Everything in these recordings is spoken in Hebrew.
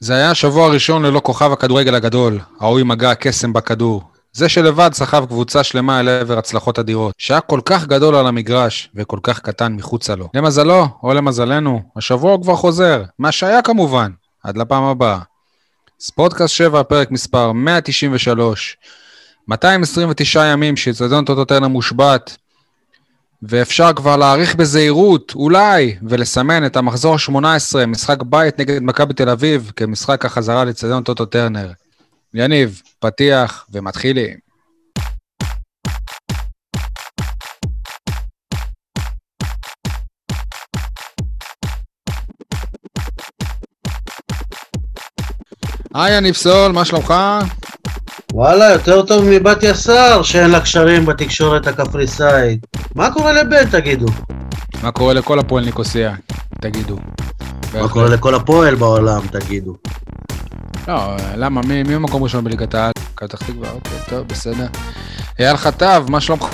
זה היה השבוע הראשון ללא כוכב הכדורגל הגדול, ההוא עם מגע הקסם בכדור. זה שלבד סחב קבוצה שלמה אל עבר הצלחות אדירות, שהיה כל כך גדול על המגרש וכל כך קטן מחוצה לו. למזלו, או למזלנו, השבוע הוא כבר חוזר, מה שהיה כמובן, עד לפעם הבאה. ספורטקאסט 7, פרק מספר 193, 229 ימים שאיצטדיון טוטוטרנה מושבת, ואפשר כבר להעריך בזהירות, אולי, ולסמן את המחזור ה-18, משחק בית נגד מכבי תל אביב, כמשחק החזרה לאצטדיון טוטו טרנר. יניב, פתיח ומתחילים. היי יניב סול, מה שלומך? וואלה, יותר טוב מבת יסר שאין לה קשרים בתקשורת הקפריסאית. מה קורה לבן, תגידו? מה קורה לכל הפועל ניקוסיה? תגידו. מה קורה לכל הפועל בעולם, תגידו? לא, למה? מי, מי במקום ראשון בליגת העל? מכבי פתח תקווה, אוקיי, טוב, בסדר. אייל חטב, מה שלומך?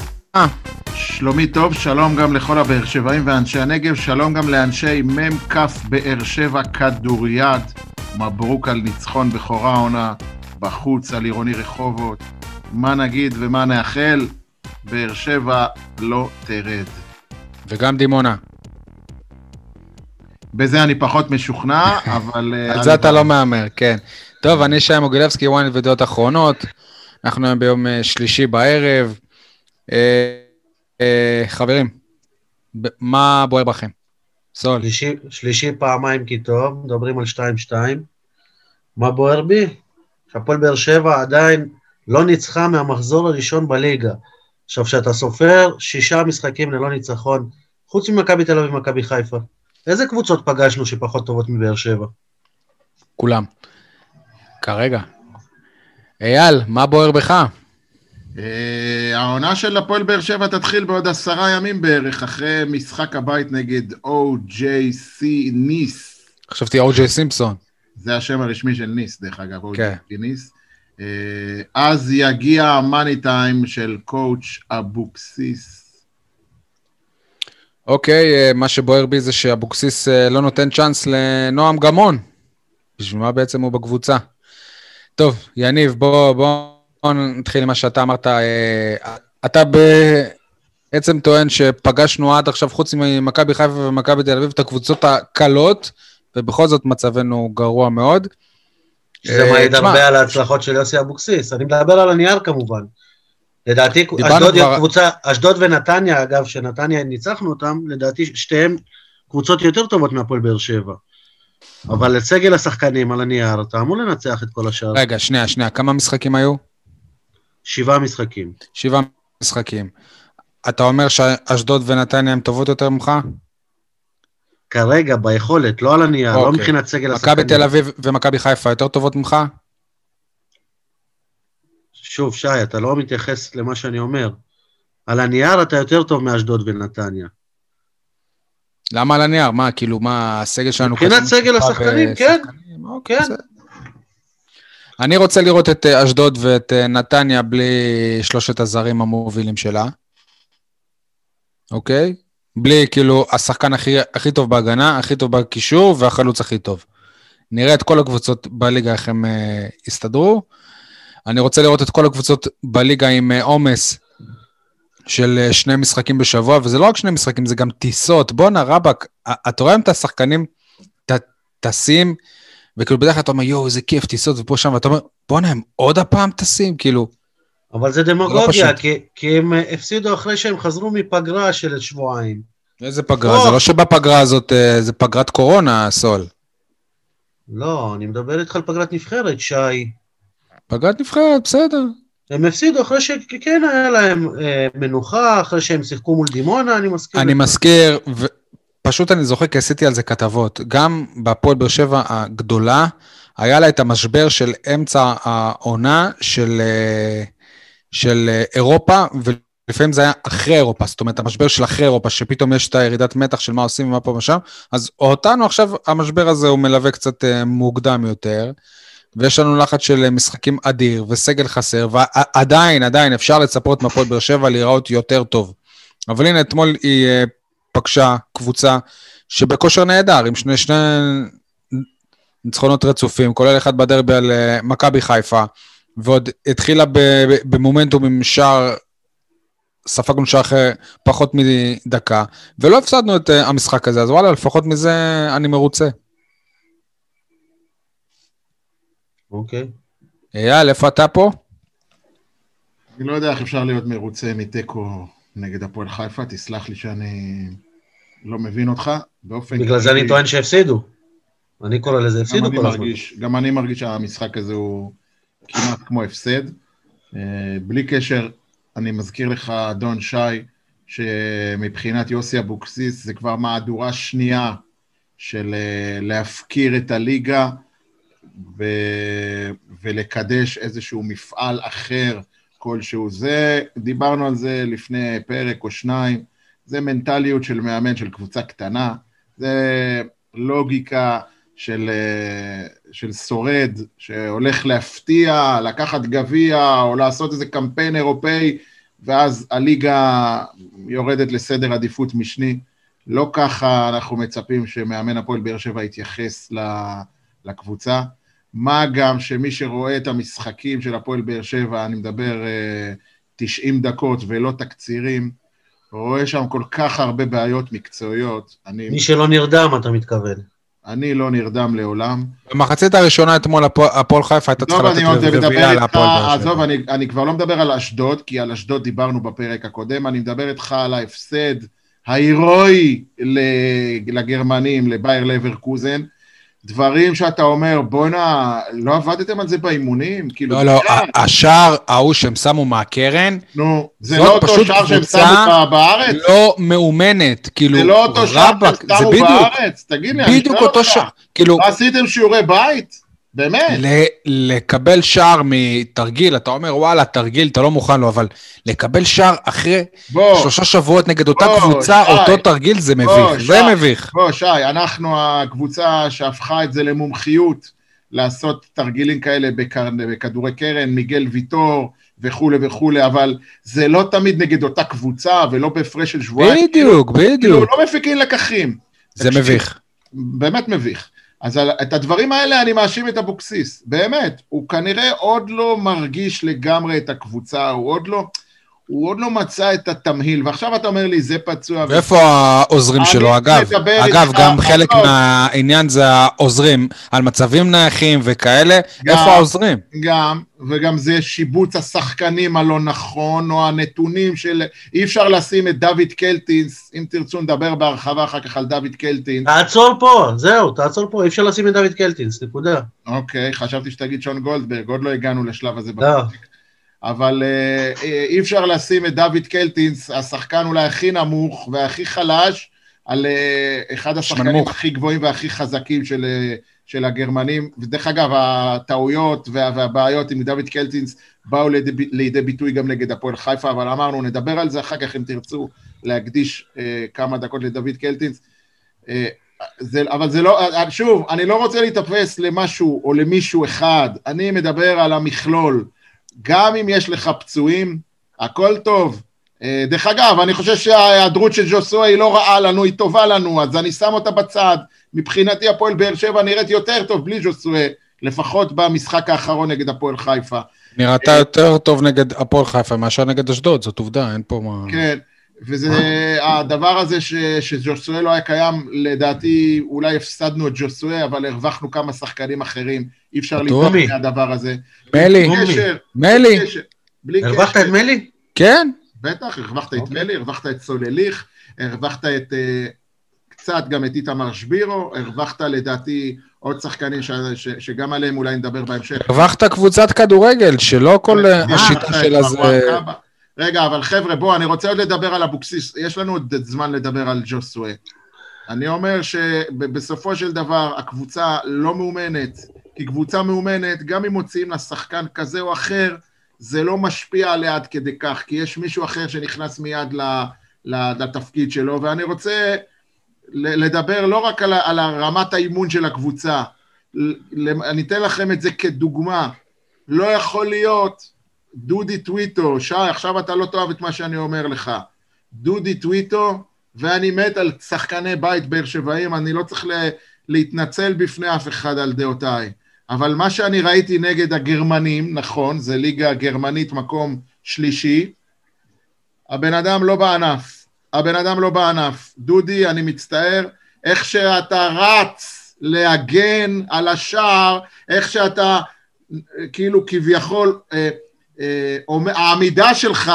שלומי טוב, שלום גם לכל הבאר שבעים ואנשי הנגב, שלום גם לאנשי מ"כ באר שבע כדוריד. מברוק על ניצחון בכורה עונה בחוץ על עירוני רחובות. מה נגיד ומה נאחל? באר שבע לא תרד. וגם דימונה. בזה אני פחות משוכנע, אבל... אה, על זה אתה לא מהמר, כן. טוב, אני שי מוגילבסקי, ynet ודעות אחרונות. אנחנו היום ביום אה, שלישי בערב. אה, חברים, מה בוער בכם? סול. שלישי, שלישי פעמיים כי טוב, מדברים על 2-2. מה בוער בי? שהפועל באר שבע עדיין לא ניצחה מהמחזור הראשון בליגה. עכשיו, כשאתה סופר שישה משחקים ללא ניצחון, חוץ ממכבי תל אביב ומכבי חיפה, איזה קבוצות פגשנו שפחות טובות מבאר שבע? כולם. כרגע. אייל, מה בוער בך? אה, העונה של הפועל באר שבע תתחיל בעוד עשרה ימים בערך, אחרי משחק הבית נגד OJC ניס. חשבתי אורג'יי סימפסון. זה השם הרשמי של ניס, דרך אגב, כן. OJC ניס. אה, אז יגיע ה money time של coach אבוקסיס. אוקיי, אה, מה שבוער בי זה שאבוקסיס אה, לא נותן צ'אנס לנועם גמון. בשביל מה בעצם הוא בקבוצה? טוב, יניב, בוא, בוא, בוא נתחיל עם מה שאתה אמרת. אתה בעצם טוען שפגשנו עד עכשיו, חוץ ממכבי חיפה ומכבי תל אביב, את הקבוצות הקלות, ובכל זאת מצבנו גרוע מאוד. שזה אה, מעיד הרבה על ההצלחות של יוסי אבוקסיס. אני מדבר על הנייר כמובן. לדעתי, אשדוד כבר- קבוצה, אשדוד ונתניה, אגב, שנתניה ניצחנו אותם, לדעתי שתיהן קבוצות יותר טובות מהפועל באר שבע. אבל את סגל השחקנים על הנייר, אתה אמור לנצח את כל השאר. רגע, שנייה, שנייה, כמה משחקים היו? שבעה משחקים. שבעה משחקים. אתה אומר שאשדוד ונתניה הן טובות יותר ממך? כרגע, ביכולת, לא על הנייר, לא אוקיי. מבחינת סגל השחקנים. מכבי תל אביב ומכבי חיפה יותר טובות ממך? שוב, שי, אתה לא מתייחס למה שאני אומר. על הנייר אתה יותר טוב מאשדוד ונתניה. למה על הנייר? מה, כאילו, מה, הסגל שלנו... מבחינת סגל השחקנים, כן. בשחקנים? אוקיי, כן. אני רוצה לראות את אה, אשדוד ואת אה, נתניה בלי שלושת הזרים המובילים שלה, אוקיי? בלי, כאילו, השחקן הכי, הכי טוב בהגנה, הכי טוב בקישור והחלוץ הכי טוב. נראה את כל הקבוצות בליגה, איך הם אה, יסתדרו. אני רוצה לראות את כל הקבוצות בליגה עם אה, עומס של אה, שני משחקים בשבוע, וזה לא רק שני משחקים, זה גם טיסות. בואנה, רבאק, אתה רואה את השחקנים טסים, וכאילו בדרך כלל אתה אומר, יואו, איזה כיף, טיסות ופה שם, ואתה אומר, בואנה, הם עוד הפעם טסים? כאילו, אבל זה דמגוגיה, פשוט. כי, כי הם אה, הפסידו אחרי שהם חזרו מפגרה של שבועיים. איזה פגרה? זה לא שבפגרה הזאת, אה, זה פגרת קורונה, סול. לא, אני מדבר איתך על פגרת נבחרת, שי. פגרת נבחרת, בסדר. הם הפסידו אחרי שכן היה להם אה, מנוחה, אחרי שהם שיחקו מול דימונה, אני מסכים. אני. מזכיר, ופשוט אני זוכר כי עשיתי על זה כתבות, גם בהפועל באר שבע הגדולה, היה לה את המשבר של אמצע העונה של, אה, של אה, אירופה, ולפעמים זה היה אחרי אירופה, זאת אומרת, המשבר של אחרי אירופה, שפתאום יש את הירידת מתח של מה עושים ומה פה ושם, אז אותנו עכשיו, המשבר הזה הוא מלווה קצת אה, מוקדם יותר. ויש לנו לחץ של אה, משחקים אדיר וסגל חסר, ועדיין, עדיין אפשר לצפות מהפועל באר שבע להיראות יותר טוב. אבל הנה, אתמול היא פגשה קבוצה שבכושר נהדר, עם שני, שני ניצחונות רצופים, כולל אחד בדרבי על מכבי חיפה, ועוד התחילה במומנטום עם שער, ספגנו שער אחרי פחות מדקה, ולא הפסדנו את אה, המשחק הזה, אז וואלה, לפחות מזה אני מרוצה. אוקיי. אייל, איפה אתה פה? אני לא יודע איך אפשר להיות מרוצה מתיקו נגד הפועל חיפה, תסלח לי שאני לא מבין אותך. באופן... בגלל זה אני טוען שהפסידו. אני קורא לזה הפסידו כל הזמן. גם אני מרגיש שהמשחק הזה הוא כמעט כמו הפסד. אה, בלי קשר, אני מזכיר לך, אדון שי, שמבחינת יוסי אבוקסיס זה כבר מהדורה שנייה של אה, להפקיר את הליגה ו... ולקדש איזשהו מפעל אחר כלשהו. זה, דיברנו על זה לפני פרק או שניים, זה מנטליות של מאמן של קבוצה קטנה, זה לוגיקה של, אה, של שורד שהולך להפתיע, לקחת גביע או לעשות איזה קמפיין אירופאי ואז הליגה יורדת לסדר עדיפות משני. לא ככה אנחנו מצפים שמאמן הפועל באר שבע יתייחס לקבוצה. מה גם שמי שרואה את המשחקים של הפועל באר שבע, אני מדבר 90 אה, דקות ולא תקצירים, רואה שם כל כך הרבה בעיות מקצועיות. אני... מי שלא נרדם, אתה מתכוון. אני לא נרדם לעולם. במחצית הראשונה אתמול הפועל חיפה הייתה צריכה לתת רביעייה להפועל באר שבע. עזוב, אני, אני כבר לא מדבר על אשדוד, כי על אשדוד דיברנו בפרק הקודם, אני מדבר איתך על ההפסד ההירואי לגרמנים, לבייר לברקוזן. דברים שאתה אומר, בואנה, לא עבדתם על זה באימונים? כאילו, לא, לא, השער ההוא שהם שמו מהקרן, נו, זה לא אותו שער שהם שמו בארץ? לא מאומנת, כאילו, זה לא אותו שער שהם שמו בארץ? תגיד לי, אני שואל אותך. כאילו... עשיתם שיעורי בית? באמת. לקבל שער מתרגיל, אתה אומר, וואלה, תרגיל, אתה לא מוכן לו, אבל לקבל שער אחרי בוא, שלושה שבועות נגד אותה בוא, קבוצה, שי, אותו תרגיל, זה מביך, בוא, זה שי, מביך. בוא, שי, אנחנו הקבוצה שהפכה את זה למומחיות, לעשות תרגילים כאלה בכ... בכדורי קרן, מיגל ויטור וכולי וכולי, אבל זה לא תמיד נגד אותה קבוצה, ולא בהפרש של שבועיים. בדיוק, כאילו, בדיוק. כאילו, לא מפיקים לקחים. זה מביך. באמת מביך. אז על, את הדברים האלה אני מאשים את אבוקסיס, באמת, הוא כנראה עוד לא מרגיש לגמרי את הקבוצה, הוא עוד לא, הוא עוד לא מצא את התמהיל, ועכשיו אתה אומר לי, זה פצוע. ואיפה ו... העוזרים שלו? אגב, אגב, גם חלק. מהעניין זה העוזרים, על מצבים נייחים וכאלה, גם, איפה העוזרים? גם, וגם זה שיבוץ השחקנים הלא נכון, או הנתונים של... אי אפשר לשים את דוד קלטינס, אם תרצו נדבר בהרחבה אחר כך על דוד קלטינס. תעצור פה, זהו, תעצור פה, אי אפשר לשים את דוד קלטינס, נקודה. אוקיי, חשבתי שתגיד שון גולדברג, עוד לא הגענו לשלב הזה. לא. אבל אה, אה, אי אפשר לשים את דוד קלטינס, השחקן אולי הכי נמוך והכי חלש, על אה, אחד השחקנים שמנמוך. הכי גבוהים והכי חזקים של, של הגרמנים. ודרך אגב, הטעויות וה, והבעיות עם דוד קלטינס באו לידי, לידי ביטוי גם נגד הפועל חיפה, אבל אמרנו, נדבר על זה אחר כך אם תרצו להקדיש אה, כמה דקות לדוד קלטינס. אה, זה, אבל זה לא, שוב, אני לא רוצה להתאפס למשהו או למישהו אחד, אני מדבר על המכלול. גם אם יש לך פצועים, הכל טוב. אה, דרך אגב, אני חושב שההיעדרות של ג'וסואה היא לא רעה לנו, היא טובה לנו, אז אני שם אותה בצד. מבחינתי הפועל באר שבע נראית יותר טוב בלי ג'וסואה, לפחות במשחק האחרון נגד הפועל חיפה. נראתה יותר טוב נגד הפועל חיפה מאשר נגד אשדוד, זאת עובדה, אין פה מה... כן, וזה הדבר הזה ש, שג'וסואה לא היה קיים, לדעתי אולי הפסדנו את ג'וסואה, אבל הרווחנו כמה שחקנים אחרים, אי אפשר להתערב מהדבר הזה. מלי, מלי. הרווחת את מלי? כן. בטח, הרווחת את אוקיי. מלי, הרווחת את סולליך, הרווחת את, אה, קצת גם את איתמר שבירו, הרווחת לדעתי עוד שחקנים ש, ש, שגם עליהם אולי נדבר בהמשך. הרווחת קבוצת כדורגל, שלא כל השיטה שלה זה... רגע, אבל חבר'ה, בואו, אני רוצה עוד לדבר על אבוקסיס, יש לנו עוד זמן לדבר על ג'וסווה. אני אומר שבסופו של דבר הקבוצה לא מאומנת, כי קבוצה מאומנת, גם אם מוציאים לה שחקן כזה או אחר, זה לא משפיע עליה עד כדי כך, כי יש מישהו אחר שנכנס מיד לתפקיד שלו, ואני רוצה לדבר לא רק על, על רמת האימון של הקבוצה, אני אתן לכם את זה כדוגמה. לא יכול להיות דודי טוויטו, שי, עכשיו אתה לא תאהב את מה שאני אומר לך. דודי טוויטו, ואני מת על שחקני בית באר שבעים, אני לא צריך להתנצל בפני אף אחד על דעותיי. אבל מה שאני ראיתי נגד הגרמנים, נכון, זה ליגה גרמנית מקום שלישי, הבן אדם לא בענף. הבן אדם לא בענף. דודי, אני מצטער, איך שאתה רץ להגן על השער, איך שאתה כאילו כביכול, אה, העמידה שלך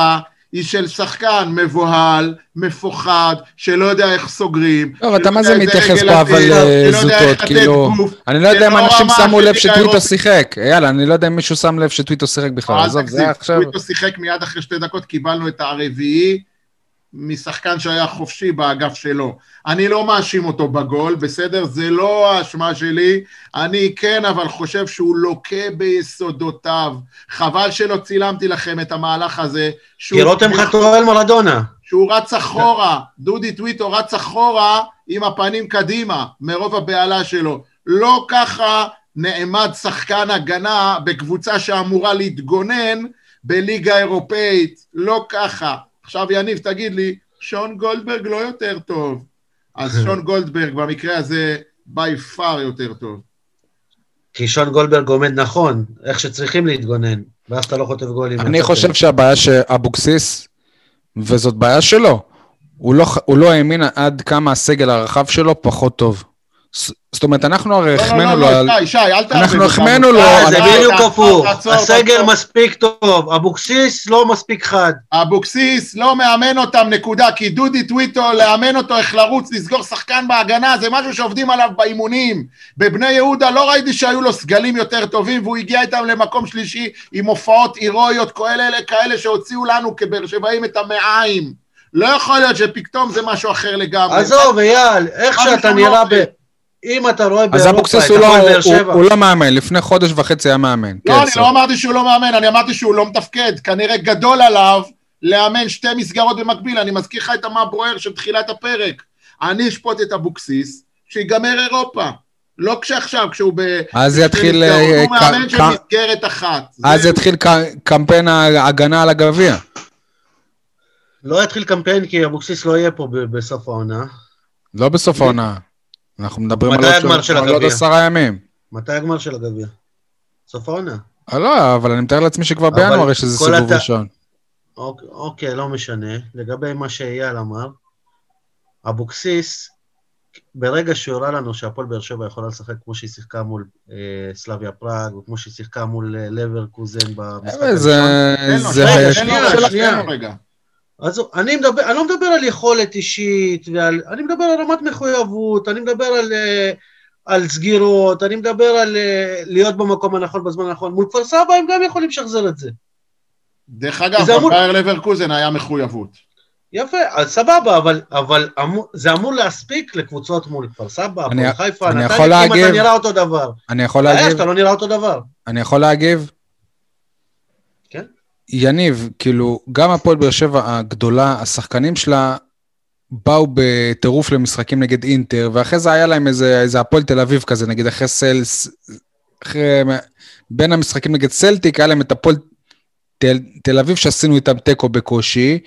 היא של שחקן מבוהל, מפוחד, שלא יודע איך סוגרים. לא, אתה מה זה מתייחס פה אבל אה, זוטות, כאילו... אני לא יודע אם אנשים שמו לב שטוויטו שיחק. יאללה, אני לא יודע אם מישהו שם לב שטוויטו שיחק בכלל. עזוב, זה עכשיו... טוויטו שיחק מיד אחרי שתי דקות, קיבלנו את הרביעי. משחקן שהיה חופשי באגף שלו. אני לא מאשים אותו בגול, בסדר? זה לא האשמה שלי. אני כן, אבל חושב שהוא לוקה ביסודותיו. חבל שלא צילמתי לכם את המהלך הזה. כי רותם חתור על מרדונה. שהוא רץ אחורה, דודי טוויטו רץ אחורה עם הפנים קדימה, מרוב הבהלה שלו. לא ככה נעמד שחקן הגנה בקבוצה שאמורה להתגונן בליגה אירופאית, לא ככה. עכשיו יניב, תגיד לי, שון גולדברג לא יותר טוב. אז שון גולדברג במקרה הזה בי פאר יותר טוב. כי שון גולדברג עומד נכון, איך שצריכים להתגונן, ואז אתה לא חוטף גולים. אני חושב שהבעיה שאבוקסיס, וזאת בעיה שלו, הוא לא, הוא לא האמין עד כמה הסגל הרחב שלו פחות טוב. זאת אומרת, אנחנו הרי החמאנו לו... לא, לא, לא, שי, שי, אל תערבב. אנחנו החמאנו לו... זה בדיוק הפוך. הסגל מספיק טוב, אבוקסיס לא מספיק חד. אבוקסיס לא מאמן אותם, נקודה. כי דודי טוויטו, לאמן אותו איך לרוץ, לסגור שחקן בהגנה, זה משהו שעובדים עליו באימונים. בבני יהודה לא ראיתי שהיו לו סגלים יותר טובים, והוא הגיע איתם למקום שלישי עם הופעות הירואיות כאלה, כאלה שהוציאו לנו כבאר שבעים את המעיים. לא יכול להיות שפתאום זה משהו אחר לגמרי. עזוב, אייל, איך שאתה נראה ב... אם אתה רואה באירופה את הפועל באר שבע... הוא לא מאמן, לפני חודש וחצי היה מאמן. לא, אני לא אמרתי שהוא לא מאמן, אני אמרתי שהוא לא מתפקד. כנראה גדול עליו לאמן שתי מסגרות במקביל. אני מזכיר לך את המה בוער של תחילת הפרק. אני אשפוט את אבוקסיס, שיגמר אירופה. לא כשעכשיו, כשהוא ב... אז יתחיל... הוא מאמן של מסגרת אחת. אז יתחיל קמפיין ההגנה על הגביע. לא יתחיל קמפיין כי אבוקסיס לא יהיה פה בסוף העונה. לא בסוף העונה. אנחנו מדברים על עוד עשרה ימים. מתי הגמר של הגביע? סוף העונה. אה, לא, אבל אני מתאר לעצמי שכבר בינואר יש איזה סיבוב ראשון. אוקיי, אוקיי, לא משנה. לגבי מה שאייל אמר, אבוקסיס, ברגע שהוא הראה לנו שהפועל באר שבע יכולה לשחק כמו שהיא שיחקה מול אה, סלאביה פראג, או כמו שהיא שיחקה מול אה, לברקוזן במשחק הראשון. זה... זה... שנייה, רגע. אז אני, מדבר, אני לא מדבר על יכולת אישית, ועל, אני מדבר על רמת מחויבות, אני מדבר על, אה, על סגירות, אני מדבר על אה, להיות במקום הנכון בזמן הנכון. מול כפר סבא הם גם יכולים לשחזר את זה. דרך אגב, בבייר אמור... לברקוזן היה מחויבות. יפה, אז סבבה, אבל, אבל אמור, זה אמור להספיק לקבוצות מול כפר סבא, מול חיפה, להגיב, אם אתה נראה אותו דבר. אני יכול להגיב. הבעיה שאתה לא נראה אותו דבר. אני יכול להגיב? יניב, כאילו, גם הפועל באר שבע הגדולה, השחקנים שלה באו בטירוף למשחקים נגד אינטר, ואחרי זה היה להם איזה, איזה הפועל תל אביב כזה, נגיד אחרי סלס, אחרי, בין המשחקים נגד סלטיק, היה להם את הפועל תל, תל אביב שעשינו איתם תיקו בקושי,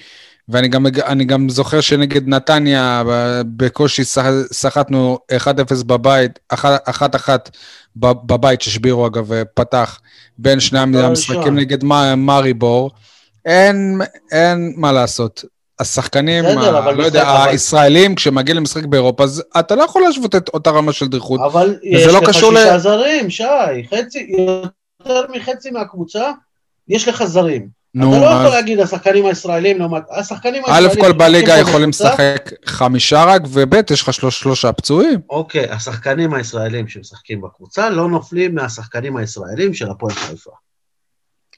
ואני גם, גם זוכר שנגד נתניה בקושי סחטנו 1-0 בבית, 1-1 בבית ששבירו אגב פתח בין שני המשחקים נגד מאריבור. אין, אין מה לעשות. השחקנים, ה, לא יודע, אבל... הישראלים, כשמגיעים למשחק באירופה, אז אתה לא יכול להשוות את אותה רמה של דריכות. אבל יש לא לך שישה ל... זרים, שי, חצי, יותר מחצי מהקבוצה, יש לך זרים. נו, אתה לא יכול להגיד השחקנים הישראלים לעומת... השחקנים הישראלים... א' כל בליגה יכולים לשחק חמישה רק, וב' יש לך שלושה פצועים. אוקיי, השחקנים הישראלים שמשחקים בקבוצה לא נופלים מהשחקנים הישראלים של הפועל חיפה.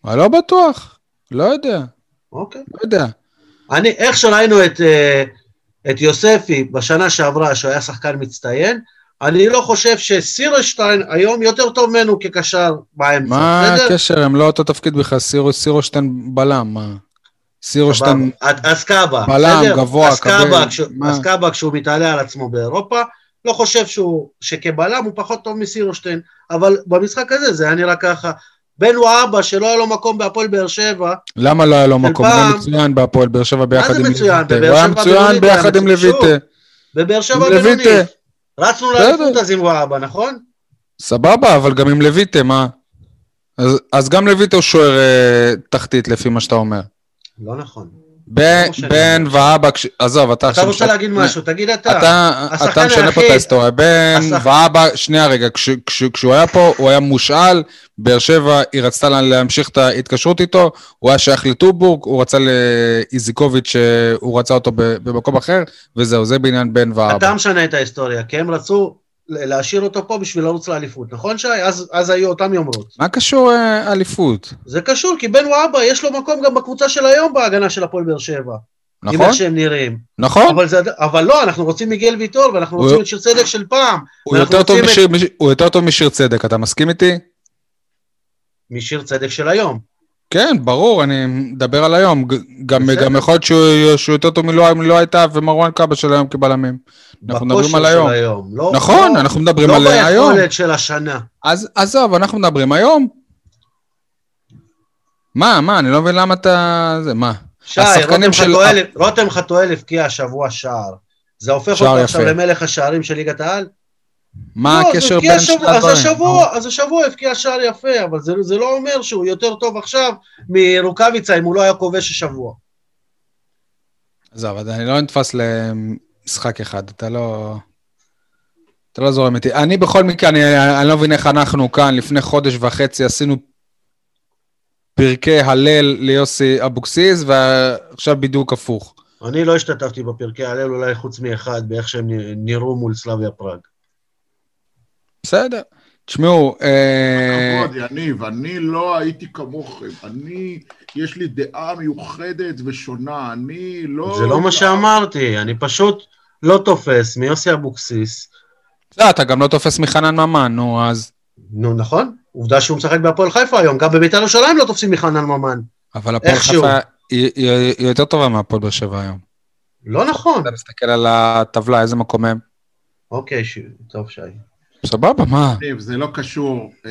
אני לא בטוח, לא יודע. אוקיי. לא יודע. אני, איך שראינו את, אה, את יוספי בשנה שעברה, שהוא היה שחקן מצטיין, אני לא חושב שסירושטיין היום יותר טוב ממנו כקשר באמצע. מה הקשר? הם לא אותו תפקיד בכלל, סירושטיין בלם, מה? סירושטיין אסקאבה, בלם, גבוה, כבד. אסקאבה כשהוא מתעלה על עצמו באירופה, לא חושב שהוא, שכבלם הוא פחות טוב מסירושטיין, אבל במשחק הזה זה היה נראה ככה. בן הוא אבא שלא היה לו מקום בהפועל באר שבע. למה לא היה לו מקום? הוא היה מצוין בהפועל באר שבע ביחד עם לויטה. הוא היה מצוין ביחד עם לויטה. בבאר שבע בינונית. רצנו. לאליפות אז עם וואבה, נכון? סבבה, אבל גם עם לויטה, מה? אז, אז גם לויטה הוא שוער אה, תחתית, לפי מה שאתה אומר. לא נכון. בן ואבא, עזוב, אתה אתה עכשיו... רוצה להגיד משהו, תגיד אתה. אתה, אתה משנה פה את ההיסטוריה. בן ואבא, שנייה רגע, כש, כש, כשהוא היה פה, הוא היה מושאל, באר שבע, היא רצתה לה- להמשיך את ההתקשרות איתו, הוא היה שייך לטובורג, הוא רצה לאיזיקוביץ', הוא רצה אותו במקום אחר, וזהו, זה בעניין בן ואבא. אתה משנה את ההיסטוריה, כי הם רצו להשאיר אותו פה בשביל לרוץ לאליפות, נכון שי? אז, אז היו אותם יומרות. מה קשור אה, אליפות? זה קשור, כי בן וואבה יש לו מקום גם בקבוצה של היום בהגנה של הפועל באר שבע. עם נכון? איך שהם נראים. נכון? אבל, זה, אבל לא, אנחנו רוצים מיגל ויטור, ואנחנו הוא- רוצים את שיר צדק של פעם. הוא יותר טוב רוצים משיר- מש- הוא יותר טוב משיר צדק, אתה מסכים איתי? משיר צדק של היום. כן, ברור, אני מדבר על היום. גם. גם יכול להיות שהוא, שהוא יותר טוב מלא, מלא הייתה ומרואן קאבה של היום כבלמים. אנחנו מדברים על היום. היום. לא, נכון, לא, אנחנו מדברים לא על היום. ביכולת של השנה. אז עזוב, אנחנו מדברים היום. מה, מה, אני לא מבין למה אתה... זה, מה? שי, רותם של- חתואל- רותם חתואל הבקיע השבוע שער. זה הופך אותו עכשיו. למלך השערים של ליגת העל? מה לא, הקשר בין שני השבוע- אז הדברים? השבוע, אז השבוע הבקיע שער יפה, אבל זה, זה לא אומר שהוא יותר טוב עכשיו מרוקאביצה אם הוא לא היה כובש השבוע. עזוב, אני לא נתפס למשחק אחד, אתה לא... אתה לא זורם איתי. אני בכל מקרה, אני, אני לא מבין איך אנחנו כאן לפני חודש וחצי עשינו פרקי הלל ליוסי אבוקסיס, ועכשיו בדיוק הפוך. אני לא השתתפתי בפרקי הלל אולי חוץ מאחד, באיך שהם נראו מול סלאביה פראג. בסדר. תשמעו, אה, כבוד, יניב, אני לא הייתי כמוכם. אני, יש לי דעה מיוחדת ושונה. אני לא... זה לא מה שאמרתי, אני פשוט לא תופס מיוסי אבוקסיס. לא, אתה גם לא תופס מחנן ממן, נו, אז... נו, נכון? עובדה שהוא משחק בהפועל חיפה היום, גם בביתר ירושלים לא תופסים מחנן ממן. אבל הפועל. חיפה היא, יותר טובה מהפועל באר שבע היום. לא נכון. אתה מסתכל על הטבלה, איזה מקום הם. אוקיי. טוב, שי. סבבה, מה? זה לא קשור, אה,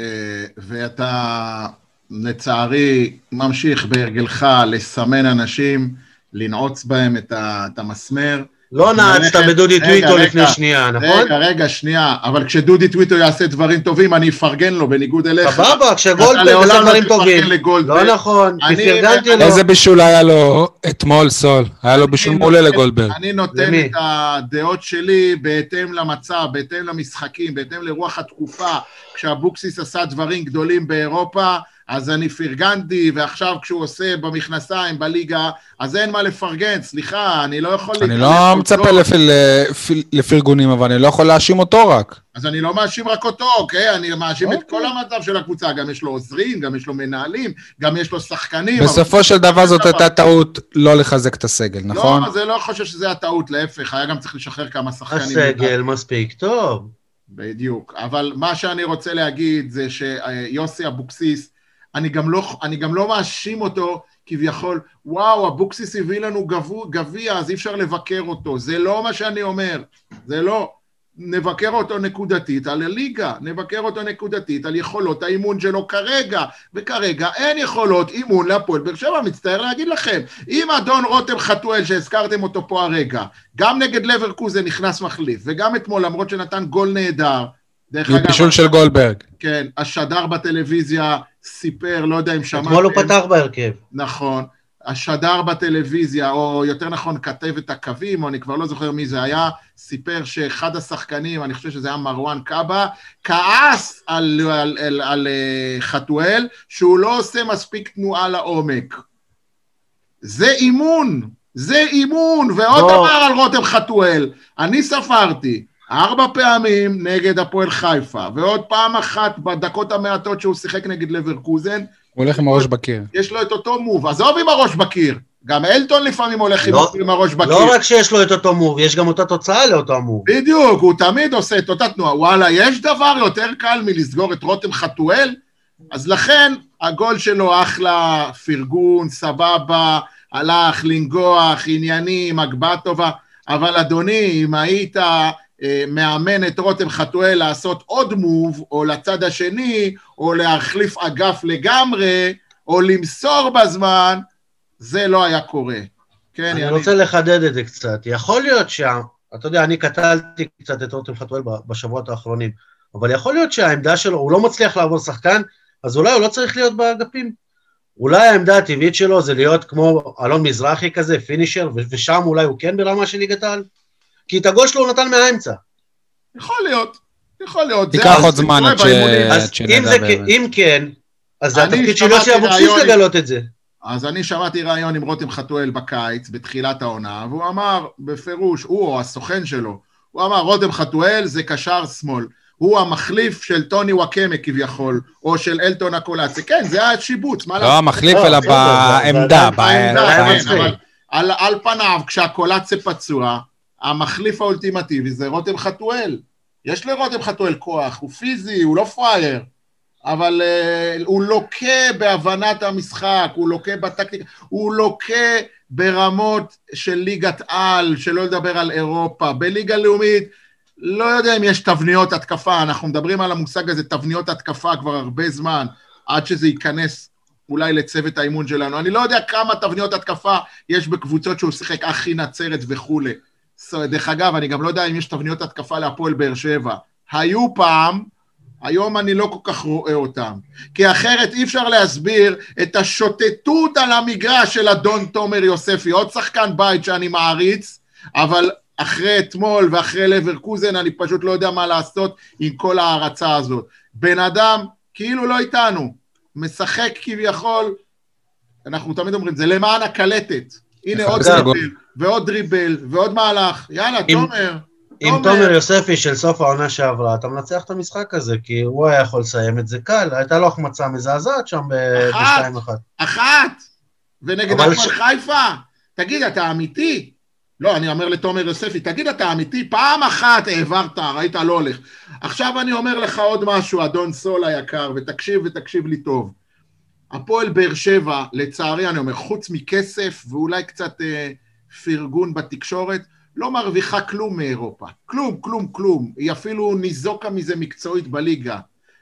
ואתה לצערי ממשיך בהרגלך לסמן אנשים, לנעוץ בהם את המסמר. לא נעצת בדודי טוויטו לפני שנייה, נכון? רגע, רגע, שנייה, אבל כשדודי טוויטו יעשה דברים טובים, אני אפרגן לו, בניגוד אליך. סבבה, כשגולדברג עושה לא דברים טובים. לא נכון, כי אני- פרגנתי לו. איזה בישול היה לו אתמול, סול? היה לו בישול מעולה לגולדברג. אני נותן? את הדעות שלי בהתאם למצב, בהתאם למשחקים, בהתאם לרוח התקופה. כשאבוקסיס עשה דברים גדולים באירופה, אז אני פרגנתי, ועכשיו כשהוא עושה במכנסיים בליגה, אז אין מה לפרגן, סליחה, אני לא יכול... אני לא. מצפה לפ- לפ- לפרגונים, אבל אני לא יכול להאשים אותו רק. אז אני לא מאשים רק אותו, אוקיי? אני מאשים את אוקיי. כל המצב של הקבוצה, גם יש לו עוזרים, גם יש לו מנהלים, גם יש לו שחקנים. אבל- בסופו של דבר זאת הייתה טעות לא לחזק את הסגל, נכון? לא, זה לא חושב שזה הטעות, להפך, היה גם צריך לשחרר כמה שחקנים. הסגל מספיק טוב. בדיוק. אבל מה שאני רוצה להגיד זה שיוסי אבוקסיס, אני גם לא, אני גם לא מאשים אותו כביכול, וואו, אבוקסיס הביא לנו גביע, אז אי אפשר לבקר אותו. זה לא מה שאני אומר, זה לא. נבקר אותו נקודתית על הליגה, נבקר אותו נקודתית על יכולות האימון שלו כרגע, וכרגע אין יכולות אימון להפועל באר שבע, מצטער להגיד לכם. אם אדון רותם חתואל, שהזכרתם אותו פה הרגע, גם נגד לברקוזן נכנס מחליף, וגם אתמול, למרות שנתן גול נהדר, דרך עם בישול של גולדברג. כן, השדר בטלוויזיה סיפר, לא יודע אם שמעתם. אתמול הוא פתח בהרכב. נכון. השדר בטלוויזיה, או יותר נכון, כתב את הקווים, או אני כבר לא זוכר מי זה היה, סיפר שאחד השחקנים, אני חושב שזה היה מרואן קאבה, כעס על, על, על, על, על אה, חתואל, שהוא לא עושה מספיק תנועה לעומק. זה אימון, זה אימון, ועוד בוא. דבר על רותם חתואל, אני ספרתי. ארבע פעמים נגד הפועל חיפה, ועוד פעם אחת בדקות המעטות שהוא שיחק נגד לברקוזן, הוא הולך עם הראש בקיר. יש לו את אותו מוב, עזוב עם הראש בקיר, גם אלטון לפעמים הולך לא- עם הראש בקיר. לא רק שיש לו את אותו מוב, יש גם אותה תוצאה לאותו מוב. בדיוק, הוא תמיד עושה את אותה תנועה. וואלה, יש דבר יותר קל מלסגור את רותם חתואל? אז לכן, הגול שלו אחלה, פרגון, סבבה, הלך לנגוח, עניינים, הגבהה טובה, אבל אדוני, אם היית מאמן את רותם חתואל לעשות עוד מוב, או לצד השני, או להחליף אגף לגמרי, או למסור בזמן, זה לא היה קורה. כן, אני יניב? רוצה לחדד את זה קצת. יכול להיות אתה יודע, אני קטלתי קצת את רותם חתואל בשבועות האחרונים, אבל יכול להיות שהעמדה שלו, הוא לא מצליח לעבור שחקן, אז אולי הוא לא צריך להיות באגפים. אולי העמדה הטבעית שלו זה להיות כמו אלון מזרחי כזה, פינישר, ושם אולי הוא כן ברמה של ליגת העל? כי את הגול שלו הוא נתן מהאמצע. יכול להיות, יכול להיות. תיקח עוד זמן עד שנדע באמת. אם כן, אז זה התפקיד של יוסי אבוקסיס לגלות את זה. אז אני שמעתי ראיון עם רותם חתואל בקיץ, בתחילת העונה, והוא אמר בפירוש, הוא או הסוכן שלו, הוא אמר, רותם חתואל זה קשר שמאל. הוא המחליף של טוני וואקמה כביכול, או של אלטון הקולאצי. כן, זה היה שיבוץ, מה לעשות? לא המחליף, אלא בעמדה, בעמדה. על פניו, כשהקולאצי פצוע, המחליף האולטימטיבי זה רותם חתואל. יש לרותם חתואל כוח, הוא פיזי, הוא לא פראייר, אבל uh, הוא לוקה בהבנת המשחק, הוא לוקה בטקטיקה, הוא לוקה ברמות של ליגת על, שלא לדבר על אירופה. בליגה לאומית, לא יודע אם יש תבניות התקפה, אנחנו מדברים על המושג הזה, תבניות התקפה כבר הרבה זמן, עד שזה ייכנס אולי לצוות האימון שלנו. אני לא יודע כמה תבניות התקפה יש בקבוצות שהוא שיחק, אחי נצרת וכולי. דרך אגב, אני גם לא יודע אם יש תבניות התקפה להפועל באר שבע. היו פעם, היום אני לא כל כך רואה אותם. כי אחרת אי אפשר להסביר את השוטטות על המגרש של אדון תומר יוספי, עוד שחקן בית שאני מעריץ, אבל אחרי אתמול ואחרי לברקוזן אני פשוט לא יודע מה לעשות עם כל ההערצה הזאת. בן אדם כאילו לא איתנו, משחק כביכול, אנחנו תמיד אומרים, זה למען הקלטת. הנה עוד דריבל, ועוד דריבל, ועוד מהלך. יאללה, תומר. עם תומר יוספי של סוף העונה שעברה, אתה מנצח את המשחק הזה, כי הוא היה יכול לסיים את זה קל, הייתה לו החמצה מזעזעת שם ב-2-1. אחת, אחת, ונגד הפועל חיפה. תגיד, אתה אמיתי? לא, אני אומר לתומר יוספי, תגיד, אתה אמיתי? פעם אחת העברת, ראית, לא הולך. עכשיו אני אומר לך עוד משהו, אדון סול היקר, ותקשיב ותקשיב לי טוב. הפועל באר שבע, לצערי אני אומר, חוץ מכסף ואולי קצת אה, פרגון בתקשורת, לא מרוויחה כלום מאירופה. כלום, כלום, כלום. היא אפילו ניזוקה מזה מקצועית בליגה.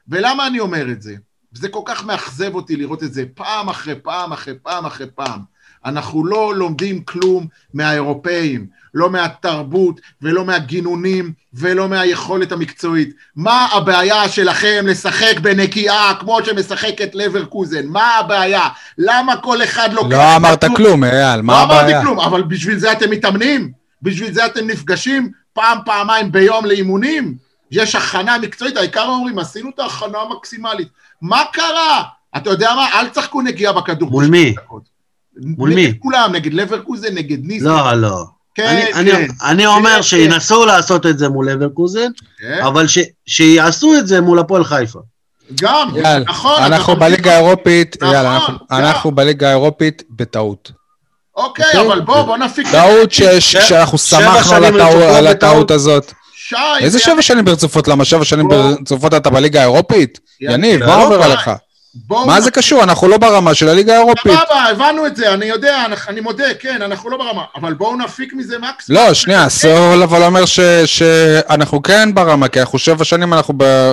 ולמה אני אומר את זה? זה כל כך מאכזב אותי לראות את זה פעם אחרי פעם אחרי פעם אחרי פעם. אנחנו לא לומדים כלום מהאירופאים, לא מהתרבות ולא מהגינונים ולא מהיכולת המקצועית. מה הבעיה שלכם לשחק בנקיעה כמו שמשחקת לברקוזן? מה הבעיה? למה כל אחד לוקח... לא אמרת כלום, אייל, מה הבעיה? לא אמרתי כלום, אבל בשביל זה אתם מתאמנים? בשביל זה אתם נפגשים פעם, פעמיים ביום לאימונים? יש הכנה מקצועית, העיקר אומרים, עשינו את ההכנה המקסימלית. מה קרה? אתה יודע מה? אל תשחקו נגיעה בכדור. מול מי? מול מי? נגד כולם, נגד לברקוזן, נגד ניסן. לא, לא. כן, אני, כן. אני, אני אומר כן, שינסו כן. לעשות את זה מול לברקוזן, כן. אבל ש, שיעשו את זה מול הפועל חיפה. גם, יאל, נכון. אנחנו בליגה האירופית, נכון, יאללה, אנחנו, אנחנו בליגה האירופית בטעות. אוקיי, אוקיי, אבל בוא, בוא נפיק... טעות שאנחנו שמחנו על הטעות הזאת. שי, איזה שבע שנים ברצופות? למה שבע שנים ברצופות אתה בליגה האירופית? יניב, מה עובר עליך? מה זה קשור? אנחנו לא ברמה של הליגה האירופית. סבבה, הבנו את זה, אני יודע, אני מודה, כן, אנחנו לא ברמה, אבל בואו נפיק מזה מקסימום. לא, שנייה, סול אבל אומר שאנחנו כן ברמה, כי אנחנו שבע שנים אנחנו ב...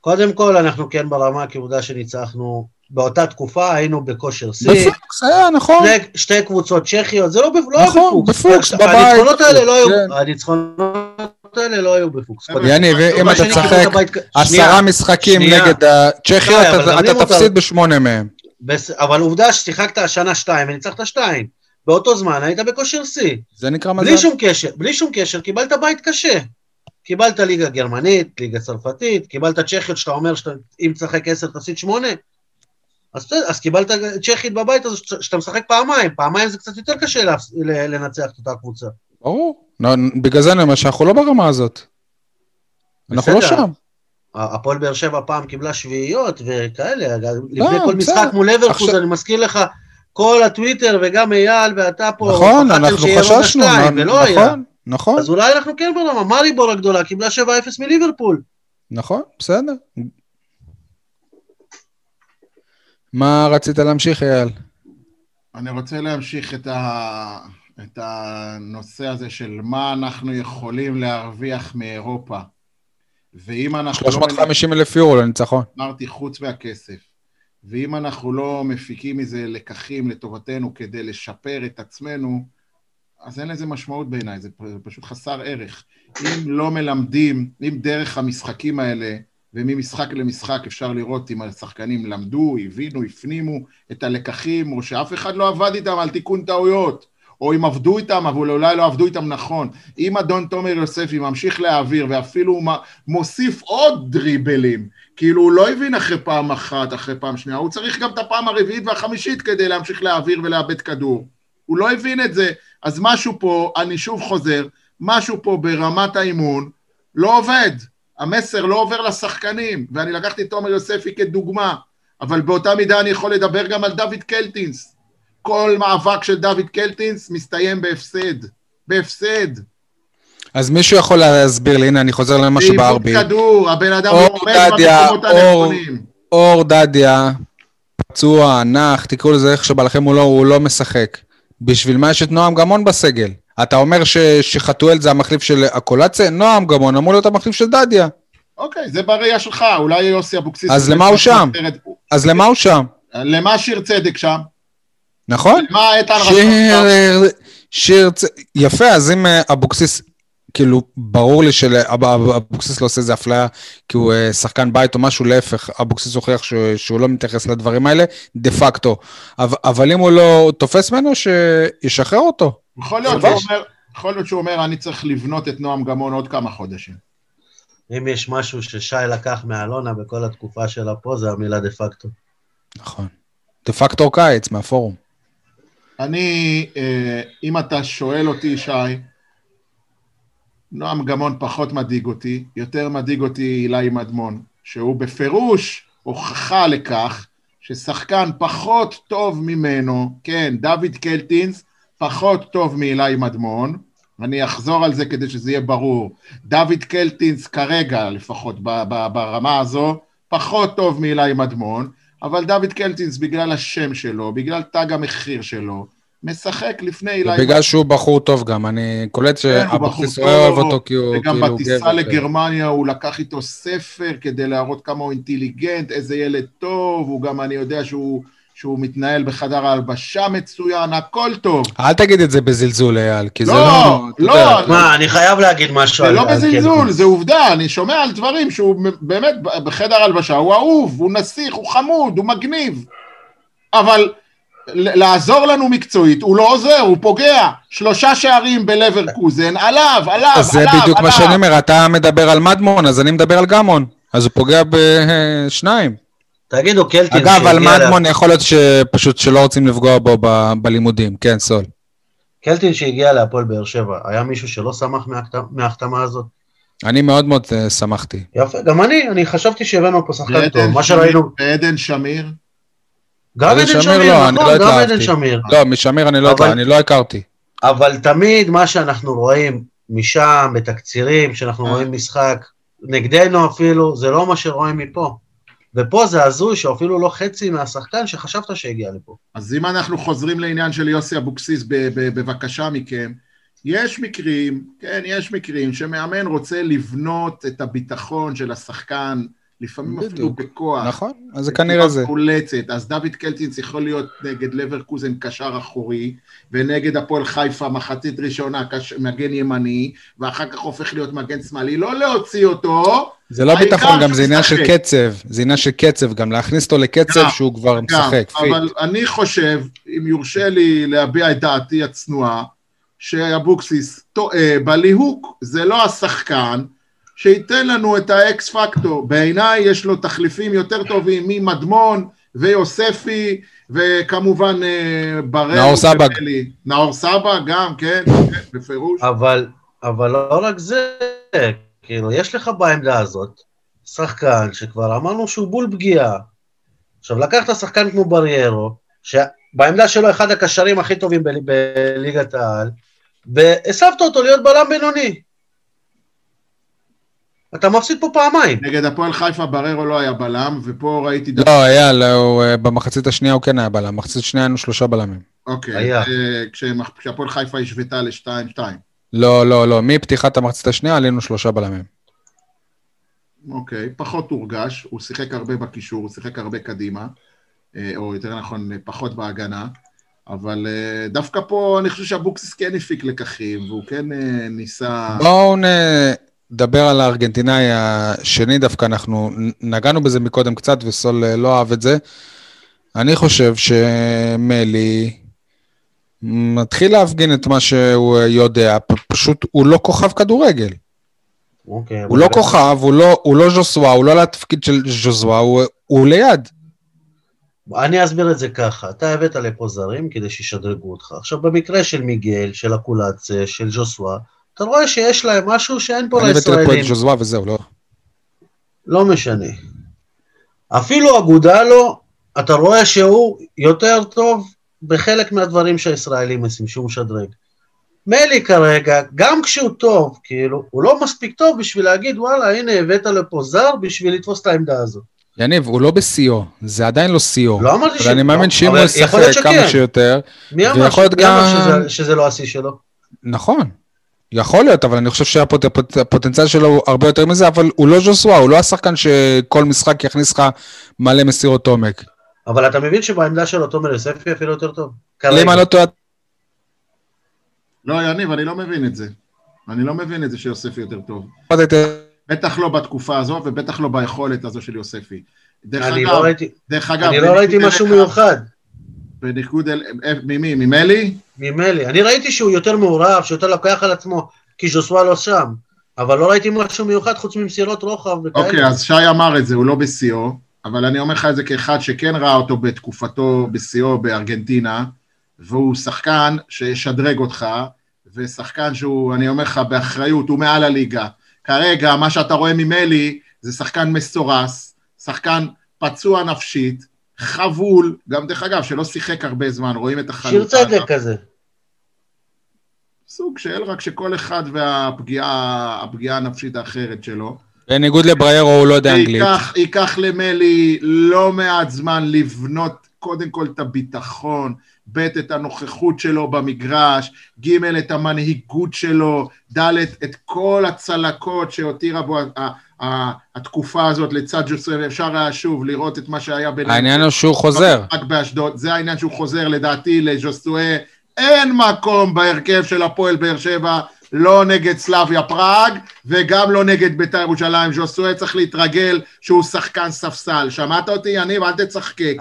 קודם כל, אנחנו כן ברמה, כי עובדה שניצחנו באותה תקופה, היינו בכושר שיא. בפוקס, היה, נכון. שתי קבוצות צ'כיות, זה לא, לא נכון, בפוקס, בבית. הניצחונות האלה לא היו, כן. הניצחונות האלה לא היו בפוקס. יניב, אם אתה תשחק עשרה משחקים נגד הצ'כיות, אתה תפסיד בשמונה מהם. אבל עובדה ששיחקת השנה שתיים וניצחת שתיים. באותו זמן היית בכושר שיא. זה נקרא מזל. בלי שום קשר, בלי שום קשר, קיבלת בית קשה. קיבלת ליגה גרמנית, ליגה צרפתית, קיבלת צ'כיות שאתה אומר שאם תשחק עשר תפסיד שמונה. אז, אז קיבלת צ'כית בבית הזה שאתה משחק פעמיים, פעמיים זה קצת יותר קשה לנצח את אותה קבוצה. ברור, בגלל זה אני אומר שאנחנו לא ברמה הזאת. אנחנו לא שם. הפועל באר שבע פעם קיבלה שביעיות וכאלה, לפני כל משחק מול אברקוז, אני מזכיר לך, כל הטוויטר וגם אייל ואתה פה, נכון, אנחנו חששנו, ולא היה. נכון, נכון. אז אולי אנחנו כן ברמה, מאריבור הגדולה קיבלה 7-0 מליברפול. נכון, בסדר. מה רצית להמשיך, אייל? אני רוצה להמשיך את, ה... את הנושא הזה של מה אנחנו יכולים להרוויח מאירופה. ואם אנחנו 350 לא... אלף יורו לניצחון. אמרתי, חוץ מהכסף. ואם אנחנו לא מפיקים מזה לקחים לטובתנו כדי לשפר את עצמנו, אז אין לזה משמעות בעיניי, זה פשוט חסר ערך. אם לא מלמדים, אם דרך המשחקים האלה, וממשחק למשחק אפשר לראות אם השחקנים למדו, הבינו, הפנימו את הלקחים, או שאף אחד לא עבד איתם על תיקון טעויות, או אם עבדו איתם, אבל אולי לא עבדו איתם נכון. אם אדון תומר יוספי ממשיך להעביר, ואפילו הוא מוסיף עוד דריבלים, כאילו הוא לא הבין אחרי פעם אחת, אחרי פעם שנייה, הוא צריך גם את הפעם הרביעית והחמישית כדי להמשיך להעביר ולאבד כדור. הוא לא הבין את זה, אז משהו פה, אני שוב חוזר, משהו פה ברמת האימון לא עובד. המסר לא עובר לשחקנים, ואני לקחתי את תומר יוספי כדוגמה, אבל באותה מידה אני יכול לדבר גם על דוד קלטינס. כל מאבק של דוד קלטינס מסתיים בהפסד. בהפסד. אז מישהו יכול להסביר לי, הנה אני חוזר למשהו בארבי. בעיבוד כדור, הבן אדם עומד במקומות הנכונים. אור דדיה, פצוע, נח, תקראו לזה איך שבא לכם, הוא לא, הוא לא משחק. בשביל מה יש את נועם גמון בסגל? אתה אומר ש, שחתואל זה המחליף של הקולציה? נועם גמון אמור להיות המחליף של דדיה. אוקיי, זה בראייה שלך, אולי יוסי אבוקסיס... אז למה הוא שם? אז למה הוא שם? למה שיר צדק שם? נכון. למה איתן רצון שם. יפה, אז אם אה, אבוקסיס... כאילו, ברור לי שאבוקסיס לא עושה איזה אפליה כי הוא אה, שחקן בית או משהו, להפך, אבוקסיס הוכיח שהוא, שהוא לא מתייחס לדברים האלה, דה פקטו. אבל, אבל אם הוא לא תופס ממנו, שישחרר אותו. יכול להיות, שהוא אומר, יכול להיות שהוא אומר, אני צריך לבנות את נועם גמון עוד כמה חודשים. אם יש משהו ששי לקח מאלונה בכל התקופה שלה פה, זה המילה דה פקטו. נכון. דה פקטו קיץ, מהפורום. אני, אה, אם אתה שואל אותי, שי, נועם גמון פחות מדאיג אותי, יותר מדאיג אותי אילי מדמון, שהוא בפירוש הוכחה לכך ששחקן פחות טוב ממנו, כן, דוד קלטינס, פחות טוב מאילי מדמון, אני אחזור על זה כדי שזה יהיה ברור. דוד קלטינס כרגע, לפחות ברמה הזו, פחות טוב מאילי מדמון, אבל דוד קלטינס בגלל השם שלו, בגלל תג המחיר שלו, משחק לפני אילי... בגלל שהוא בחור טוב גם, אני קולט כן, שאבוקסיס אוהב אותו כי הוא כאילו גבר. וגם בטיסה לגרמניה הוא לקח איתו ספר כדי להראות כמה הוא אינטליגנט, איזה ילד טוב, הוא גם, אני יודע שהוא... שהוא מתנהל בחדר ההלבשה מצוין, הכל טוב. אל תגיד את זה בזלזול, אייל, כי לא, זה לא... לא, לא. מה, אני חייב להגיד משהו על... זה לא בזלזול, זה עובדה, אני שומע על דברים שהוא באמת בחדר ההלבשה, הוא אהוב, הוא נסיך, הוא חמוד, הוא מגניב. אבל לעזור לנו מקצועית, הוא לא עוזר, הוא פוגע. שלושה שערים בלברקוזן, עליו, עליו, עליו, זה בדיוק מה שאני אומר, אתה מדבר על מדמון, אז אני מדבר על גמון. אז הוא פוגע בשניים. תגידו, קלטין אגב, על מדמון יכול להיות שפשוט שלא רוצים לפגוע בו ב- בלימודים, כן, סול. קלטין שהגיע להפועל באר שבע, היה מישהו שלא שמח מההחתמה הזאת? אני מאוד מאוד uh, שמחתי. יפה, גם אני, אני חשבתי שהבאנו פה שחקן טוב, מה שראינו... ועדן שמיר? גם עדן שמיר, לא, נכון, לא גם עדן שמיר. לא, משמיר אני לא, אבל, אני לא הכרתי. אבל תמיד מה שאנחנו רואים משם, בתקצירים, שאנחנו אה. רואים משחק, נגדנו אפילו, זה לא מה שרואים מפה. ופה זה הזוי שאפילו לא חצי מהשחקן שחשבת שהגיע לפה. אז אם אנחנו חוזרים לעניין של יוסי אבוקסיס, בבקשה מכם, יש מקרים, כן, יש מקרים שמאמן רוצה לבנות את הביטחון של השחקן, לפעמים בדיוק. אפילו בכוח. נכון, אז זה כנראה זה. קולצת. אז דוד קלטינס יכול להיות נגד לברקוזן קשר אחורי, ונגד הפועל חיפה מחצית ראשונה קש... מגן ימני, ואחר כך הופך להיות מגן שמאלי. לא להוציא אותו. זה לא ביטחון, גם זה עניין של קצב. זה עניין של קצב, גם להכניס אותו לקצב גם, שהוא כבר גם, משחק. אבל fit. אני חושב, אם יורשה לי להביע את דעתי הצנועה, שאבוקסיס טועה בליהוק. זה לא השחקן. שייתן לנו את ה X factor. בעיניי יש לו תחליפים יותר טובים ממדמון ויוספי, וכמובן אה, בראל. נאור סבג. נאור סבג גם, כן, כן, בפירוש. אבל, אבל לא רק זה, כאילו, יש לך בעמדה הזאת שחקן שכבר אמרנו שהוא בול פגיעה. עכשיו, לקחת שחקן כמו בריירו, שבעמדה שלו אחד הקשרים הכי טובים בליגת העל, והסבת אותו להיות בלם בינוני. אתה מפסיד פה פעמיים. נגד הפועל חיפה בררו לא היה בלם, ופה ראיתי... לא, היה, לא, במחצית השנייה הוא כן היה בלם, במחצית השנייה היינו שלושה בלמים. אוקיי, אה, כשהפועל חיפה השוותה ל-2-2. לא, לא, לא, מפתיחת המחצית השנייה עלינו שלושה בלמים. אוקיי, פחות הורגש, הוא שיחק הרבה בקישור, הוא שיחק הרבה קדימה, אה, או יותר נכון, פחות בהגנה, אבל אה, דווקא פה אני חושב שאבוקסיס כן הפיק לקחים, והוא כן אה, ניסה... בואו נדבר על הארגנטינאי השני דווקא, אנחנו נגענו בזה מקודם קצת, וסול אה, לא אהב את זה. אני חושב שמלי מתחיל להפגין את מה שהוא יודע, פשוט הוא לא כוכב כדורגל. אוקיי, הוא לא כוכב, הוא לא, הוא לא ז'וסווה, הוא לא לתפקיד של ז'וזווה, הוא, הוא ליד. אני אסביר את זה ככה, אתה הבאת לפה זרים כדי שישדרגו אותך. עכשיו, במקרה של מיגל, של אקולציה, של ז'וסווה, אתה רואה שיש להם משהו שאין פה אני לישראלים. לפה את ז'וזווה וזהו, לא? לא משנה. אפילו אגודלו, אתה רואה שהוא יותר טוב בחלק מהדברים שהישראלים עושים, שהוא משדרג. מלי כרגע, גם כשהוא טוב, כאילו, הוא לא מספיק טוב בשביל להגיד, וואלה, הנה, הבאת לפה זר בשביל לתפוס את העמדה הזאת. יניב, הוא לא בשיאו, זה עדיין לא שיאו. לא אמרתי אבל ש- אני מאמין שאם הוא ישחק כמה. שיותר, מי אמר, אמר גם- שזה, שזה לא השיא שלו? נכון. יכול להיות, אבל אני חושב שהפוטנציאל שלו הוא הרבה יותר מזה, אבל הוא לא ז'וסווה, הוא לא השחקן שכל משחק יכניס לך מלא מסירות עומק. אבל אתה מבין שבעמדה שלו תומר יוספי אפילו יותר טוב? אם. אני לא טועה, לא, יניב, אני לא מבין את זה. אני לא מבין את זה שיוספי יותר טוב. בטח לא בתקופה הזו, ובטח לא ביכולת הזו של יוספי. דרך אני אגב, לא ראיתי, דרך אגב, אני לא ראיתי משהו מיוחד בניגוד אל... אה, ממי? ממלי? ממלי. אני ראיתי שהוא יותר מעורב, שיותר לוקח על עצמו, כי ז'וסווה לא שם. אבל לא ראיתי משהו מיוחד חוץ ממסירות רוחב וכאלה. אוקיי, אז שי אמר את זה, הוא לא בשיאו, אבל אני אומר לך את זה כאחד שכן ראה אותו בתקופתו בשיאו בארגנטינה, והוא שחקן שישדרג אותך, ושחקן שהוא, אני אומר לך, באחריות, הוא מעל הליגה. כרגע, מה שאתה רואה ממלי, זה שחקן מסורס, שחקן פצוע נפשית, חבול, גם דרך אגב, שלא שיחק הרבה זמן, רואים את החלוקה. שיר צדק כזה. סוג של, רק שכל אחד והפגיעה הפגיעה הנפשית האחרת שלו. בניגוד לבריירו הוא לא יודע אנגלית. ייקח, ייקח למלי לא מעט זמן לבנות קודם כל את הביטחון, ב' את הנוכחות שלו במגרש, ג' את המנהיגות שלו, ד' את כל הצלקות שהותירה בו התקופה הזאת לצד ג'וסוי, ואפשר היה שוב לראות את מה שהיה בין... העניין הוא שהוא חוזר. רק באשדוד, זה העניין שהוא חוזר לדעתי לג'וסטואה, אין מקום בהרכב של הפועל באר שבע, לא נגד סלאביה פראג, וגם לא נגד בית"ר ירושלים, ז'וסואה צריך להתרגל שהוא שחקן ספסל. שמעת אותי, יניב? אל תצחקק.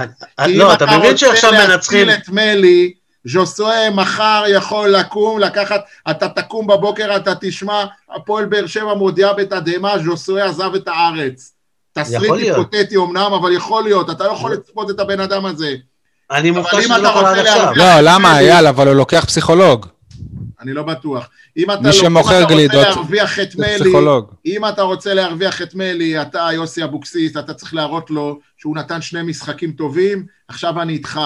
כי לא, אם אתה מבין שעכשיו רוצה מנצחים... להציל את מלי, ז'וסואה מחר יכול לקום, לקחת, אתה תקום בבוקר, אתה תשמע, הפועל באר שבע מודיעה בתדהמה, ז'וסואה עזב את הארץ. תסריט יכול. היפותטי אמנם, אבל יכול להיות, אתה לא יכול לצפות את הבן אדם הזה. אני מופתע שזה לא קרה עד עכשיו. לא, למה, אייל, אבל הוא לוקח פסיכולוג. אני לא בטוח. אם אתה, מי לא, שמוכר אם אתה גלידות רוצה להרוויח את זה מלי, פסיכולוג. אם אתה רוצה להרוויח את מלי, אתה יוסי אבוקסיס, אתה צריך להראות לו שהוא נתן שני משחקים טובים, עכשיו אני איתך.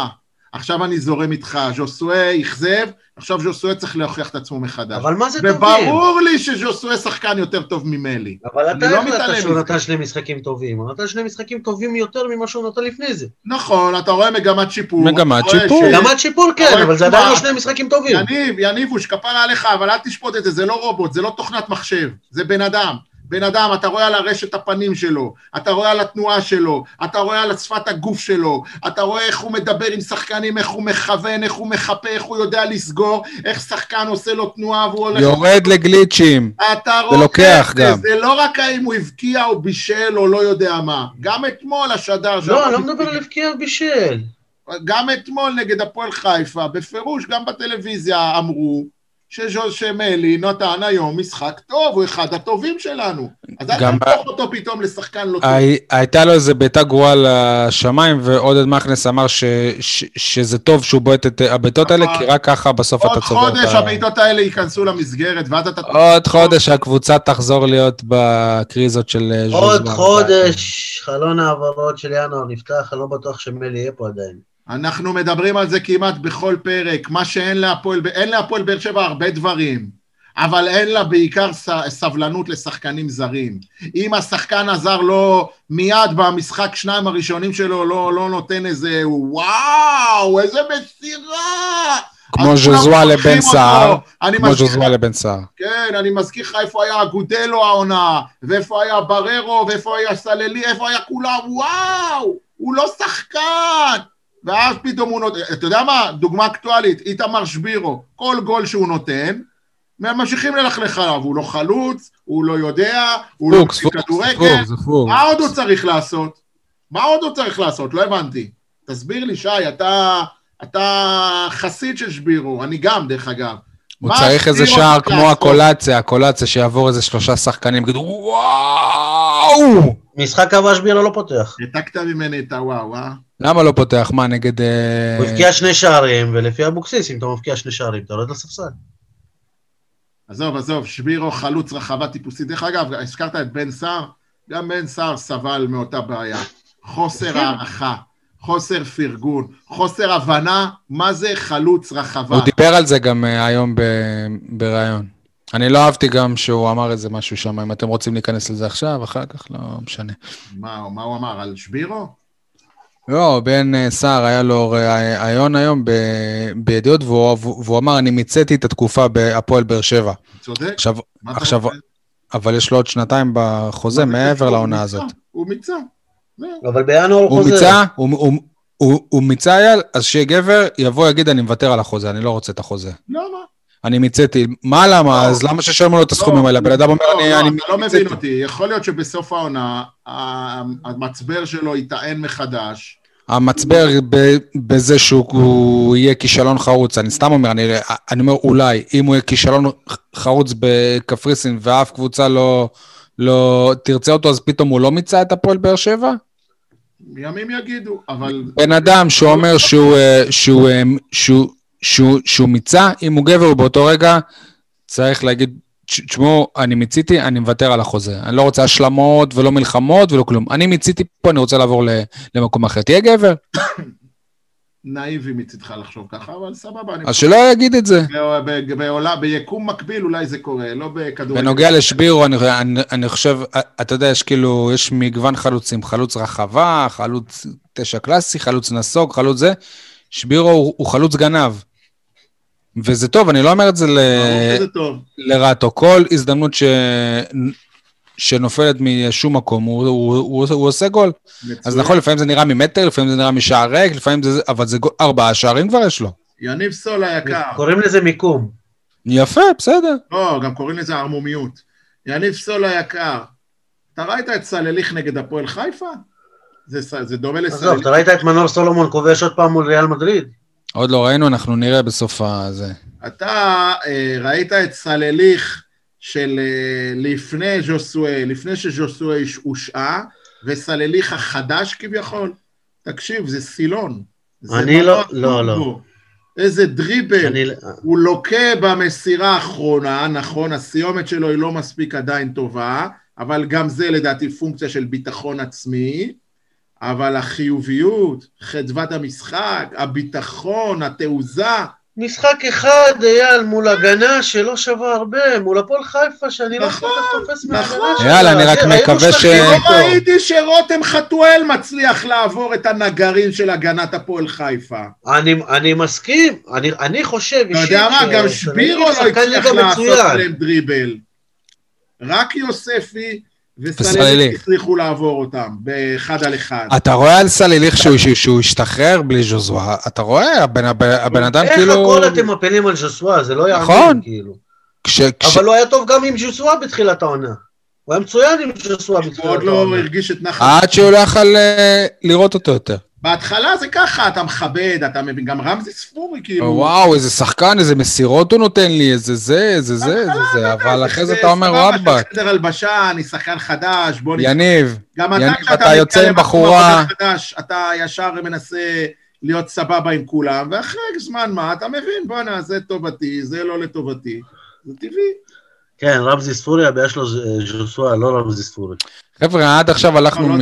עכשיו אני זורם איתך. ז'וסואה אכזב, עכשיו ז'וסואה צריך להוכיח את עצמו מחדש. אבל מה זה טובים? וברור לי שז'וסואה שחקן יותר טוב ממלי. אבל אתה לא החלטת מתעלם שהוא. נתן שני משחקים טובים. הוא נתן שני משחקים טובים יותר ממה שהוא נתן לפני זה. נכון, אתה רואה מגמת שיפור. מגמת שיפור. ש- רמת שיפור כן, אבל זה עדיין לא שני משחקים טובים. יניב, יניבוש, כפרה עליך, אבל אל תשפוט את זה, זה לא רובוט, זה לא תוכנת מחשב, זה בן אדם. בן אדם, אתה רואה על הרשת הפנים שלו, אתה רואה על התנועה שלו, אתה רואה על שפת הגוף שלו, אתה רואה איך הוא מדבר עם שחקנים, איך הוא מכוון, איך הוא מחפה, איך הוא יודע לסגור, איך שחקן עושה לו תנועה והוא הולך... יורד לגליצ'ים. אתה רואה ולוקח גם. זה לא רק האם הוא הבקיע או בישל או לא יודע מה. גם אתמול השדר... לא, אני לא מדבר על הבקיע בישל. גם אתמול נגד הפועל חיפה, בפירוש גם בטלוויזיה אמרו שז'וז שמלי נתן היום משחק טוב, הוא אחד הטובים שלנו. אז אל תהפוך אותו פתאום לשחקן לא טוב. הי- הייתה לו איזה בעיטה גרועה לשמיים, ועודד מכנס אמר ש- ש- שזה טוב שהוא בועט את הבעיטות האלה, נכון. כי רק ככה בסוף אתה עוד צובר את חודש ה... הבעיטות האלה ייכנסו למסגרת, ואז אתה... עוד חודש הקבוצה תחזור להיות בקריזות של אה. עוד חודש, חלון העברות של ינואר נפתח, אני לא בטוח שמלי יהיה פה עדיין. אנחנו מדברים על זה כמעט בכל פרק, מה שאין להפועל, אין להפועל באר שבע הרבה דברים, אבל אין לה בעיקר סבלנות לשחקנים זרים. אם השחקן הזר לא מיד במשחק שניים הראשונים שלו לא, לא נותן איזה וואו, איזה מסירה! כמו ז'וזואה לבן. סער. כמו ז'וזמה לבן סער. כן, אני מזכיר לך איפה היה אגודלו העונה, ואיפה היה בררו, ואיפה היה סללי, איפה היה כולם, וואו! הוא לא שחקן! ואז פתאום הוא נותן, אתה יודע מה? דוגמה אקטואלית, איתמר שבירו, כל גול שהוא נותן, ממשיכים ללכלך עליו, הוא לא חלוץ, הוא לא יודע, הוא לא פוקס, כדורגל. מה עוד הוא צריך לעשות? מה עוד הוא צריך לעשות? לא הבנתי. תסביר לי, שי, אתה, אתה חסיד של שבירו, אני גם, דרך אגב. הוא מה צריך איזה שער כמו? הקולציה, הקולציה שיעבור איזה שלושה שחקנים, יגידו וואו! משחק הבא שבירו לא פותח. העתקת ממני את הוואו, אה? למה לא פותח? מה, נגד... אה, הוא הבקיע שני שערים, ולפי אבוקסיס, אם אתה מבקיע שני שערים, אתה יורד לספסל. עזוב, עזוב, שבירו חלוץ רחבה טיפוסית. דרך אגב, הזכרת את בן סער, גם בן סער סבל מאותה בעיה. חוסר הערכה, חוסר פרגון, חוסר הבנה, מה זה חלוץ רחבה. הוא דיבר על זה גם אה, היום בריאיון. אני לא אהבתי גם שהוא אמר איזה משהו שם, אם אתם רוצים להיכנס לזה עכשיו, אחר כך, לא משנה. מה, מה הוא אמר, על שבירו? לא, בן אה, סער היה לו ראיון היום ב- בידיעות, והוא, והוא אמר, אני מיציתי את התקופה בהפועל באר שבע. צודק. עכשיו, עכשיו? אבל יש לו עוד שנתיים בחוזה מה זה מעבר? לעונה הזאת. הוא מיצה. זהו. אבל בינואר הוא הוא חוזר. מיצה, הוא- הוא- הוא- הוא מיצה אייל, אז שיהיה גבר, יבוא יגיד, אני מוותר על החוזה, אני לא רוצה את החוזה. למה? אני מיציתי. מה למה? לא. אז למה שישלמו לו את הסכומים האלה? הבן אדם אומר, לא, אני לא, אני אתה לא מיציתי. מבין אותי. יכול להיות שבסוף העונה, המצבר שלו ייטען מחדש. המצבר בזה שהוא הוא יהיה כישלון חרוץ, אני סתם אומר, אני, אני אומר אולי, אם הוא יהיה כישלון חרוץ בקפריסין ואף קבוצה לא, לא תרצה אותו, אז פתאום הוא לא מיצה את הפועל באר שבע? ימים יגידו, אבל... בן אדם שאומר שהוא, אה, שהוא, אה, שהוא, שהוא, שהוא מיצה, אם הוא גבר באותו רגע, צריך להגיד, "תש- תשמעו, אני מיציתי, אני מוותר על החוזה. אני לא רוצה השלמות ולא מלחמות ולא כלום. אני מיציתי פה, אני רוצה לעבור ל- למקום אחר. תהיה גבר, נאיבי מצידך לחשוב ככה, אבל סבבה. אז שלא יגיד את זה. בעולם, ביקום מקביל אולי זה קורה, לא בכדורגל. בנוגע לשבירו, אני, אני, אני חושב, אתה יודע, יש כאילו, יש מגוון חלוצים, חלוץ רחבה, חלוץ תשע קלאסי, חלוץ נסוג, חלוץ זה. שבירו הוא, הוא חלוץ גנב. וזה טוב, אני לא אומר את זה ל... לרעתו. כל הזדמנות ש... שנופלת משום מקום, הוא, הוא, הוא, הוא עושה גול. אז מצוין. נכון, לפעמים זה נראה ממטר, לפעמים זה נראה משער ריק, לפעמים זה... אבל זה גול, ארבעה שערים כבר יש לו. יניב סול היקר. קוראים לזה מיקום. יפה, בסדר. לא, גם קוראים לזה ערמומיות. יניב סול היקר, אתה ראית את סלליך נגד הפועל חיפה? זה, זה דומה עזוב, לסלליך. אתה ראית את מנור סולומון כובש עוד פעם מול ריאל מדריד? עוד לא ראינו, אנחנו נראה בסוף הזה. אתה אה, ראית את סלליך של אה, לפני ז'וסואל, לפני שז'וסואל הושעה, וסלליך החדש כביכול? תקשיב, זה סילון. זה אני לא- לא, לא. איזה דריבל. אני... הוא לוקה במסירה האחרונה, נכון, הסיומת שלו היא לא מספיק עדיין טובה, אבל גם זה לדעתי פונקציה של ביטחון עצמי, אבל החיוביות, חדוות המשחק, הביטחון, התעוזה, משחק אחד, אייל, מול הגנה שלא שווה הרבה, מול הפועל חיפה, שאני לא כל נכון, כך תופס נכון. שלה. יאללה, אני רק מקווה ש- לא. ראיתי שרותם חתואל מצליח לעבור את הנגרים של הגנת הפועל חיפה. אני, אני מסכים, אני, אני חושב אתה יודע מה, גם שבירו לא הצליח לעשות מצוין. עליהם דריבל. רק יוספי וסלליך. הצליחו לעבור אותם באחד על אחד. אתה רואה על סליליך שהוא, שהוא, שהוא השתחרר בלי ז'וזואה, אתה רואה, הבן, הבן, הבן אדם איך כאילו... הכל אתם מפילים על ז'וסווה, זה לא יאמן, נכון. כאילו. כש, כש, אבל הוא היה טוב גם עם ז'וסווה בתחילת העונה. הוא היה מצוין עם ז'וסווה הוא בתחילת עוד לא העונה. הרגיש את נחת. עד שהוא לא יכל אה, לראות אותו יותר. בהתחלה זה ככה, אתה מכבד, אתה מבין, גם רמזי ספורי, כאילו. וואו, איזה שחקן, איזה מסירות הוא נותן לי, איזה זה, איזה זה, איזה זה, אבל אחרי זה אתה אומר, סבבה, וואבק, חדר הלבשה, אני שחקן חדש, בוא נ... יניב, גם אתה, יניב, אתה יוצא עם בחורה- אתה ישר מנסה להיות סבבה עם כולם, ואחרי זמן מה, אתה מבין, בואנה, זה טובתי, זה לא לטובתי. זה טבעי. כן, רמזי ספורי, הבעיה שלו זה אה, ז'וסווה, לא רמזי ספורי. חבר'ה, עד עכשיו הלכנו לא, מ...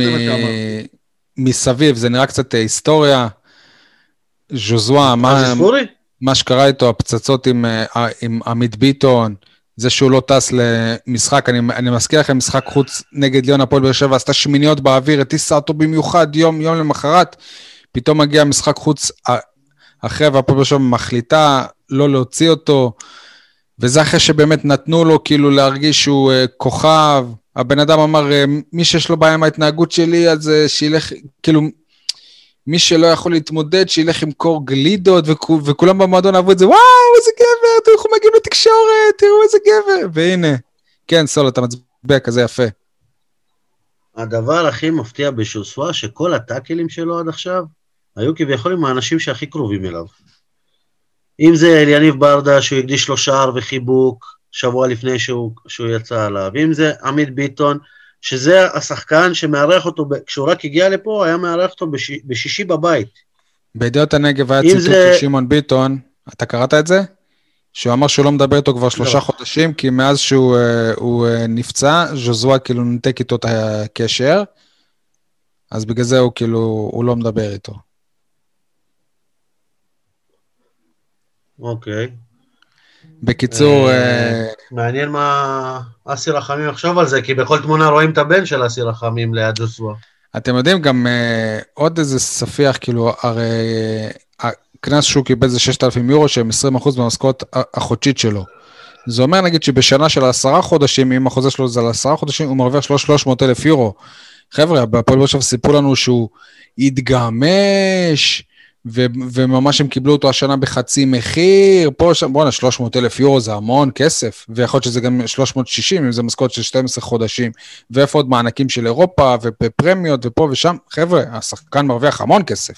מסביב, זה נראה קצת אה, היסטוריה. ז'וזואה, מה? מה שקרה איתו, הפצצות עם, אה, עם עמית ביטון, זה שהוא לא טס למשחק, אני, אני מזכיר לכם, משחק חוץ נגד ליון הפועל באר שבע, עשתה שמיניות באוויר, הטיסה אותו במיוחד יום, יום למחרת, פתאום מגיע משחק חוץ אה, אחרי, והפועל באר שבע מחליטה לא להוציא אותו, וזה אחרי שבאמת נתנו לו כאילו להרגיש שהוא כוכב. הבן אדם אמר, uh, מי שיש לו בעיה עם ההתנהגות שלי, אז uh, שילך, כאילו, מי שלא יכול להתמודד, שילך עם קור גלידות, וכו, וכולם במועדון אהבו את זה, וואו, איזה גבר, תראו איך הוא מגיע לתקשורת, תראו איזה גבר. והנה, כן, סול, אתה מצביע כזה יפה. הדבר הכי מפתיע בשוסווה, שכל הטאקלים שלו עד עכשיו, היו כביכול עם האנשים שהכי קרובים אליו. אם זה אליניב ברדה, שהוא הקדיש לו שער וחיבוק שבוע לפני שהוא, שהוא יצא עליו, אם זה עמית ביטון, שזה השחקן שמארח אותו, כשהוא רק הגיע לפה, היה מארח אותו בש, בשישי בבית. בידיעות הנגב היה ציטוט זה... של שמעון ביטון, אתה קראת את זה? שהוא אמר שהוא לא מדבר איתו כבר שלושה לא. חודשים, כי מאז שהוא uh, הוא, uh, נפצע, ז'וזואה כאילו נתק איתו את הקשר, אז בגלל זה הוא כאילו, הוא לא מדבר איתו. אוקיי. בקיצור... אה, מעניין מה אסי רחמים יחשוב על זה, כי בכל תמונה רואים את הבן של אסי רחמים ליד ג'וסווה. אתם יודעים, גם עוד איזה ספיח, כאילו, הרי הקנס שהוא קיבל זה 6,000 יורו, שהם 20% מהמשכורת החודשית שלו. זה אומר נגיד שבשנה של עשרה חודשים, אם החוזה שלו זה על עשרה חודשים, הוא מרוויח 300 אלף יורו. חבר'ה, בהפועל באר שבע סיפרו לנו שהוא התגמש, ו- וממש הם קיבלו אותו השנה בחצי מחיר, פה, שם, בואנה, 300 אלף יורו זה המון כסף, ויכול להיות שזה גם 360, אם זה משכורת של 12 חודשים, ואיפה עוד מענקים של אירופה, ופרמיות, ופה ושם, חבר'ה, השחקן מרוויח המון כסף.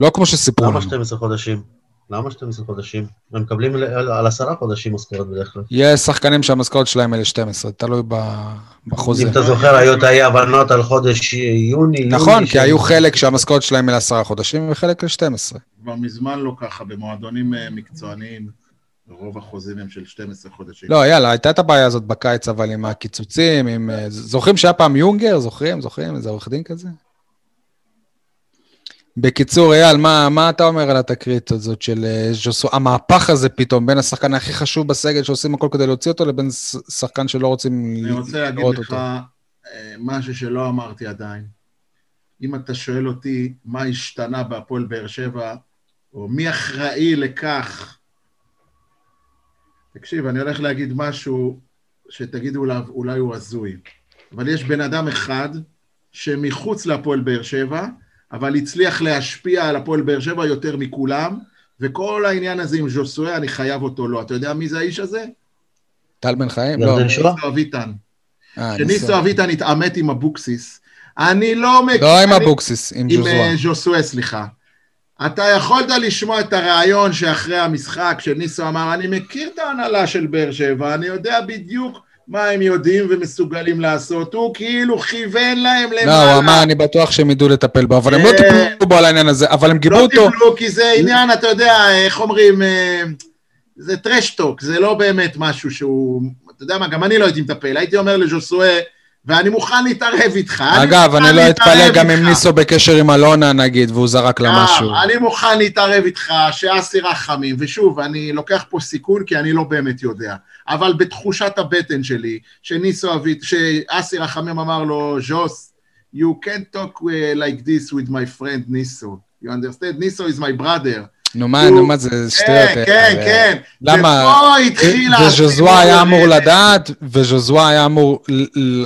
לא כמו שסיפרו לנו. למה 12 חודשים? למה 12 חודשים? הם מקבלים על עשרה חודשים משכורת בדרך כלל. יש שחקנים שהמשכורת שלהם אלה 12, תלוי בחוזה. אם אתה זוכר, היו את האי הבנות על חודש יוני. נכון, כי היו חלק שהמשכורת שלהם אלה עשרה חודשים וחלק ל-12. כבר מזמן לא ככה, במועדונים אה, מקצועניים, רוב החוזים הם של 12 חודשים. לא, יאללה, הייתה את הבעיה הזאת בקיץ, אבל עם הקיצוצים, עם... אה, זוכרים שהיה פעם יונגר? זוכרים? זוכרים? איזה עורך דין כזה? בקיצור, אייל, מה, מה אתה אומר על התקרית הזאת של אה, ז'וסו, המהפך הזה פתאום, בין השחקן הכי חשוב בסגל שעושים הכל כדי להוציא אותו, לבין שחקן שלא רוצים לראות אותו? אני רוצה להגיד לך אה, משהו שלא אמרתי עדיין. אם אתה שואל אותי מה השתנה בהפועל באר שבע, או מי אחראי לכך, תקשיב, אני הולך להגיד משהו שתגידו עליו, אולי הוא הזוי, אבל יש בן אדם אחד שמחוץ להפועל באר שבע, אבל הצליח להשפיע על הפועל באר שבע יותר מכולם, וכל העניין הזה עם ז'וסואה, אני חייב אותו לו. אתה יודע מי זה האיש הזה? טל בן חיים? לא, ניסו אביטן. כשניסו אה, אביטן התעמת עם אבוקסיס, אני לא מכיר... לא עם אבוקסיס, עם ז'וסואה. עם ז'וסואה, סליחה. אתה יכולת לשמוע את הרעיון שאחרי המשחק, שניסו אמר, אני מכיר את ההנהלה של באר שבע, אני יודע בדיוק מה הם יודעים ומסוגלים לעשות, הוא כאילו כיוון להם למעלה. לא, הוא אמר, אני בטוח שהם ידעו לטפל בו, אבל הם לא אה, טיפלו בו על העניין הזה, אבל הם גיבו לא אותו. לא טיפלו, כי זה עניין, אתה יודע, איך אומרים, אה, זה טרשטוק, זה לא באמת משהו שהוא, אתה יודע מה, גם אני לא הייתי מטפל, הייתי אומר לז'וסואה, ואני מוכן להתערב איתך. אגב, אני לא אתפלא גם אם ניסו בקשר עם אלונה נגיד, והוא זרק לה משהו. אני מוכן להתערב איתך שאסי רחמים, ושוב, אני לוקח פה סיכון כי אני לא באמת יודע. אבל בתחושת הבטן שלי, שניסו אבית, שאסי רחמים אמר לו, ז'וס, you can't talk uh, like this with my friend ניסו. You understand? ניסו is my brother. נו מה, נו מה, זה שטויות. כן, כן, כן. למה? ופה התחיל... וז'וזואה היה אמור לדעת, וז'וזואה היה אמור...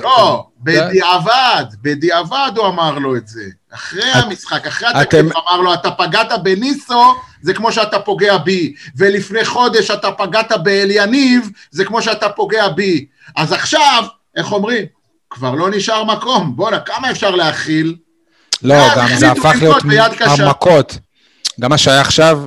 לא, בדיעבד, בדיעבד הוא אמר לו את זה. אחרי המשחק, אחרי התקציב, אמר לו, אתה פגעת בניסו, זה כמו שאתה פוגע בי. ולפני חודש אתה פגעת באליניב, זה כמו שאתה פוגע בי. אז עכשיו, איך אומרים? כבר לא נשאר מקום. בואנה, כמה אפשר להכיל? לא, גם זה הפך להיות המכות. גם מה שהיה עכשיו...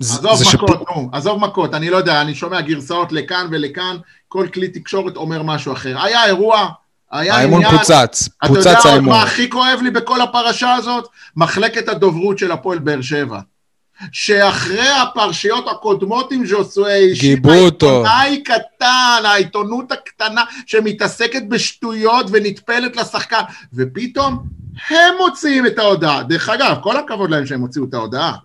עזוב מכות, נו, עזוב מכות, אני לא יודע, אני שומע גרסאות לכאן ולכאן, כל כלי תקשורת אומר משהו אחר. היה אירוע, היה האמון עניין... פוצץ, פוצץ האמון. אתה יודע מה הכי כואב לי בכל הפרשה הזאת? מחלקת הדוברות של הפועל באר שבע. שאחרי הפרשיות הקודמות עם ז'וסואי, גיבו אותו. העיתונאי קטן, העיתונות הקטנה שמתעסקת בשטויות ונטפלת לשחקן, ופתאום הם מוציאים את ההודעה. דרך אגב, כל הכבוד להם שהם הוציאו את ההודעה.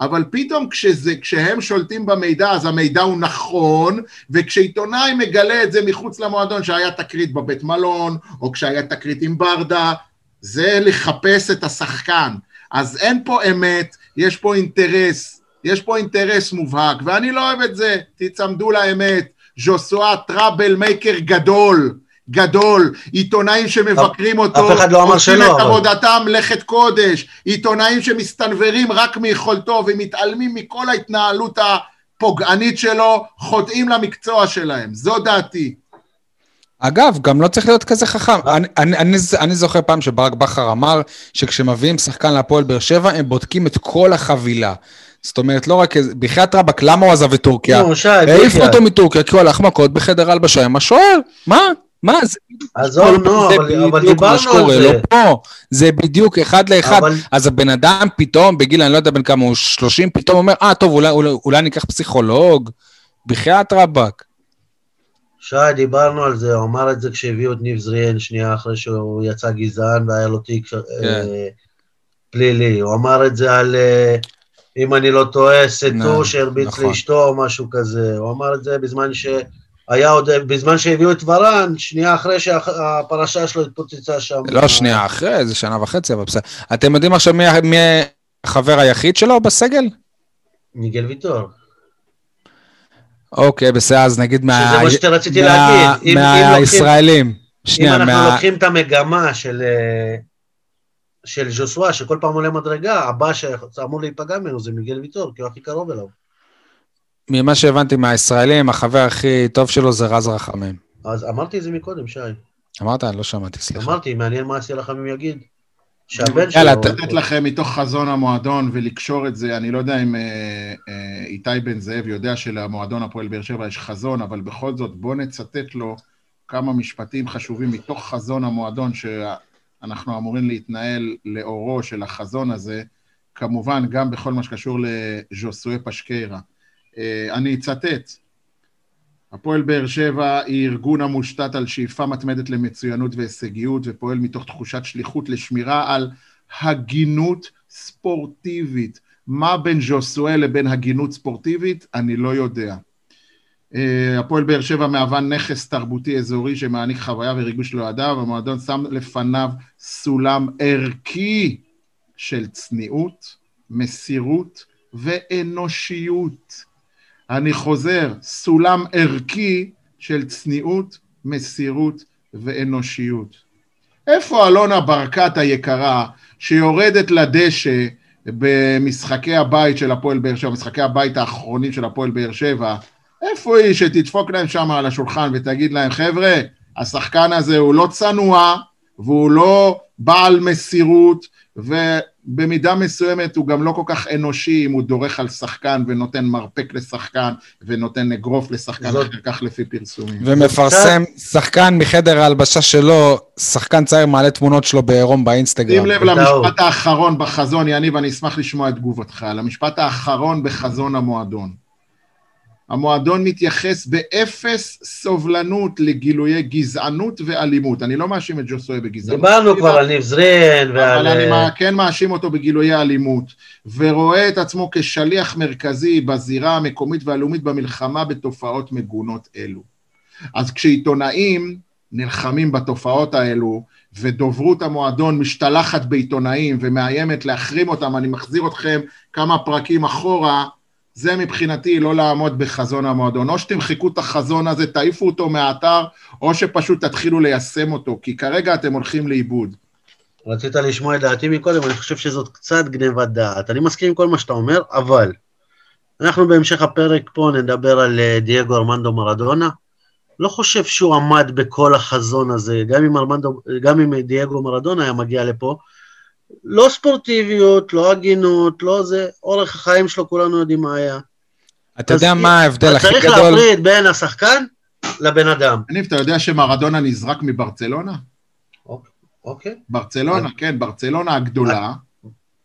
אבל פתאום כשזה, כשהם שולטים במידע, אז המידע הוא נכון, וכשעיתונאי מגלה את זה מחוץ למועדון, שהיה תקרית בבית מלון, או כשהיה תקרית עם ברדה, זה לחפש את השחקן. אז אין פה אמת, יש פה אינטרס, יש פה אינטרס מובהק, ואני לא אוהב את זה, תצמדו לאמת. ז'וסואה טראבל מייקר גדול, גדול, עיתונאים שמבקרים אותו, אף אחד לא אמר שלא, עושים את אבל- עבודתם מלאכת קודש, עיתונאים שמסתנוורים רק מיכולתו ומתעלמים מכל ההתנהלות הפוגענית שלו, חוטאים למקצוע שלהם, זו דעתי. אגב, גם לא צריך להיות כזה חכם. אה. אני, אני, אני, אני זוכר פעם שברק בכר אמר שכשמביאים שחקן להפועל באר שבע, הם בודקים את כל החבילה. זאת אומרת, לא רק... איזה- בחייאת רבאק, למה הוא עזב את טורקיה? נו, שי, העיפו בחייאת. אותו מטורקיה כי הוא הלך מכות בחדר הלבשה עם השוער. מה? מה? זה עזוב, נו, זה אבל אבל דיברנו על שקורה, זה. לא פה. זה בדיוק אחד לאחד. אבל- אז הבן אדם פתאום, בגיל, אני לא יודע בן כמה הוא, 30, פתאום אומר, אה, טוב, אולי, אולי, אולי ניקח פסיכולוג. בחייאת רבאק. שי, דיברנו על זה, הוא אמר את זה כשהביאו את ניב זריאן שנייה אחרי שהוא יצא גזען והיה לו תיק כן. אה, פלילי. הוא אמר את זה על, אה, אם אני לא טועה, סטו נכון, שהרביץ נכון. לאשתו או משהו כזה. הוא אמר את זה בזמן ש... היה עוד, בזמן שהביאו את ורן, שנייה אחרי שהפרשה שלו התפוצצה שם. לא שנייה אחרי, זה שנה וחצי, אבל בסדר. אתם יודעים עכשיו מי, מי החבר היחיד שלו בסגל? מיגל ויטור. אוקיי, בסדר, אז נגיד מה... שזה מה שרציתי מה- להגיד. אם- אם מהישראלים. אם שנייה, אנחנו מה... לוקחים את המגמה של, אה, של ז'וסווה, שכל פעם עולה מדרגה, הבא שאמור להיפגע ממנו זה מיגל ויטור, כי הוא הכי קרוב אליו. ממה שהבנתי מהישראלים, החבר הכי טוב שלו זה רז רחמים. אז אמרתי את זה מקודם, שי. אמרת? אני לא שמעתי, סליחה. אמרתי, מעניין מה אסי רחמים יגיד. שהבן יאללה, שלו... ת- לתת לכם מתוך חזון המועדון ולקשור את זה, אני לא יודע אם אה, אה, איתי בן זאב יודע שלמועדון הפועל באר שבע יש חזון, אבל בכל זאת בואו נצטט לו כמה משפטים חשובים מתוך חזון המועדון שאנחנו אמורים להתנהל לאורו של החזון הזה, כמובן גם בכל מה שקשור לז'וסואה פשקיירה. אה, אני אצטט, הפועל באר שבע היא ארגון המושתת על שאיפה מתמדת למצוינות והישגיות ופועל מתוך תחושת שליחות לשמירה על הגינות ספורטיבית. מה בין ז'וסואל לבין הגינות ספורטיבית? אני לא יודע. אה, הפועל באר שבע מהווה נכס תרבותי אזורי שמעניק חוויה וריגוש לאוהדיו, המועדון שם לפניו סולם ערכי של צניעות, מסירות ואנושיות. אני חוזר, סולם ערכי של צניעות, מסירות ואנושיות. איפה אלונה ברקת היקרה, שיורדת לדשא במשחקי הבית של הפועל באר שבע, משחקי הבית האחרונים של הפועל באר שבע, איפה היא שתדפוק להם שם על השולחן ותגיד להם, חבר'ה, השחקן הזה הוא לא צנוע, והוא לא בעל מסירות, ובמידה מסוימת הוא גם לא כל כך אנושי אם הוא דורך על שחקן ונותן מרפק לשחקן ונותן אגרוף לשחקן זאת- אחר כך לפי פרסומים. ומפרסם שחקן מחדר ההלבשה שלו, שחקן צעיר מעלה תמונות שלו בעירום באינסטגרם. שים לב. למשפט האחרון בחזון, יניב, אני אשמח לשמוע את תגובתך. למשפט האחרון בחזון המועדון. המועדון מתייחס באפס סובלנות לגילויי גזענות ואלימות. אני לא מאשים את ג'וסוי בגזענות. דיברנו כבר על ניב זרין ועל... אבל אני אה, כן מאשים אותו בגילויי אלימות, ורואה את עצמו כשליח מרכזי בזירה המקומית והלאומית במלחמה בתופעות מגונות אלו. אז כשעיתונאים נלחמים בתופעות האלו, ודוברות המועדון משתלחת בעיתונאים ומאיימת להחרים אותם, אני מחזיר אתכם כמה פרקים אחורה, זה מבחינתי לא לעמוד בחזון המועדון. או שתמחקו את החזון הזה, תעיפו אותו מהאתר, או שפשוט תתחילו ליישם אותו, כי כרגע אתם הולכים לאיבוד. רצית לשמוע את דעתי מקודם, אני חושב שזאת קצת גניבת דעת. אני מסכים עם כל מה שאתה אומר, אבל אנחנו בהמשך הפרק פה נדבר על אה, דייגו ארמנדו מרדונה. לא חושב שהוא עמד בכל החזון הזה, גם אם, ארמנדו, גם אם דייגו מרדונה היה מגיע לפה. לא ספורטיביות, לא הגינות, לא זה, אורך החיים שלו כולנו יודעים מה היה. אתה יודע מה ההבדל הכי צריך גדול? להפריד בין השחקן לבן אדם. יניב, אתה יודע שמרדונה נזרק מברצלונה? אוקיי? ברצלונה, כן, ברצלונה הגדולה,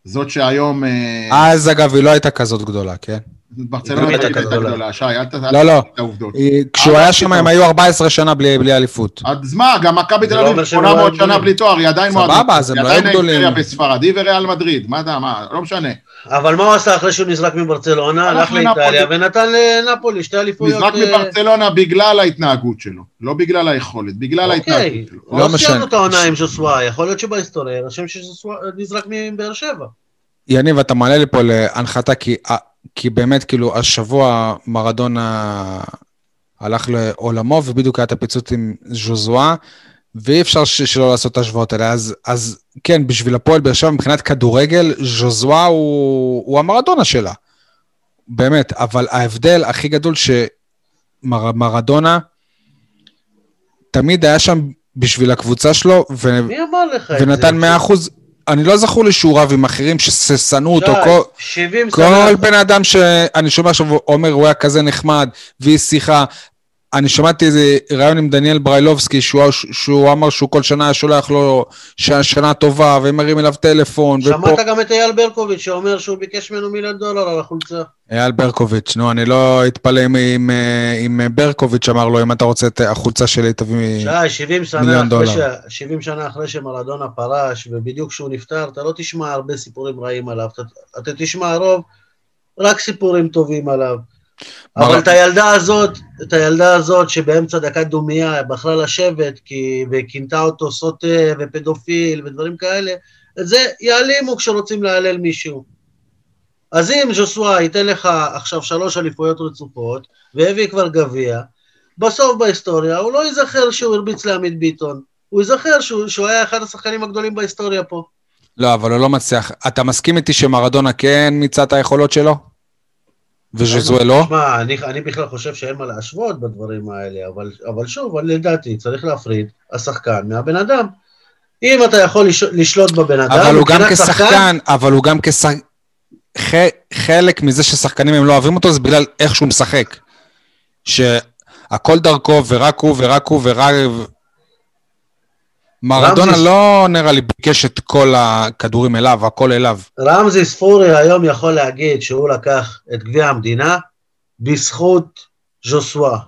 זאת שהיום... אה, אז אגב, היא לא הייתה כזאת גדולה, כן? ברצלונה היא הייתה גדולה. שי, אל ת... אל לא, לא. את העובדות. היא- כשהוא אה, היה שם. הם היו 14 שנה בלי בלי אליפות. אז מה, גם מכבי תל לא אביב אומר שהם 800 לא שנה גדולים. בלי תואר, היא עדיין סבבה, מועדון. אז הם היא לא עדיין היו גדולים. האימפריה בספרדי וריאל מדריד, מה אתה, מה, לא משנה. אבל מה הוא עשה אחרי שהוא נזרק מברצלונה? הלך לאיטליה. ונתן לנפולי שתי אליפויות. נזרק אה, מברצלונה בגלל ההתנהגות שלו, לא בגלל היכולת, בגלל אוקיי, ההתנהגות שלו. לא לא משנה. סיימנו את העונה עם ז'וסווה, יכול להיות שבהיסטוריה יירשם שז'וסווה נזרק מבאר שבע. יניב, אתה מעלה לי פה להנחתה, כי, כי באמת, כאילו, השבוע מרדונה הלך לעולמו, ובדיוק היה את הפיצוץ עם ז'וזואה, ואי אפשר ש- שלא לעשות את ההשוואות האלה. אז, אז כן, בשביל הפועל באר שבע, מבחינת כדורגל, ז'וזואה הוא, הוא המרדונה שלה. באמת, אבל ההבדל הכי גדול שמרדונה תמיד היה שם בשביל הקבוצה שלו, ו... ונתן 100 אחוז. אני לא זכור לי שהוא רב עם אחרים ששנאו אותו. שי, כל, 70 כל. בן אדם שאני שומע עכשיו אומר, הוא היה כזה נחמד, והיא שיחה. אני שמעתי איזה ראיון עם דניאל בריילובסקי, שהוא, שהוא אמר שהוא כל שנה שולח לו שנה טובה, ומרים אליו טלפון, ופה... שמעת גם את אייל ברקוביץ' שאומר שהוא ביקש ממנו מיליון דולר על החולצה. אייל ברקוביץ', נו, אני לא אתפלא אם, אם, אם ברקוביץ' אמר לו, אם אתה רוצה את החולצה שלי, תביא... שי, 70 שנה, מיליון. דולר. 70 שנה אחרי שמרדונה פרש, ובדיוק כשהוא נפטר, אתה לא תשמע הרבה סיפורים רעים עליו, אתה, אתה תשמע רוב, רק סיפורים טובים עליו. אבל את הילדה הזאת, את הילדה הזאת שבאמצע דקת דומייה בחרה לשבת כי, וכינתה אותו סוטה ופדופיל ודברים כאלה, את זה יעלימו כשרוצים להלל מישהו. אז אם ז'וסווה ייתן לך עכשיו שלוש אליפויות רצופות, והביא כבר גביע, בסוף בהיסטוריה הוא לא ייזכר שהוא הרביץ לעמית ביטון, הוא ייזכר שהוא, שהוא היה אחד השחקנים הגדולים בהיסטוריה פה. לא, אבל הוא לא מצליח. אתה מסכים איתי שמרדונה כן מיצה את היכולות שלו? וז'וזואה לא? שמע, אני, אני בכלל חושב שאין מה להשוות בדברים האלה, אבל, אבל שוב, אני לדעתי, צריך להפריד השחקן מהבן אדם. אם אתה יכול לש, לשלוט בבן אדם, אבל הוא גם כשחקן, אבל הוא גם כשחקן... חלק מזה ששחקנים הם לא אוהבים אותו זה בגלל איך שהוא משחק. שהכל דרכו, ורק הוא, ורק הוא, ורק... מרדונה רמזי- לא נראה לי ביקש את כל הכדורים אליו, הכל אליו. רמזי ספורי היום יכול להגיד שהוא לקח את גביע המדינה בזכות ז'וסווה.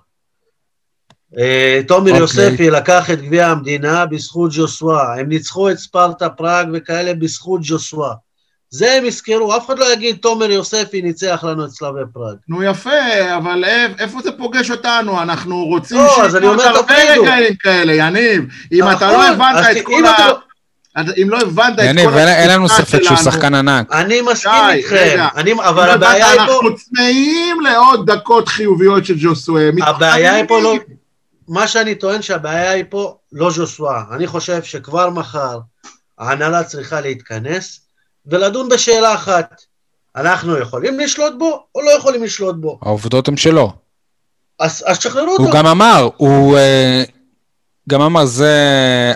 אה, תומר אוקיי. יוספי לקח את גביע המדינה בזכות ז'וסווה. הם ניצחו את ספרטה פראג וכאלה בזכות ז'וסווה. זה הם יזכרו, אף אחד לא יגיד תומר יוספי ניצח לנו את סלאבי פראג. נו יפה, אבל איפ- איפה זה פוגש אותנו? אנחנו רוצים לא, שיהיו אז אני אומר, תפרידו. רגעים כאלה, יניב. אם אתה נכון, לא אז הבנת את אם כל ה... לא- אם לא הבנת את יניב, כל אין אין לנו ספק שהוא שחקן ענק. אני מסכים איתכם, אבל הבעיה היא פה, אנחנו צמאים לעוד דקות חיוביות של ג'וסווה. הבעיה היא פה לא... מה שאני טוען שהבעיה היא פה לא ז'וסווה. אני חושב שכבר מחר ההנהלה צריכה להתכנס ולדון בשאלה אחת. אנחנו יכולים לשלוט בו או לא יכולים לשלוט בו? העובדות הן שלו. אז, אז שחררו אותו. הוא גם אמר, הוא אה, גם אמר, זה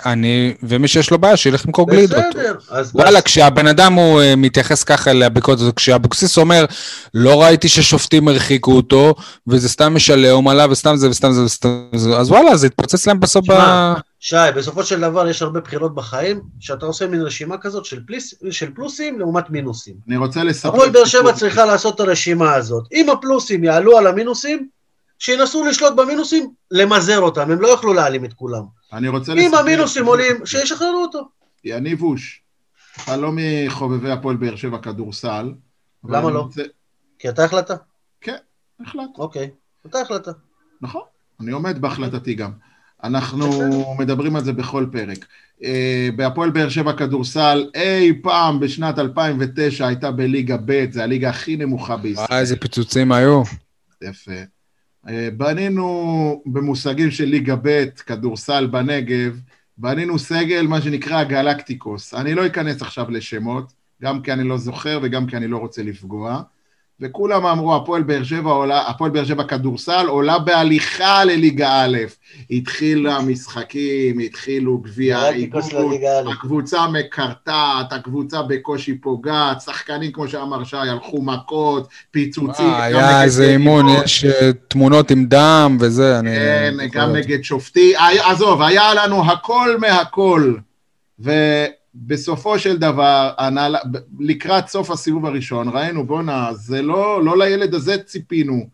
אני, ומי שיש לו בעיה, שילך למכור גלידות. בסדר. אז וואלה, כשהבן אדם הוא אה, מתייחס ככה לביקורת הזאת, כשאבוקסיס אומר, לא ראיתי ששופטים הרחיקו אותו, וזה סתם משלם עליו, וסתם זה, וסתם זה, וסתם זה, אז וואלה, זה התפוצץ להם בסוף ב... שי, בסופו של דבר יש הרבה בחירות בחיים, שאתה עושה מין רשימה כזאת של, פליס, של פלוסים לעומת מינוסים. אני רוצה לספר... הפועל באר שבע. צריכה לעשות את הרשימה הזאת. אם הפלוסים יעלו על המינוסים, שינסו לשלוט במינוסים, למזער אותם, הם לא יוכלו להעלים את כולם. אני רוצה אם לספר- המינוסים עולים, שישחררו אותו. יניב אוש, אתה לא מחובבי הפועל באר שבע כדורסל. למה לא? רוצה- כי אתה החלטה? כן, החלט. אוקיי, אתה החלטה. נכון, אני עומד בהחלטתי גם. אנחנו. מדברים על זה בכל פרק. אה, בהפועל באר שבע כדורסל, אי פעם בשנת 2009 הייתה בליגה ב', זו הליגה הכי נמוכה בישראל. וואי, איזה פיצוצים היו. יפה. אה, בנינו במושגים של ליגה ב', כדורסל בנגב, בנינו סגל, מה שנקרא גלקטיקוס. אני לא אכנס עכשיו לשמות, גם כי אני לא זוכר וגם כי אני לא רוצה לפגוע. וכולם אמרו, הפועל באר שבע עולה, הפועל באר שבע כדורסל עולה בהליכה לליגה א'. התחילו המשחקים, התחילו גביע. הקבוצה מקרטעת, הקבוצה בקושי פוגעת, שחקנים, כמו שאמר שי, הלכו מכות, פיצוצים. היה איזה אימון. יש אה, תמונות עם דם וזה, אני... כן, גם. נגד שופטי. היה- עזוב, היה לנו הכל מהכל. ובסופו של דבר, הנהלה- לקראת סוף הסיבוב הראשון, ראינו, בואנה, זה לא, לא לילד הזה ציפינו.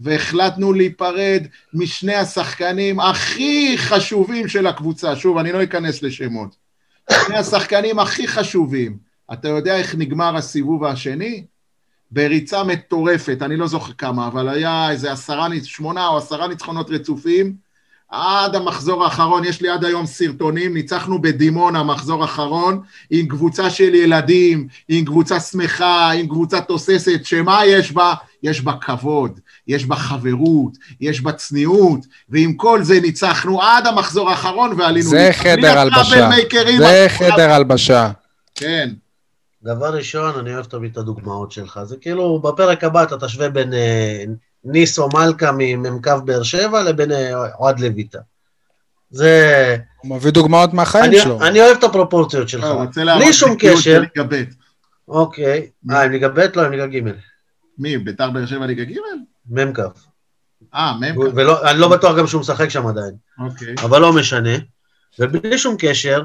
והחלטנו להיפרד משני השחקנים הכי חשובים של הקבוצה. שוב, אני לא אכנס לשמות. שני השחקנים הכי חשובים. אתה יודע איך נגמר הסיבוב השני? בריצה מטורפת, אני לא זוכר כמה, אבל היה איזה עשרה, שמונה או עשרה ניצחונות רצופים, עד המחזור האחרון, יש לי עד היום סרטונים, ניצחנו בדימונה, מחזור אחרון, עם קבוצה של ילדים, עם קבוצה שמחה, עם קבוצה תוססת, שמה יש בה? יש בה כבוד, יש בה חברות, יש בה צניעות, ועם כל זה ניצחנו עד המחזור האחרון ועלינו... זה חדר הלבשה. זה חדר הלבשה. כן. דבר ראשון, אני אוהב תמיד את הדוגמאות שלך. זה כאילו, בפרק הבא אתה תשווה בין אה, ניסו מלכה ממ"כ באר שבע לבין אה, אוהד לויטה. זה... הוא מביא דוגמאות מהחיים אני, שלו. אני אוהב את הפרופורציות שלך. הוא רוצה בלי להראות שום בקיאות קשר. של ליגה ב'. אוקיי. אה, עם ליגה ב'? לא, עם ליגה ג'. מי, ביתר באר שבע ליגה ג'? מ"כ. אה, מ"כ. ואני לא בטוח גם שהוא משחק שם עדיין. אוקיי. אבל לא משנה. ובלי שום קשר,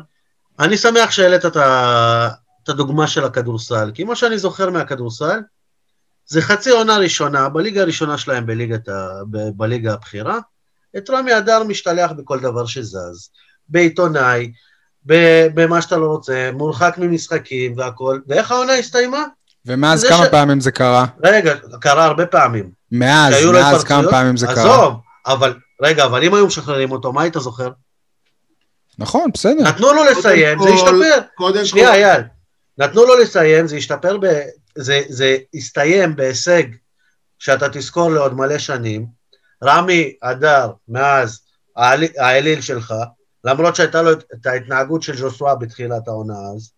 אני שמח שהעלית. את הדוגמה של הכדורסל, כי מה שאני זוכר מהכדורסל, זה חצי עונה ראשונה, בליגה הראשונה שלהם בליגת ה... ב... בליגה הבכירה, את רמי אדר משתלח בכל דבר שזז, בעיתונאי. במה שאתה לא רוצה, מורחק ממשחקים והכל, ואיך העונה הסתיימה? ומאז זה כמה ש- פעמים זה קרה? רגע, קרה הרבה פעמים. מאז, מאז כמה? פעמים זה קרה. עזוב, אבל, רגע, אבל אם היו משחררים אותו, מה היית זוכר? נכון, בסדר. נתנו לו לסיים, זה כל- השתפר. קודם שנייה, כל, אייל. נתנו לו לסיים, זה השתפר ב... זה, זה הסתיים בהישג שאתה תזכור לעוד מלא שנים. רמי אדר, מאז האל- האליל שלך, למרות שהייתה לו את ההתנהגות של ז'וסווה בתחילת העונה אז,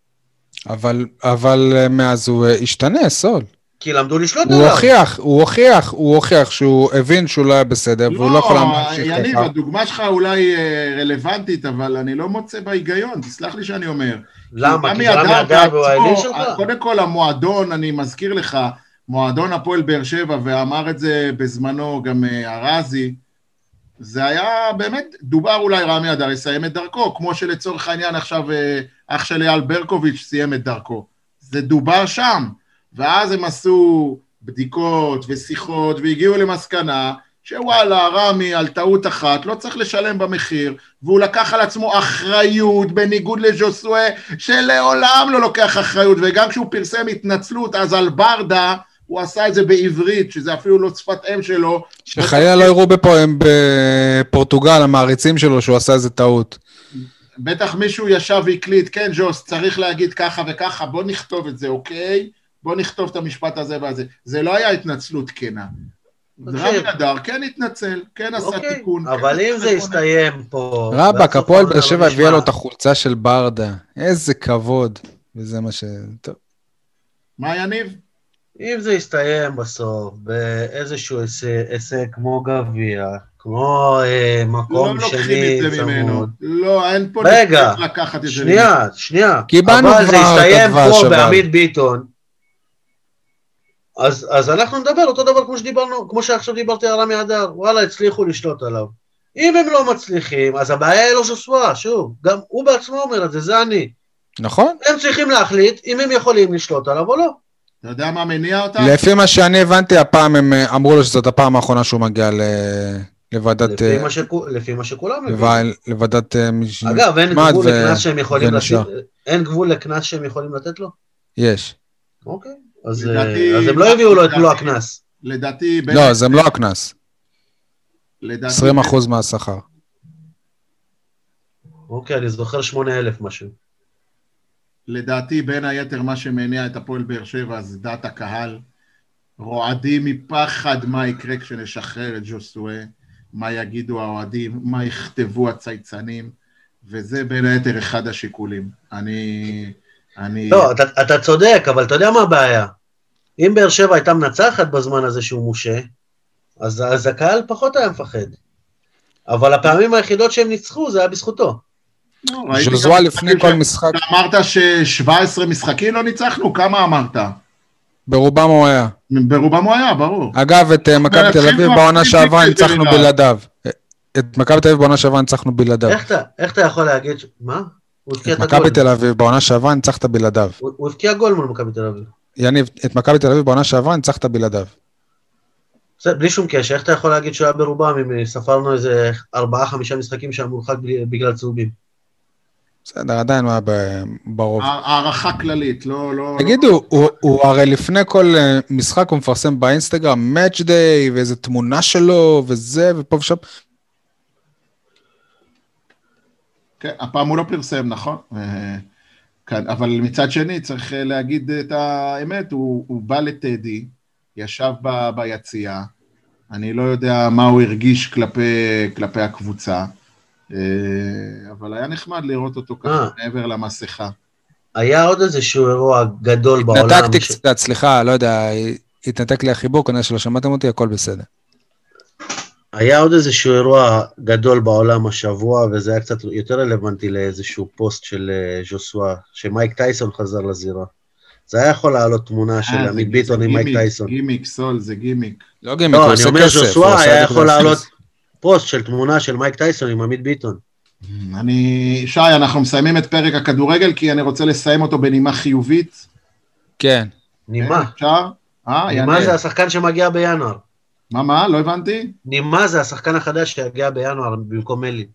אבל, אבל אה, מאז הוא אה, השתנה, סול. כי למדו לשלוט הוא עליו. הוכיח, הוא הוכיח, הוא הוכיח שהוא הבין שהוא לא היה בסדר, והוא לא יכול להמשיך יניב, ככה. הדוגמה שלך אולי אה, רלוונטית, אבל אני לא מוצא בה היגיון, תסלח לי שאני אומר. למה? כי רמי והוא האליל בעצמו, שלך? קודם כל המועדון, אני מזכיר לך, מועדון הפועל באר שבע, ואמר את זה בזמנו גם אה, ארזי, זה היה באמת, דובר אולי רמי אדר יסיים את דרכו, כמו שלצורך העניין עכשיו אה, אח של אייל ברקוביץ' סיים את דרכו. זה דובר שם, ואז הם עשו בדיקות ושיחות והגיעו למסקנה שוואלה, רמי על טעות אחת, לא צריך לשלם במחיר, והוא לקח על עצמו אחריות בניגוד לז'וסואה, שלעולם לא לוקח אחריות, וגם כשהוא פרסם התנצלות אז על ברדה, הוא עשה את זה בעברית, שזה אפילו לא שפת אם שלו. שחלילה לא יראו בפו- בפורטוגל, המעריצים שלו, שהוא עשה איזה טעות. בטח מישהו ישב והקליט, כן ג'וס, צריך להגיד ככה וככה, בוא נכתוב את זה, אוקיי? בוא נכתוב את המשפט הזה והזה. זה לא היה התנצלות כנה. רמי אדר כן התנצל, כן עשה אוקיי, תיקון. אבל כן אם עשה זה. יסתיים פה... רבאק, הפועל באר לא שבע הביאה לו את החולצה של ברדה. איזה כבוד. וזה מה ש... טוב. מה יניב? אם זה יסתיים בסוף באיזשהו הישג, כמו גביע, כמו אה, לא מקום לוקחים שני את זה ממנו. צמוד. לא, אין פה רגע, לקחת את זה. שנייה, שנייה. קיבלנו אבל זה כבר את יסתיים הדבש, פה אבל. בעמית ביטון. אז, אז אנחנו נדבר אותו דבר כמו שדיברנו, כמו שעכשיו דיברתי על רמי אדר, וואלה, הצליחו לשלוט עליו. אם הם לא מצליחים, אז הבעיה היא לא ז'וסווה, שוב, גם הוא בעצמו אומר את זה, זה אני. נכון? הם צריכים להחליט אם הם יכולים לשלוט עליו או לא. אתה יודע מה מניע אותה? לפי מה שאני הבנתי, הפעם הם אה, אמרו לו שזאת הפעם האחרונה שהוא מגיע ל- לוועדת... לפי אה, מה, שכו, לפי מה שכולם מבינים. לוועדת... אה, מש- אגב, אין משמעת גבול ו- לקנס שהם יכולים. לתת, אין גבול לקנס שהם יכולים לתת לו? יש. אוקיי. אז, לדעתי- אה, אז הם לא הביאו לו את מלוא לדעתי- הקנס. לדעתי, לא, זה מלוא הקנס. לדעתי- 20% מהשכר. אוקיי, אני זוכר 8,000 משהו. לדעתי, בין היתר, מה שמניע את הפועל באר שבע זה דעת הקהל. רועדים מפחד מה יקרה כשנשחרר את ג'וסואה, מה יגידו האוהדים, מה יכתבו הצייצנים, וזה בין היתר אחד השיקולים. אני... אני... לא, אתה, אתה צודק, אבל אתה יודע מה הבעיה? אם באר שבע הייתה מנצחת בזמן הזה שהוא מושה, אז, אז הקהל פחות היה מפחד. אבל הפעמים היחידות שהם ניצחו, זה היה בזכותו. לא, ז'וזואה לפני כל משחק, אמרת ש-17 משחקים לא ניצחנו? כמה אמרת? ברובם הוא היה. ברובם הוא היה, ברור. אגב, את אה, מכבי תל להתחיל אביב בעונה שעברה ניצחנו. בלעדיו. את מכבי תל אביב בעונה שעברה ניצחנו בלעדיו. איך אתה, יכול להגיד, מה? מכבי תל אביב בעונה שעברה ניצחת בלעדיו. הוא, הבקיע גול מול מכבי תל אביב. יניב, את מכבי תל אביב בעונה שעברה ניצחת בלעדיו. בלי שום קשר, איך אתה יכול להגיד שהוא היה ברובם אם ספרנו איזה ארבעה-חמישה משחקים שהיה מורחק בגלל צהובים? בסדר, עדיין הוא היה ברוב. הערכה כללית, לא... לא תגידו, הוא- הוא הרי לפני כל אה, משחק הוא מפרסם באינסטגרם Match Day ואיזה תמונה שלו וזה ופה ושם. כן, הפעם הוא לא פרסם, נכון? אה, כן, אבל מצד שני, צריך אה, להגיד את האמת, הוא, הוא בא לטדי, ישב ב, ביציאה, אני לא יודע מה הוא הרגיש כלפי, כלפי הקבוצה, אה, אבל היה נחמד לראות אותו ככה אה. מעבר למסכה. היה עוד איזשהו אירוע גדול בעולם. התנתקתי ש- קצת, סליחה, לא יודע, התנתק לי החיבור, כנראה שלא שמעתם אותי, הכל בסדר. היה עוד איזשהו אירוע גדול בעולם השבוע, וזה היה קצת יותר רלוונטי לאיזשהו פוסט של אה, ז'וסווה, שמייק טייסון חזר לזירה. זה היה יכול לעלות תמונה של אה, עמית ביטון עם מייק גימיק, טייסון. גימיק, סול, זה גימיק. לא גימיק, הוא לא, אני עושה אומר כסף. הוא ז'וסווה עשה היה את זה יכול לעלות פוסט של תמונה של מייק טייסון עם עמית ביטון. אני, שי, אנחנו מסיימים את פרק הכדורגל, כי אני רוצה לסיים אותו בנימה חיובית. כן. נימה. אפשר? אה, נימה. זה השחקן שמגיע בינואר. מה, מה? לא הבנתי? נימה זה השחקן החדש שיגיע בינואר במקום אלי.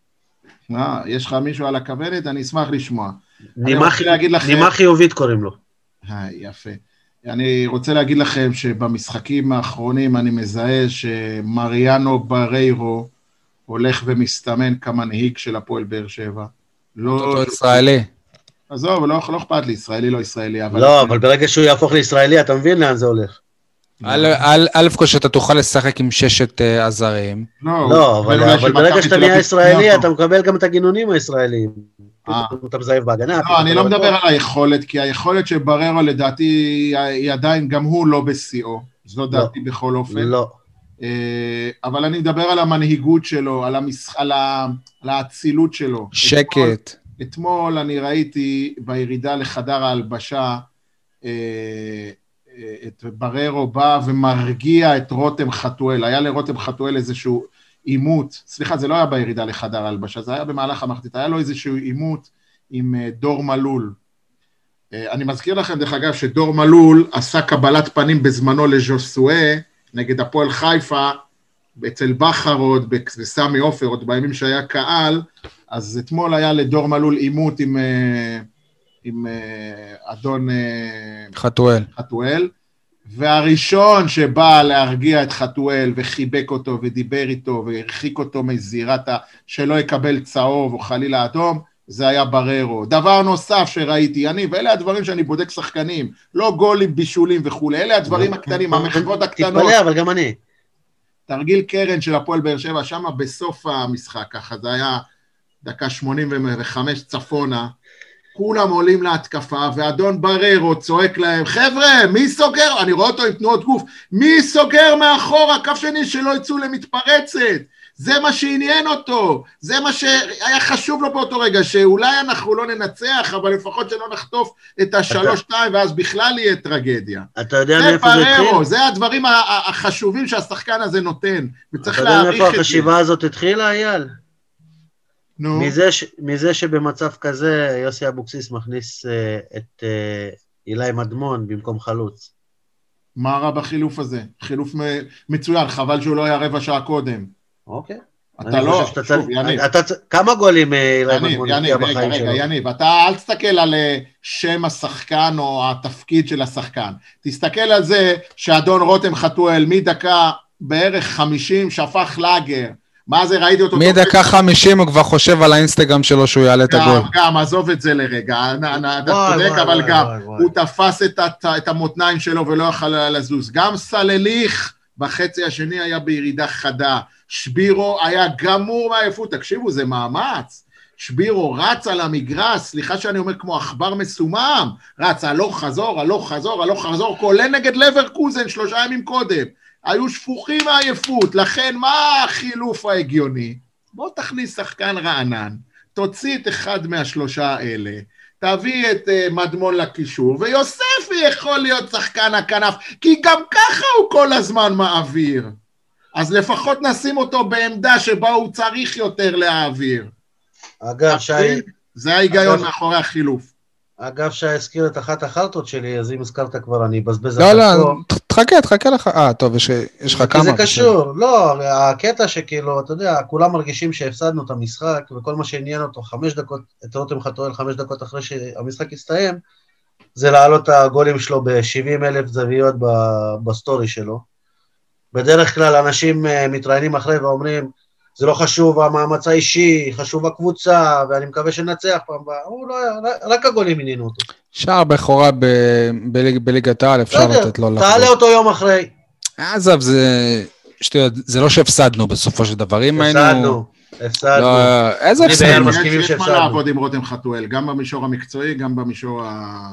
אה, יש לך מישהו על הכוונת? אני אשמח לשמוע. נימה לכם- נימה חיובית קוראים לו. אה, יפה. אני רוצה להגיד לכם שבמשחקים האחרונים אני מזהה שמריאנו בריירו הולך ומסתמן כמנהיג של הפועל באר שבע. לא... אותו ישראלי. עזוב, לא, לא אכפת לי, ישראלי לא ישראלי, אבל... לא, אבל ברגע שהוא יהפוך לישראלי, אתה מבין לאן זה הולך. א', א', כל שאתה תוכל לשחק עם ששת אה, הזרים. לא, לא, אבל ברגע שאתה נהיה ישראלי, תקנה אתה. מקבל גם את הגינונים הישראלים. אה. אתה מזייף בהגנה. לא, אני לא מדבר. על היכולת, כי היכולת של בררו לדעתי היא עדיין, גם הוא לא בשיאו. זו דעתי בכל אופן. לא. אה, אבל אני מדבר על המנהיגות שלו, על, האצילות שלו. שקט. אתמול אני ראיתי בירידה לחדר ההלבשה את בררו בא ומרגיע את רותם חתואל. היה לרותם חתואל איזשהו עימות, סליחה, זה לא היה בירידה לחדר ההלבשה, זה היה במהלך המחצית, היה לו איזשהו עימות עם אה, דור מלול. אה, אני מזכיר לכם, דרך אגב, שדור מלול עשה קבלת פנים בזמנו לז'וסואה נגד הפועל חיפה, אצל בכר עוד, בסמי עופר, עוד בימים שהיה קהל, אז אתמול היה לדור מלול עימות עם, אה, עם אה, אדון אה, חתואל. חתואל, והראשון שבא להרגיע את חתואל וחיבק אותו ודיבר איתו והרחיק אותו מזירת ה... שלא יקבל צהוב או חלילה אדום, זה היה בררו. דבר נוסף שראיתי, אני, ואלה הדברים שאני בודק שחקנים, לא גולים, בישולים וכולי, אלה הדברים הקטנים, המחוות הקטנות. תתפלא, אבל גם אני. תרגיל קרן של הפועל באר שבע, שם בסוף המשחק, ככה, זה היה דקה 85 צפונה, כולם עולים להתקפה, ואדון בררו צועק להם, חבר'ה, מי סוגר? אני רואה אותו עם תנועות גוף, מי סוגר מאחורה, קו שני שלא יצאו למתפרצת? זה מה שעניין אותו, זה מה שהיה חשוב לו באותו רגע, שאולי אנחנו לא ננצח, אבל לפחות שלא נחטוף את השלוש-שתיים, ואז בכלל יהיה טרגדיה. אתה יודע זה מאיפה זה התחיל? בררו, זה הדברים החשובים שהשחקן הזה נותן, וצריך אתה יודע להעריך מאיפה את זה. החשיבה הזאת התחילה, אייל? נו, מזה, ש... מזה שבמצב כזה יוסי אבוקסיס מכניס אה, את אה, אילי מדמון במקום חלוץ. מה רע בחילוף הזה? חילוף מ- מצוין, חבל שהוא לא היה רבע שעה קודם. אוקיי. אתה לא. שוב, יניב, אתה... כמה גולים אה, אילי מדמון יניב, רגע, בחיים רגע, שלו? יניב, אתה אל תסתכל על שם השחקן או התפקיד של השחקן. תסתכל על זה שאדון רותם חתואל מדקה בערך 50 שפך לאגר. מה זה, ראיתי אותו... מדקה 50 הוא כבר חושב על האינסטגרם שלו שהוא יעלה את הגול. גם, גם, עזוב את זה לרגע, אתה צודק, אבל גם. הוא תפס את, המותניים שלו ולא יכל לזוז. גם סלליך בחצי השני היה בירידה חדה. שבירו היה גמור מעייפות. תקשיבו, זה מאמץ. שבירו רץ על המגרש, סליחה שאני אומר כמו עכבר מסומם, רץ הלוך חזור, הלוך חזור, הלוך חזור, כולל נגד לברקוזן שלושה ימים קודם. היו שפוכים מעייפות, לכן מה החילוף ההגיוני? בוא תכניס שחקן רענן, תוציא את אחד מהשלושה האלה, תביא את uh, מדמון לקישור, ויוספי יכול להיות שחקן הכנף, כי גם ככה הוא כל הזמן מעביר. אז לפחות נשים אותו בעמדה שבה הוא צריך יותר להעביר. אגב, שי, זה ההיגיון אגב- מאחורי החילוף. אגב, שי הזכיר את אחת החרטות שלי, אז אם הזכרת כבר, אני אבזבז לא, לא, פה. תחכה, תחכה לך. אה, טוב, יש יש לך כי כמה. זה בסדר. קשור, לא, הקטע שכאילו, אתה יודע, כולם מרגישים שהפסדנו את המשחק, וכל מה שעניין אותו חמש דקות, את רותם חתואל חמש דקות אחרי שהמשחק הסתיים, זה להעלות את הגולים שלו ב-70 אלף זוויות בסטורי שלו. בדרך כלל אנשים אה, מתראיינים אחרי ואומרים, זה לא חשוב המאמץ האישי, חשוב הקבוצה, ואני מקווה שננצח פעם הבאה. הוא לא היה, רק הגולים עניינו אותו. שער בכורה ב- בליג- בליגת העל, אפשר בסדר, לתת לו תעלה לחגוג. אותו יום אחרי. עזוב, זה... שטויות, זה לא שהפסדנו בסופו של דבר, אם היינו... הפסדנו, הפסדנו. לא, איזה אני הפסדנו? יש- מסכימים יש מה. לעבוד עם רותם חתואל, גם במישור המקצועי, גם במישור ה...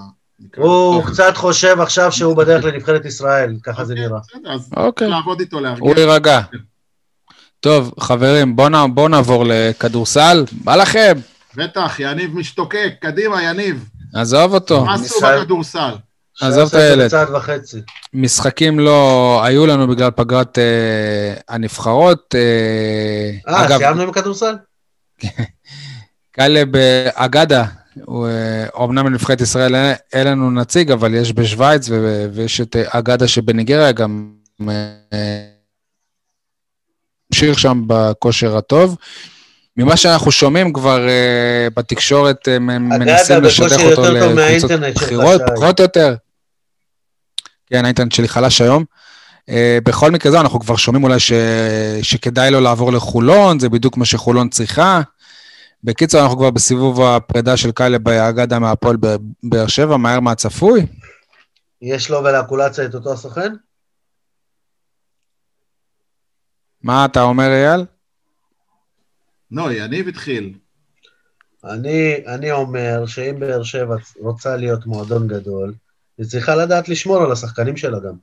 הוא קצת חושב עכשיו שהוא בדרך לנבחרת ישראל, ככה זה אוקיי, נראה. בסדר, אז אוקיי. לעבוד איתו, להרגיע. הוא יירגע. טוב, חברים, בואו בואו נעבור לכדורסל. בא לכם, בטח, יניב משתוקק, קדימה, יניב. עזוב אותו. מה עשו בכדורסל? עזוב את הילד. בצעד וחצי. משחקים לא היו לנו בגלל פגרת אה, הנבחרות. אה, אה, אגב, סיימנו עם הכדורסל? קלב אה, אגדה, הוא אה, אומנם בנבחרת ישראל אין- אין לנו נציג, אבל יש בשוויץ ויש את אה, אגדה שבניגריה גם אה, המשיך שם בכושר הטוב. ממה שאנחנו שומעים כבר אה, בתקשורת, הם אגדה מנסים לשדך אותו לקבוצות שי. פחות או יותר. כן, האינטרנט שלי חלש היום. אה, בכל מקרה, זהו, אנחנו כבר שומעים אולי ש... שכדאי לו לעבור לחולון, זה בדיוק מה שחולון צריכה. בקיצור, אנחנו כבר בסיבוב הפרידה של קיילה אגדה מהפועל באר שבע, מהר מהצפוי. יש לו ולאקולציה את אותו הסוכן? מה אתה אומר, אייל? לא, יניב התחיל. אני, אני אומר שאם באר שבע רוצה להיות מועדון גדול, היא צריכה לדעת לשמור על השחקנים שלה גם.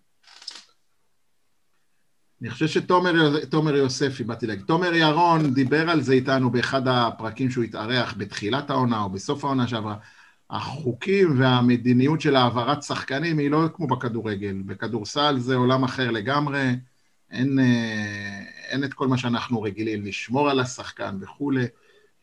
אני חושב שתומר תומר יוספי, באתי להגיד, תומר ירון דיבר על זה איתנו באחד הפרקים שהוא התארח בתחילת העונה או בסוף העונה שעברה. החוקים והמדיניות של העברת שחקנים היא לא כמו בכדורגל. בכדורסל זה עולם אחר לגמרי, אין, אה, אין את כל מה שאנחנו רגילים, לשמור על השחקן וכולי.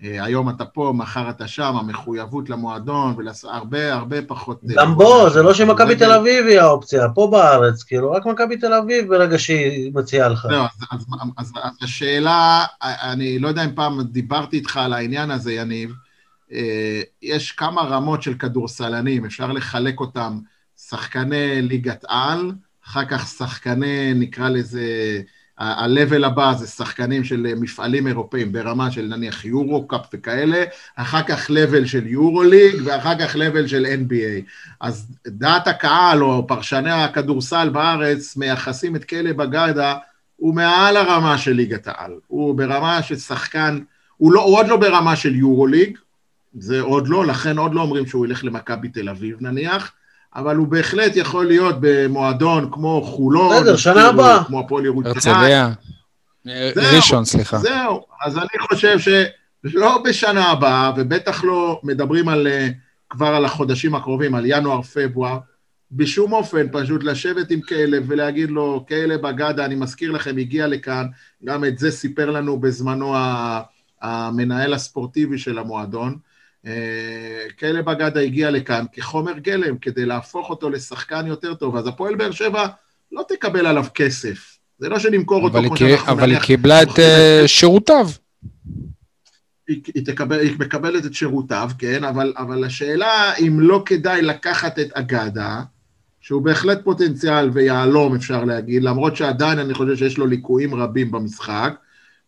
אה, היום אתה פה, מחר אתה שם, המחויבות למועדון, והרבה הרבה פחות... גם בו, זה לא שמכבי. תל אביב היא האופציה, פה בארץ, כאילו, רק מכבי תל אביב ברגע שהיא מציעה לך. זהו, אז, אז, אז, אז השאלה, אני לא יודע אם פעם דיברתי איתך על העניין הזה, יניב, אה, יש כמה רמות של כדורסלנים, אפשר לחלק אותם, שחקני ליגת על, אחר כך שחקני, נקרא לזה, ה-level הבא זה שחקנים של מפעלים אירופאים ברמה של נניח יורו קאפ וכאלה, אחר כך level של יורו ליג ואחר כך level של NBA. אז דעת הקהל או פרשני הכדורסל בארץ מייחסים את כלב אגדה, הוא מעל הרמה של ליגת העל. הוא ברמה של שחקן, הוא, לא, הוא עוד לא ברמה של יורו ליג, זה עוד לא, לכן עוד לא אומרים שהוא ילך למכבי תל אביב נניח, אבל הוא בהחלט יכול להיות במועדון כמו חולון, בסדר, שנה כאילו, הבאה. כמו הפועל ירושלים. הרצליה. ראשון, סליחה. זהו, אז אני חושב שלא בשנה הבאה, ובטח לא מדברים על, אה, כבר על החודשים הקרובים, על ינואר-פברואר, בשום אופן פשוט לשבת עם כלב ולהגיד לו, כלב אגדה, אני מזכיר לכם, הגיע לכאן, גם את זה סיפר לנו בזמנו המנהל הספורטיבי של המועדון. אה, כלב אגדה הגיע לכאן כחומר גלם כדי להפוך אותו לשחקן יותר טוב, אז הפועל באר שבע לא תקבל עליו כסף. זה לא שנמכור אותו כמו שאנחנו אבל היא נניח קיבלה את אה, שירותיו. היא, היא, תקבל, היא מקבלת את שירותיו, כן, אבל, אבל השאלה אם לא כדאי לקחת את אגדה, שהוא בהחלט פוטנציאל ויהלום, אפשר להגיד, למרות שעדיין אני חושב שיש לו ליקויים רבים במשחק,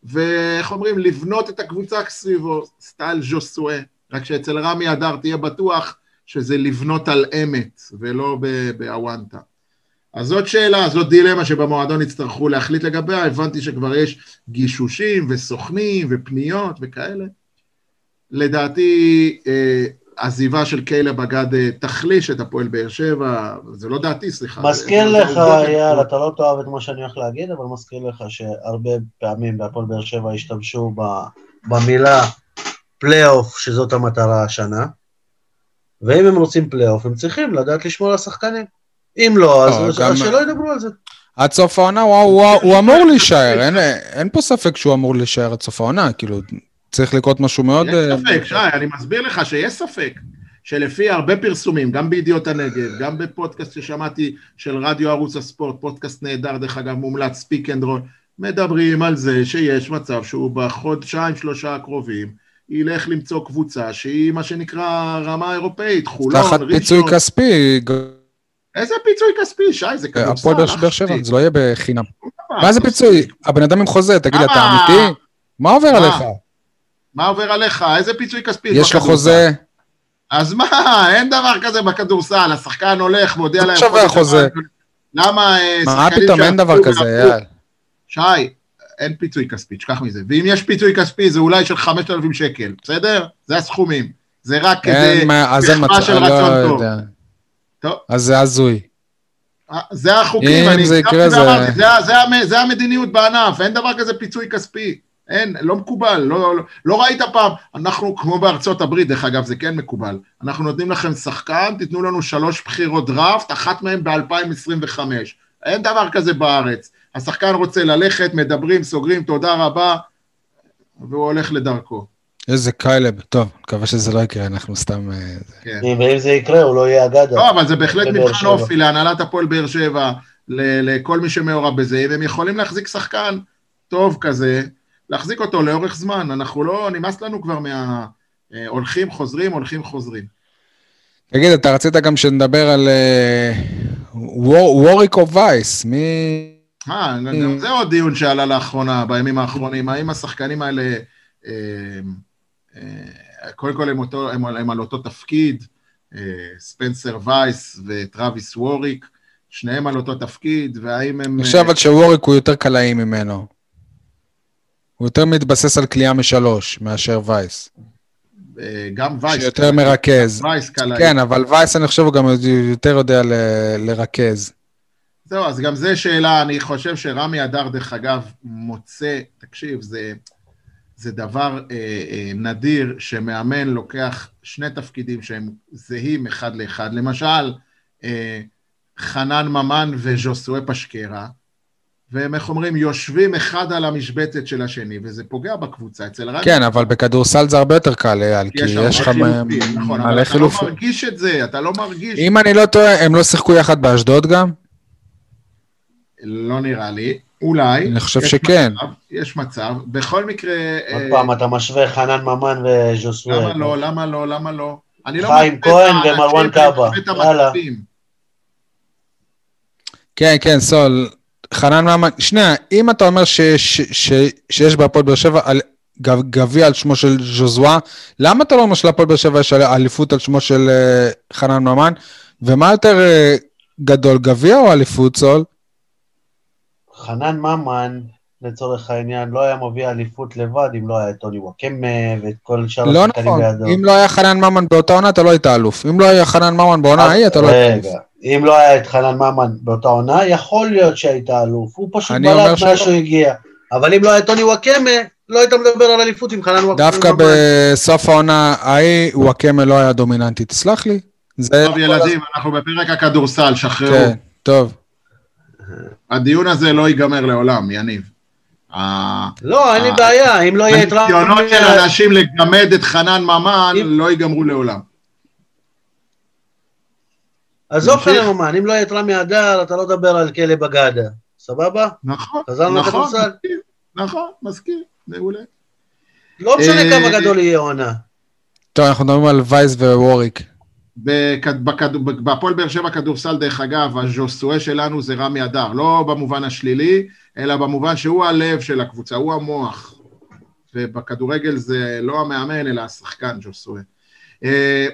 ואיך אומרים, לבנות את הקבוצה סביבו, סטייל ז'וסואה, רק שאצל רמי אדר תהיה בטוח שזה לבנות על אמת, ולא באוונטה. אז זאת שאלה, זאת דילמה שבמועדון יצטרכו להחליט לגביה, הבנתי שכבר יש גישושים וסוכנים ופניות וכאלה. לדעתי, אה, עזיבה של קיילה בגד אה, תחליש את הפועל באר שבע, זה לא דעתי, סליחה. מזכיר זה- לך. אייל, אתה לא תאהב את מה שאני הולך להגיד, אבל מזכיר לך שהרבה פעמים בהפועל באר שבע השתמשו במילה פלייאוף, שזאת המטרה השנה, ואם הם רוצים פלייאוף, הם צריכים לדעת לשמור על השחקנים. אם לא, אז לא, גם- שלא ידברו על זה. עד סוף העונה הוא- הוא הוא אמור להישאר, אין- אין פה ספק שהוא אמור להישאר עד סוף העונה, כאילו, צריך לקרות משהו מאוד... יש אה, ספק, שי, אני מסביר לך שיש ספק. שלפי הרבה פרסומים, גם בידיעות הנגב, גם בפודקאסט ששמעתי של רדיו ערוץ הספורט, פודקאסט נהדר, דרך אגב, מומלץ, Pick and Roll, מדברים על זה שיש מצב שהוא בחודשיים, שלושה הקרובים, ילך למצוא קבוצה שהיא מה שנקרא רמה אירופאית, חולון, תחת פיצוי ראשון. כספי, איזה פיצוי כספי, שי, זה כדורסל. הפועל באר שבע. זה לא יהיה בחינם. מה, מה זה אתה פיצוי? הבן אדם עם חוזה, תגיד אתה מה? אמיתי? מה עובר מה? עליך? מה עובר עליך? איזה פיצוי כספי יש לו בכדורסל? חוזה, אז מה, אין דבר כזה בכדורסל, השחקן הולך, מודיע לא להם... שווה החוזה. למה אה, מה שחקנים פתאום, אין דבר כזה, יאללה. שי, אין פיצוי כספי, תשכח מזה. ואם יש פיצוי כספי, זה אולי של 5,000 שקל, בסדר? זה הסכומים. זה רק כדי מחווה של לא רצון טוב. אז זה הזוי. אה, זה החוקים, אני זה יקרה, זה... זה, זה, זה המדיניות בענף, אין דבר כזה פיצוי כספי. אין, לא מקובל, לא, לא, לא ראית פעם, אנחנו כמו בארצות הברית, דרך אגב, זה כן מקובל, אנחנו נותנים לכם שחקן, תיתנו לנו שלוש בחירות דראפט, אחת מהן ב-2025. אין דבר כזה בארץ. השחקן רוצה ללכת, מדברים, סוגרים, תודה רבה, והוא הולך לדרכו. איזה קיילב, טוב, מקווה שזה לא יקרה, אנחנו סתם... אה, כן. ואם זה יקרה, הוא לא יהיה אגדה. לא, אבל זה בהחלט מבחן אופי להנהלת הפועל באר שבע, לכל מי שמעורב בזה, אם הם יכולים להחזיק שחקן טוב כזה, להחזיק אותו לאורך זמן, אנחנו לא, נמאס לנו כבר מה... אה, הולכים, חוזרים, הולכים, חוזרים. תגיד, אתה רצית גם שנדבר על ווריק או וייס, מי... אה, זה עוד דיון שעלה לאחרונה, בימים האחרונים, האם השחקנים האלה... אה, אה, קודם כל הם, אותו, הם, הם על אותו תפקיד, אה, ספנסר וייס וטראביס ווריק, שניהם על אותו תפקיד, והאם הם... אני חושב שווריק הוא יותר קלעי ממנו. הוא יותר מתבסס על קליעה משלוש מאשר וייס. גם וייס. שיותר מרכז. וייס קלעי. כן, אבל וייס אני חושב הוא גם יותר יודע ל- לרכז. זהו, אז גם זו שאלה, אני חושב שרמי אדר, דרך אגב, מוצא, תקשיב, זה... זה דבר אה, אה, נדיר שמאמן לוקח שני תפקידים שהם זהים אחד לאחד. למשל, אה, חנן ממן וז'וסואה פשקרה, והם, איך אומרים, יושבים אחד על המשבצת של השני, וזה פוגע בקבוצה. אצל רמי... כן, אבל בכדורסל זה הרבה יותר קל, אייל, כי יש לך נכון, אבל אתה לא מרגיש את זה, אתה לא מרגיש... אם אני לא טועה, הם לא שיחקו יחד באשדוד גם? לא נראה לי. אולי. אני חושב שכן. מצב, יש מצב. בכל מקרה... עוד אה, פעם, אתה משווה חנן ממן וז'וסווה. למה לא, למה לא, למה לא? לא חיים כהן ומרואן קאבה, יאללה. כן, כן, סול. חנן ממן, שנייה, אם אתה אומר שיש, ש, שיש בהפועל באר שבע גביע על שמו של ז'וזואה, למה אתה לא אומר שלהפועל באר שבע יש אליפות על שמו של uh, חנן ממן? ומה יותר uh, גדול, גביע או אליפות, סול? חנן ממן, לצורך העניין, לא היה מביא אליפות לבד אם לא היה את טוני וואקמה ואת כל שאר לא נכון, בידו. אם לא היה חנן ממן באותה עונה, אתה לא היית אלוף. אם לא היה חנן ממן בעונה ההיא, אתה לא היית אלוף. אם לא היה את חנן ממן באותה עונה, יכול להיות שהיית אלוף. הוא פשוט בלט מאז שהוא הגיע. אבל אם לא היה טוני וואקמה, לא היית מדבר על אליפות עם חנן וואקמה. דווקא בסוף העונה ההיא, וואקמה לא היה דומיננטי, תסלח לי. טוב ילדים, אנחנו בפרק הכדורסל, שחררו. כן, טוב. הדיון הזה לא ייגמר לעולם, יניב. לא, אין לי בעיה, אם לא יהיה את רמי... הניסיונות של אנשים לגמד את חנן ממן לא ייגמרו לעולם. עזוב חנן ממן, אם לא יהיה את רמי אדר, אתה לא תדבר על כלא בגדה, סבבה? נכון, נכון, נכון, מסכים, מעולה. לא משנה אה, כמה גדול יהיה עונה. טוב, אנחנו מדברים על וייס ווריק. בהפועל באר שבע כדורסל, דרך אגב, הז'וסואה שלנו זה רמי אדר, לא במובן השלילי, אלא במובן שהוא הלב של הקבוצה, הוא המוח. ובכדורגל זה לא המאמן, אלא השחקן, ז'וסואה. אה,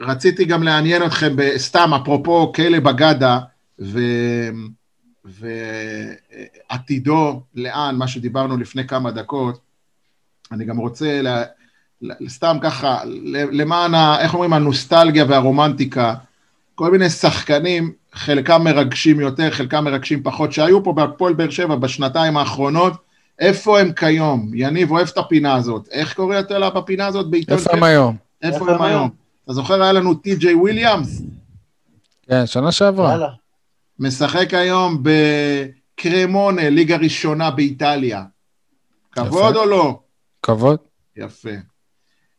רציתי גם לעניין אתכם, סתם, אפרופו כלא בגדה, ו... ועתידו לאן, מה שדיברנו לפני כמה דקות, אני גם רוצה לה... סתם ככה, למען, ה, איך אומרים, הנוסטלגיה והרומנטיקה, כל מיני שחקנים, חלקם מרגשים יותר, חלקם מרגשים פחות, שהיו פה בהפועל באר שבע בשנתיים האחרונות, איפה הם כיום? יניב אוהב את הפינה הזאת. איך קורא יותר לה בפינה הזאת בעיתון? איפה הם היום? איפה הם היום? אתה זוכר, היה לנו טי.ג'יי וויליאמס? כן, שנה שעברה. משחק היום בקרמונה, ליגה ראשונה באיטליה. כבוד או לא? כבוד. יפה.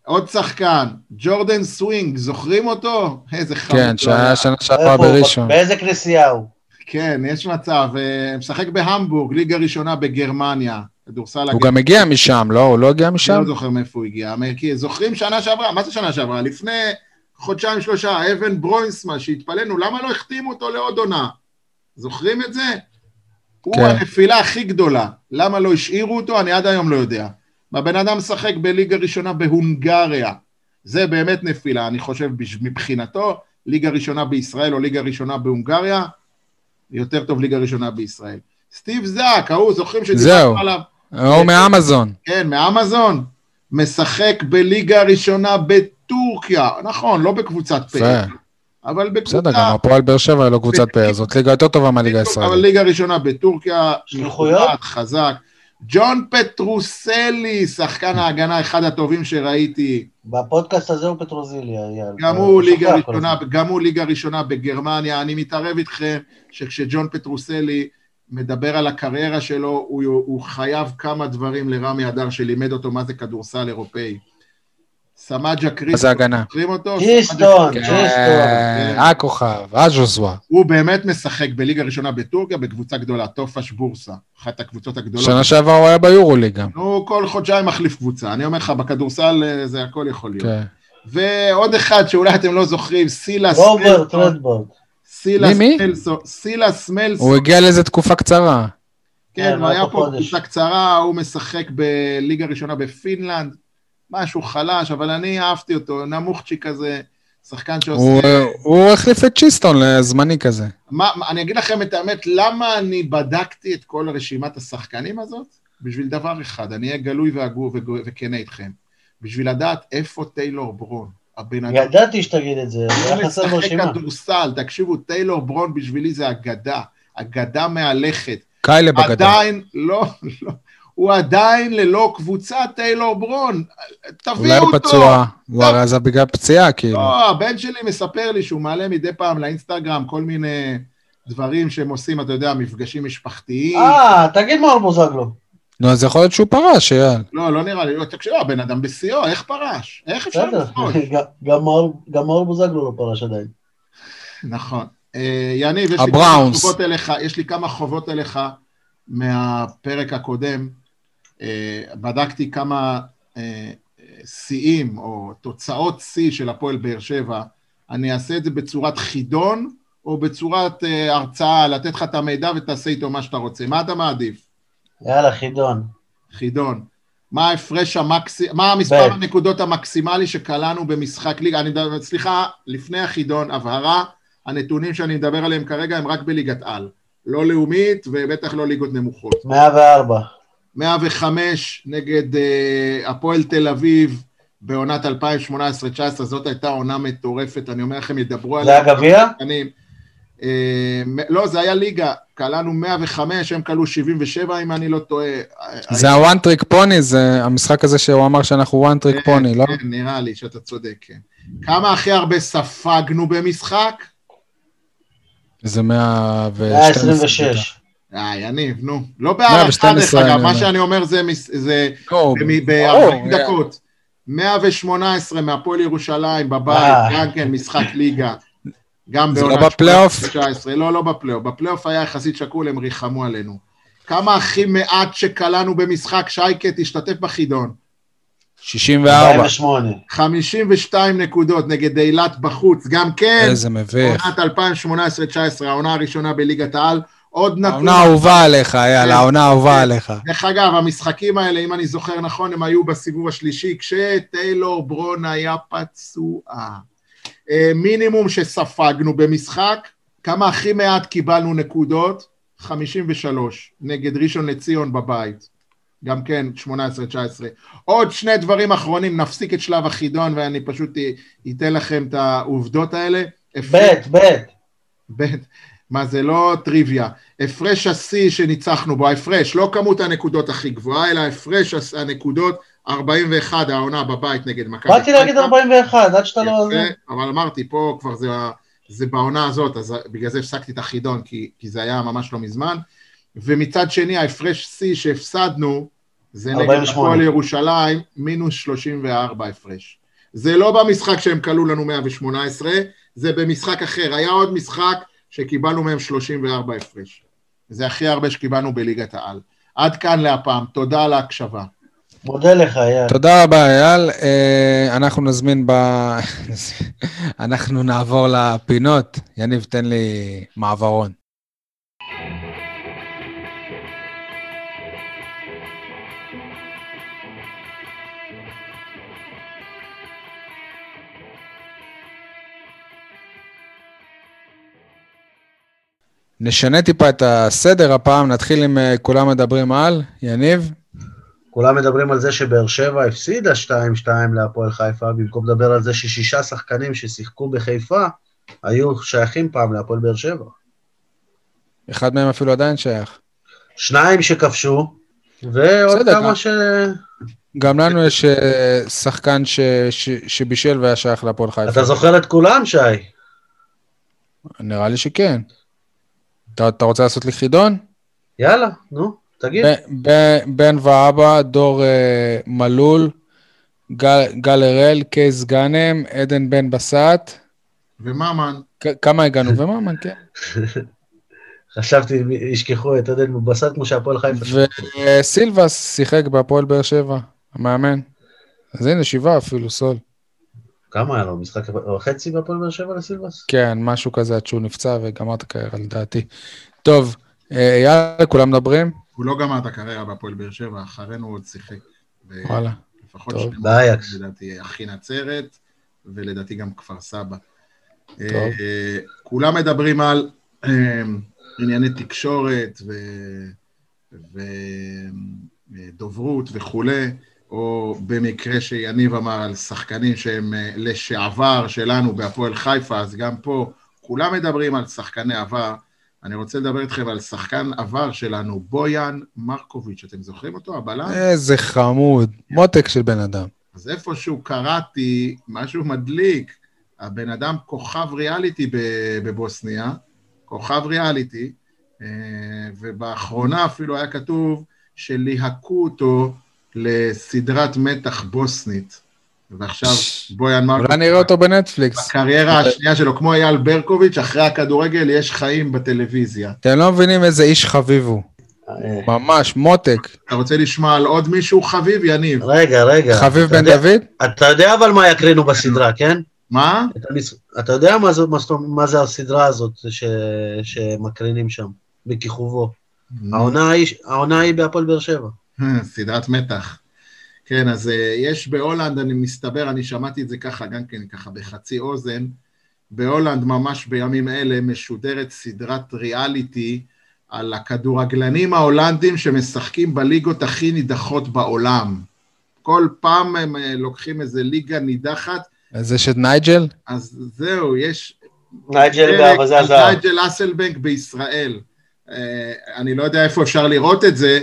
עוד שחקן, ג'ורדן סווינג, זוכרים אותו? איזה חמוד. כן, שהיה שנה שעברה בראשון. באיזה כנסייה הוא? כן, יש מצב. אה, משחק בהמבורג, ליגה ראשונה בגרמניה. כדורסל... הוא גם הגיע משם, לא? הוא לא הגיע משם? אני לא זוכר מאיפה הוא הגיע. זוכרים שנה שעברה? מה זה שנה שעברה? לפני חודשיים שלושה, אבן ברוינסמן, שהתפלאנו, למה לא החתימו אותו לעוד עונה? זוכרים את זה? הוא כן. הנפילה הכי גדולה. למה לא השאירו אותו? אני עד היום לא יודע. והבן אדם משחק בליגה ראשונה בהונגריה. זה באמת נפילה, אני חושב, מבחינתו, ליגה ראשונה בישראל או ליגה ראשונה בהונגריה, יותר טוב ליגה ראשונה בישראל. סטיב זאק, ההוא, זוכרים זהו. שדיברנו עליו? או מאמזון. כן, מאמזון. משחק בליגה הראשונה בטורקיה. נכון, לא בקבוצת. פאר, אבל בקבוצה... בסדר, גם הפועל באר שבע היא לא קבוצת פאר, זאת ליגה יותר טובה מהליגה אבל הישראלית. ליגה ראשונה בטורקיה, שליחויות? חזק. ג'ון פטרוסלי, שחקן ההגנה, אחד הטובים שראיתי. בפודקאסט הזה הוא פטרוזיליה, אייל. גם הוא ליגה ראשונה. גם הוא ליגה ראשונה בגרמניה. אני מתערב איתכם שכשג'ון פטרוסלי מדבר על הקריירה שלו, הוא, הוא חייב כמה דברים לרמי אדר שלימד אותו מה זה כדורסל אירופאי. סמג'ה קריסטו, זה הגנה? זוכרים אותו? קריסטון, כן, הכוכב, הז'וזווה. הוא באמת משחק בליגה ראשונה בטורקיה בקבוצה גדולה, טופש בורסה, אחת הקבוצות הגדולות. שנה שעברה הוא היה ביורוליג גם. הוא כל חודשיים מחליף קבוצה. אני אומר לך, בכדורסל אה, זה הכל יכול להיות. כן. ועוד אחד שאולי אתם לא זוכרים, סילס רוברט מלסון. רדבורד. סילס מי, מי? מלסון. סילס מלסון. הוא הגיע לאיזה תקופה קצרה. כן, כן, הוא היה פה פה חודש. קבוצה קצרה, הוא משחק בליגה ראשונה בפינלנד. משהו חלש, אבל אני אהבתי אותו, נמוכצ'י כזה, שחקן הוא- שעושה... הוא החליף את צ'יסטון לזמני כזה. מה, אני אגיד לכם את האמת, למה אני בדקתי את כל רשימת השחקנים הזאת? בשביל דבר אחד, אני אהיה גלוי והגון וכנה איתכם. בשביל לדעת איפה טיילור ברון. הבן אדם ידעתי שתגיד את זה, זה הוא היה חסר משחק ברשימה. כדורסל, תקשיבו, טיילור ברון בשבילי זה אגדה, אגדה מהלכת. קיילה בגדול. עדיין, לא, לא, הוא עדיין ללא קבוצה טיילור ברון. תביאו אולי הוא אותו. פצוע, הוא הרי זה בגלל פציעה, כאילו. לא, הבן שלי מספר לי שהוא מעלה מדי פעם לאינסטגרם כל מיני דברים שהם עושים, אתה יודע, מפגשים משפחתיים. אה, תגיד מאור בוזגלו. נו, אז יכול להיות שהוא פרש, אייל. לא, לא נראה לי, לא, תקשיב, הבן אדם בשיאו, איך פרש? איך אפשר לפרוש? גם- מאור- בוזגלו לא פרש עדיין. נכון. אה, יניב, יש לי כמה חובות אליך מהפרק הקודם. אה, בדקתי כמה אה, שיאים או תוצאות שיא של הפועל באר שבע. אני אעשה את זה בצורת חידון או בצורת אה, הרצאה, לתת לך את המידע ותעשה איתו מה שאתה רוצה. מה אתה מעדיף? יאללה, חידון. חידון. מה ההפרש המקסי... מה המספר ב. הנקודות המקסימלי שקלענו במשחק ליגה? אני מדבר, סליחה, לפני החידון, הבהרה, הנתונים שאני מדבר עליהם כרגע הם רק בליגת על. לא לאומית ובטח לא ליגות נמוכות. 104. 105 נגד אה, הפועל תל אביב בעונת 2018-2019, זאת הייתה עונה מטורפת, אני אומר לכם, ידברו זה הגביע? שחקנים. אה, לא, זה היה ליגה, קלענו 105, הם קלעו 77 אם אני לא טועה. זה ה one trick pony, זה המשחק הזה שהוא אמר שאנחנו one trick כן, pony, לא? כן, נראה לי שאתה צודק, כן. כמה הכי הרבה ספגנו במשחק? זה 112. 126. אה, יניב, נו. לא בהארכה, דרך 112, אגב, מה. שאני אומר זה מס- זה לא, ב-40 ברור, דקות. 118 מהפועל ירושלים בבית, אה. גם כן משחק ליגה. גם זה לא בעונה בפלייאוף? 19, לא, לא בפלייאוף. בפלייאוף היה יחסית שקול, הם ריחמו עלינו. כמה הכי מעט שקלענו במשחק, שייקה, תשתתף בחידון. 64. 48. 52 נקודות נגד אילת בחוץ, גם כן. איזה מביך. עונת 2018-2019, העונה הראשונה בליגת העל. עוד נתון. העונה האהובה עליך, אייל, כן. העונה האהובה עליך. דרך אגב, המשחקים האלה, אם אני זוכר נכון, הם היו בסיבוב השלישי, כשטיילור ברון היה פצוע. אה, מינימום שספגנו במשחק, כמה הכי מעט קיבלנו נקודות? 53, נגד ראשון לציון בבית. גם כן, 18-19. עוד שני דברים אחרונים, נפסיק את שלב החידון ואני פשוט אתן לכם את העובדות האלה. ב', ב'. ב', מה זה לא טריוויה, הפרש השיא שניצחנו בו, ההפרש, לא כמות הנקודות הכי גבוהה, אלא הפרש הנקודות 41 העונה בבית נגד מכבי. באתי להגיד 41, עד שאתה לא... אבל אמרתי, פה כבר זה, זה בעונה הזאת, אז בגלל זה הפסקתי את החידון, כי, כי זה היה ממש לא מזמן. ומצד שני, ההפרש שיא שהפסדנו, זה נגד 48. הפועל ירושלים, מינוס 34 הפרש. זה לא במשחק שהם כלו לנו 118, זה במשחק אחר. היה עוד משחק שקיבלנו מהם 34 הפרש. זה הכי הרבה שקיבלנו בליגת העל. עד כאן להפעם, תודה על ההקשבה. מודה לך, אייל. תודה רבה, אייל. אה, אנחנו נזמין ב... אנחנו נעבור לפינות. יניב, תן לי מעברון. נשנה טיפה את הסדר הפעם, נתחיל עם אה, כולם מדברים על, יניב? כולם מדברים על זה שבאר שבע הפסידה 2-2 להפועל חיפה, במקום לדבר על זה ששישה שחקנים ששיחקו בחיפה היו שייכים פעם להפועל באר שבע. אחד מהם אפילו עדיין שייך. שניים שכבשו, ועוד בסדר, כמה גם- ש... גם לנו יש אה, שחקן ש, ש, שבישל והיה שייך להפועל חיפה. אתה זוכר את כולם, שי? נראה לי שכן. אתה, אתה רוצה לעשות לי חידון? יאללה, נו, תגיד. ב- ב- בן ואבא, דור אה, מלול, גל, גל הראל, קייס גאנם, עדן בן בסט. וממן, כמה הגענו? וממן, כן. חשבתי, ישכחו את עודד מבסט כמו שהפועל חיפה. וסילבס שיחק בהפועל באר שבע, המאמן. אז הנה, שבעה אפילו, סול. כמה היה לו? משחק וחצי בהפועל באר שבע לסילבס? כן, משהו כזה עד שהוא נפצע וגמר את הקריירה, לדעתי. טוב, אה, יאללה, כולם מדברים? הוא לא גמר את הקריירה בהפועל באר שבע, אחרינו הוא עוד שיחק. וואלה. לפחות טוב. שני באייקס. לדעתי אחי נצרת, ולדעתי גם כפר סבא. טוב. אה, כולם מדברים על אה, ענייני תקשורת ודוברות וכולי, או במקרה שיניב אמר על שחקנים שהם אה, לשעבר שלנו בהפועל חיפה, אז גם פה כולם מדברים על שחקני עבר. אני רוצה לדבר איתכם על שחקן עבר שלנו, בויאן מרקוביץ', אתם זוכרים אותו? הבלם? איזה חמוד, מותק של בן אדם. אז איפשהו קראתי משהו מדליק, הבן אדם כוכב ריאליטי בבוסניה, כוכב ריאליטי, אה, ובאחרונה אפילו היה כתוב שליהקו אותו לסדרת מתח בוסנית. ועכשיו בויאן מרקו, אולי נראה אותו בנטפליקס. בקריירה השנייה שלו, כמו אייל ברקוביץ', אחרי הכדורגל יש חיים בטלוויזיה. אתם לא מבינים איזה איש חביב הוא. אה, ממש, מותק. אתה רוצה לשמוע על עוד מישהו חביב, יניב? רגע, רגע. חביב בן דוד? אתה יודע אבל מה יקרינו בסדרה, כן? מה? אתה יודע מה זה- הסדרה הזאת ש- שמקרינים שם, בכיכובו. העונה היא בהפועל באר שבע. סדרת מתח. כן, אז אה, יש בהולנד, אני מסתבר, אני שמעתי את זה ככה, גם כן, ככה בחצי אוזן, בהולנד ממש בימים אלה משודרת סדרת ריאליטי על הכדורגלנים ההולנדים שמשחקים בליגות הכי נידחות בעולם. כל פעם הם אה, לוקחים איזה ליגה נידחת, זה של נייג'ל? אז זהו, יש נייג'ל באבזה הזהב. נייג'ל אסלבנק בישראל. אה, אני לא יודע איפה אפשר לראות את זה,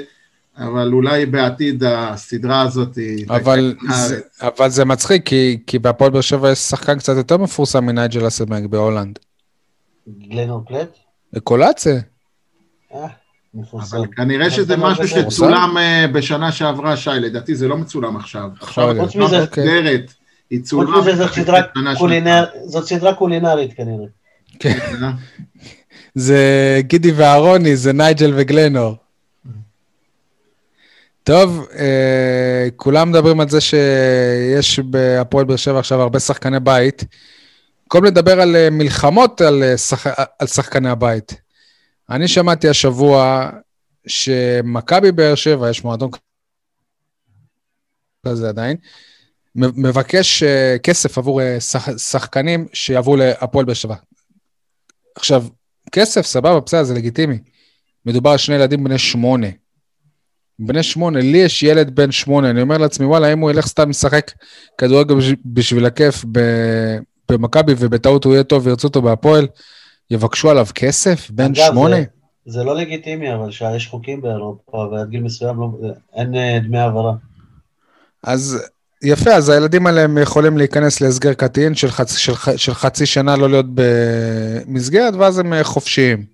אבל אולי בעתיד הסדרה הזאת... היא אבל זה-. אבל זה מצחיק, כי- כי בהפועל באר שבע יש שחקן קצת יותר מפורסם מנייג'ל אסלבנק בהולנד. גלנור פלט? קולאצה. אה, מפורסם. אבל כנראה אבל שזה זה לא משהו. שצולם אה, בשנה שעברה, שי, לדעתי זה לא מצולם עכשיו. עכשיו. חוץ מזה- התוכנית מסודרת, היא חוץ צולמה מזה זאת סדרה בשנה קולינר- זאת סדרה קולינרית כנראה. שעברה. זה גידי ואהרוני, זה נייג'ל וגלנור. טוב, אה, כולם מדברים על זה שיש בהפועל באר שבע עכשיו הרבה שחקני בית. במקום לדבר על אה, מלחמות על, אה, שח... על שחקני הבית. אני שמעתי השבוע שמכבי באר שבע, יש מועדון כזה עדיין, מבקש אה, כסף עבור שח... שחקנים שיעברו להפועל באר שבע. עכשיו, כסף, סבבה, בסדר, זה לגיטימי. מדובר על שני ילדים בני שמונה. בני שמונה, לי יש ילד בן שמונה, אני אומר לעצמי, וואלה, אם הוא ילך סתם לשחק כדורגל בש- בשביל הכיף במכבי ובטעות הוא יהיה טוב וירצו אותו בהפועל, יבקשו עליו כסף? בן אגב, שמונה? זה- זה לא לגיטימי, אבל שיש חוקים באירופה, ועד גיל מסוים לא- אין אה, דמי העברה. אז יפה, אז הילדים האלה הם יכולים להיכנס להסגר קטין של, חצ, של, של חצי שנה לא להיות במסגרת, ואז הם אה, חופשיים.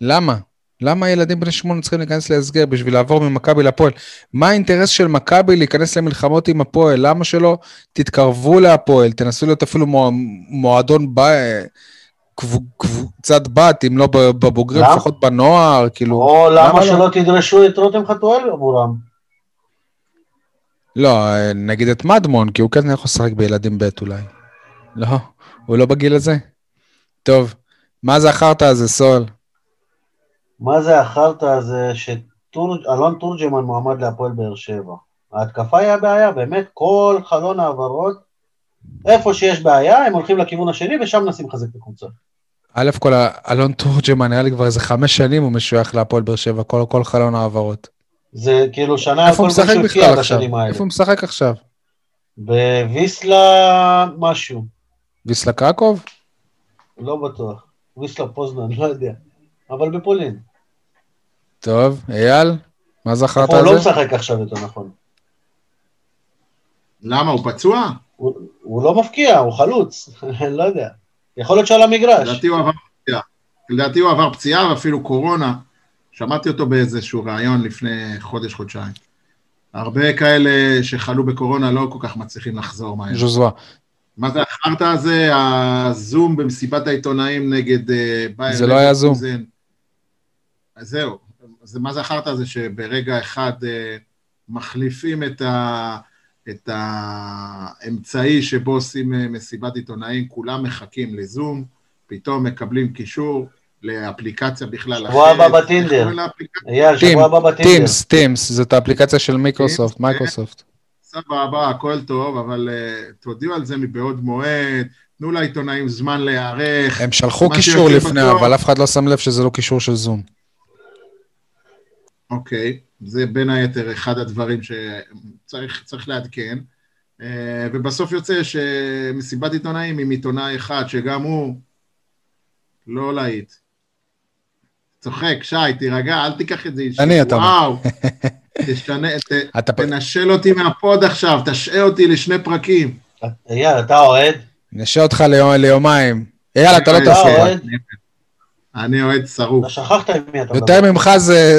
למה? למה ילדים בני שמונה צריכים להיכנס להסגר בשביל לעבור ממכבי לפועל? מה האינטרס של מכבי להיכנס למלחמות עם הפועל? למה שלא תתקרבו להפועל, תנסו להיות אפילו מוע, מועדון ב... קב- קבוצת בת, אם לא בבוגרים? לפחות בנוער, כאילו... או למה למה לא? שלא תדרשו את רותם חתואל עבורם? לא, נגיד את מדמון, כי הוא כן יכול לשחק בילדים ב' אולי. לא, הוא לא בגיל הזה. טוב, מה זה החרטא הזה, סול? מה זה החרטא הזה שאלון תורג'מן מועמד להפועל באר שבע? ההתקפה היא הבעיה, באמת, כל חלון העברות, איפה שיש בעיה, הם הולכים לכיוון השני ושם מנסים לחזק את הקבוצה. א' כל, אלון תורג'מן, היה לי כבר איזה חמש שנים הוא משוייך להפועל באר שבע, כל, כל חלון העברות. זה כאילו שנה, איפה הוא משחק בכלל עכשיו? איפה הוא משחק עכשיו? בוויסלה משהו, ויסלה קרקוב? לא בטוח. ויסלה פוזנן, לא יודע. אבל בפולין. טוב, אייל, מה זכרת הוא על לא זה? משחק עכשיו יותר נכון. למה, הוא פצוע? הוא, הוא לא מפקיע, הוא חלוץ, אני לא יודע. יכול להיות שעל המגרש. לדעתי הוא עבר פציעה. לדעתי הוא עבר פציעה ואפילו קורונה. שמעתי אותו באיזשהו ראיון לפני חודש-חודשיים. הרבה כאלה שחלו בקורונה לא כל כך מצליחים לחזור מהר. ז'וזווה. מה זה החרטא הזה? הזום במסיבת העיתונאים נגד אה, בייר זה לא היה זום. לברקוזן. אז. זה, מה זה החרטא הזה שברגע אחד אה, מחליפים את, ה, את האמצעי שבו עושים אה, מסיבת עיתונאים, כולם מחכים לזום, פתאום מקבלים קישור לאפליקציה בכלל שבוע הבא בטינדר. אייל, שבוע הבא בטינדר. טימס, טימס, זאת האפליקציה של מיקרוסופט, כן. מייקרוסופט. סבבה, הכל טוב, אבל אה, תודיעו על זה מבעוד מועד, תנו לעיתונאים זמן להיערך. הם שלחו קישור לפני, בטוח- אבל אף אחד לא שם לב שזה לא קישור של זום. אוקיי, זה בין היתר אחד הדברים שצריך צריך לעדכן. אה, ובסוף יוצא שמסיבת עיתונאים עם עיתונאי אחד, שגם הוא לא להיט. צוחק, שי, תירגע, אל תיקח את זה אישית. אני, אתה אומר. וואו, תשנה, ת, אתה תנשל אותי מהפוד עכשיו, תשעה אותי לשני פרקים. אייל, אתה אוהד? נשאר אותך ליום- ליומיים. אייל, אתה לא אני תעשה. אני אוהד שרוף. אתה שכחת עם מי אתה יותר מדבר. ממך זה-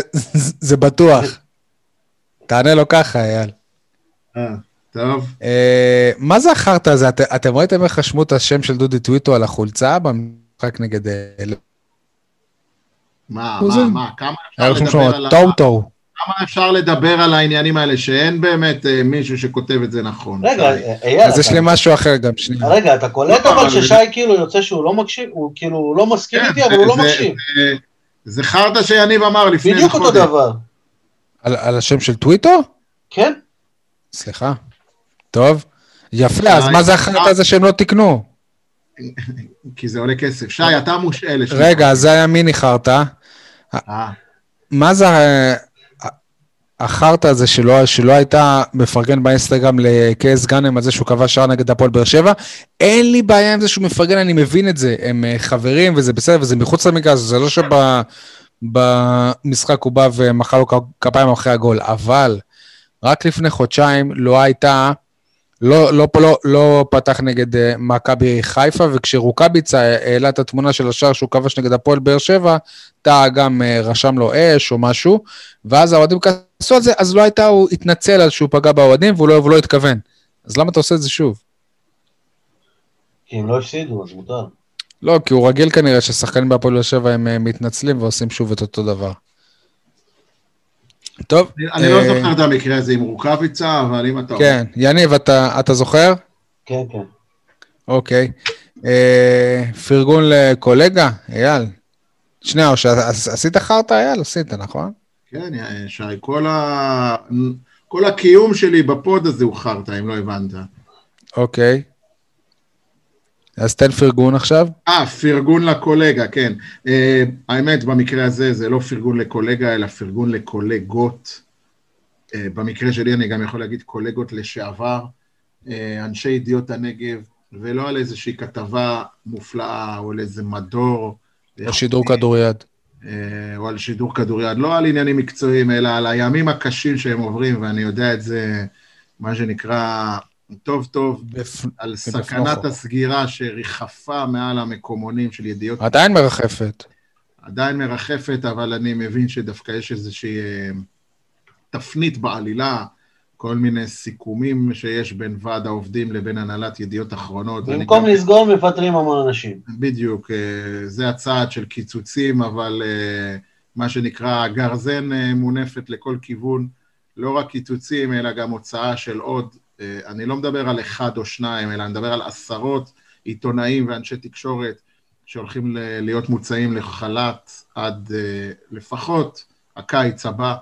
זה בטוח. תענה לו ככה, אייל. אה, טוב. אה, מה זה החרטא הזה? את- אתם ראיתם איך רשמו את השם של דודי טוויטו על החולצה במשחק נגד... אה, מה, מה, מה, כמה אפשר לדבר על ה... טוטו. כמה אפשר לדבר על העניינים האלה, שאין באמת אה, מישהו שכותב את זה נכון. רגע, שי. אייל, אז יש לי משהו אחר גם, שנייה. רגע, אתה קולט לא, אבל אבל ששי כאילו יוצא שהוא לא מקשיב, הוא כאילו לא מסכים כן, איתי, אבל הוא לא מקשיב. זה- חרטא שיניב אמר לפני בדיוק אותו חודש. דבר. על על השם של טוויטו? כן? סליחה. טוב. יפה, אז שי, מה זה החרטא הזה שהם לא תיקנו? כי זה עולה כסף. שי, אתה לשני רגע, זה היה מיני חרטא. אה, מה זה החרטא הזה שלא, שלא הייתה מפרגן באינסטגרם לקייס גאנם על זה שהוא קבע שער נגד הפועל באר שבע? אין לי בעיה עם זה שהוא מפרגן, אני מבין את זה. הם אה, חברים וזה בסדר וזה מחוץ למגרש, זה לא שבמשחק הוא בא ומחא לו כפיים אחרי הגול, אבל רק לפני חודשיים לא הייתה, לא, לא, לא, לא פתח נגד אה, מכבי חיפה, וכשרוקאביצה העלה את התמונה של השער שהוא כבש נגד הפועל באר שבע, טאה גם אה, רשם לו אש או משהו, ואז האוהדים כעסו על זה, אז לא הייתה, הוא התנצל על שהוא פגע באוהדים והוא לא, והוא לא התכוון. אז למה אתה עושה את זה שוב? כי הם לא הפסידו, אז מותר. לא, כי הוא רגיל כנראה ששחקנים בהפועל באר שבע הם אה, מתנצלים ועושים שוב את אותו דבר. טוב. אני- לא אה, זוכר את המקרה הזה עם רוקאביצה, אבל אם אתה... כן, יניב, אתה, אתה זוכר? כן, כן. אוקיי. אה, פרגון לקולגה, אייל. שנייה, או שעשית חרטא, אייל? עשית, נכון? כן, יא- שי, כל ה... כל הקיום שלי בפוד הזה הוא חרטא, אם לא הבנת. אוקיי. אז תן פרגון עכשיו. אה, פרגון לקולגה, כן. אה, האמת, במקרה הזה זה לא פרגון לקולגה, אלא פרגון לקולגות. אה, במקרה שלי אני גם יכול להגיד קולגות לשעבר, אה, אנשי ידיעות הנגב, ולא על איזושהי כתבה מופלאה או על איזה מדור. או שידור כדוריד. או על שידור כדוריד, לא על עניינים מקצועיים, אלא על הימים הקשים שהם עוברים, ואני יודע את זה, מה שנקרא, טוב טוב, בפ- על. סכנת הסגירה שריחפה מעל המקומונים של ידיעות, עדיין מרחפת. עדיין מרחפת, אבל אני מבין שדווקא יש איזושהי אה, תפנית בעלילה, כל מיני סיכומים שיש בין ועד העובדים לבין הנהלת ידיעות אחרונות. במקום גם- לסגור, מפטרים המון אנשים. בדיוק, אה, זה הצעד של קיצוצים, אבל אה, מה שנקרא גרזן אה, מונפת לכל כיוון, לא רק קיצוצים, אלא גם הוצאה של עוד, אני לא מדבר על אחד או שניים, אלא אני מדבר על עשרות עיתונאים ואנשי תקשורת שהולכים להיות מוצאים לחל"ת עד אה, לפחות הקיץ הבא,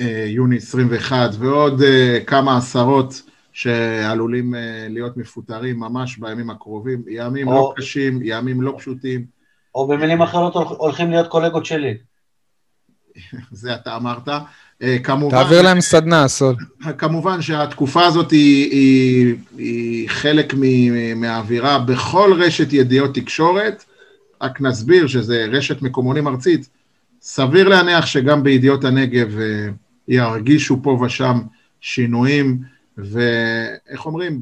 אה, יוני 21, ועוד אה, כמה עשרות שעלולים אה, להיות מפוטרים ממש בימים הקרובים. ימים לא או- קשים, ימים לא פשוטים. או במילים אחרות הולכים להיות קולגות שלי. זה אתה אמרת. אה, כמובן... תעביר להם סדנה, סול. כמובן שהתקופה הזאת היא, היא, היא חלק מהאווירה בכל רשת ידיעות תקשורת. רק נסביר שזה רשת מקומונים ארצית. סביר להניח שגם בידיעות הנגב אה, ירגישו פה ושם שינויים, ואיך אומרים,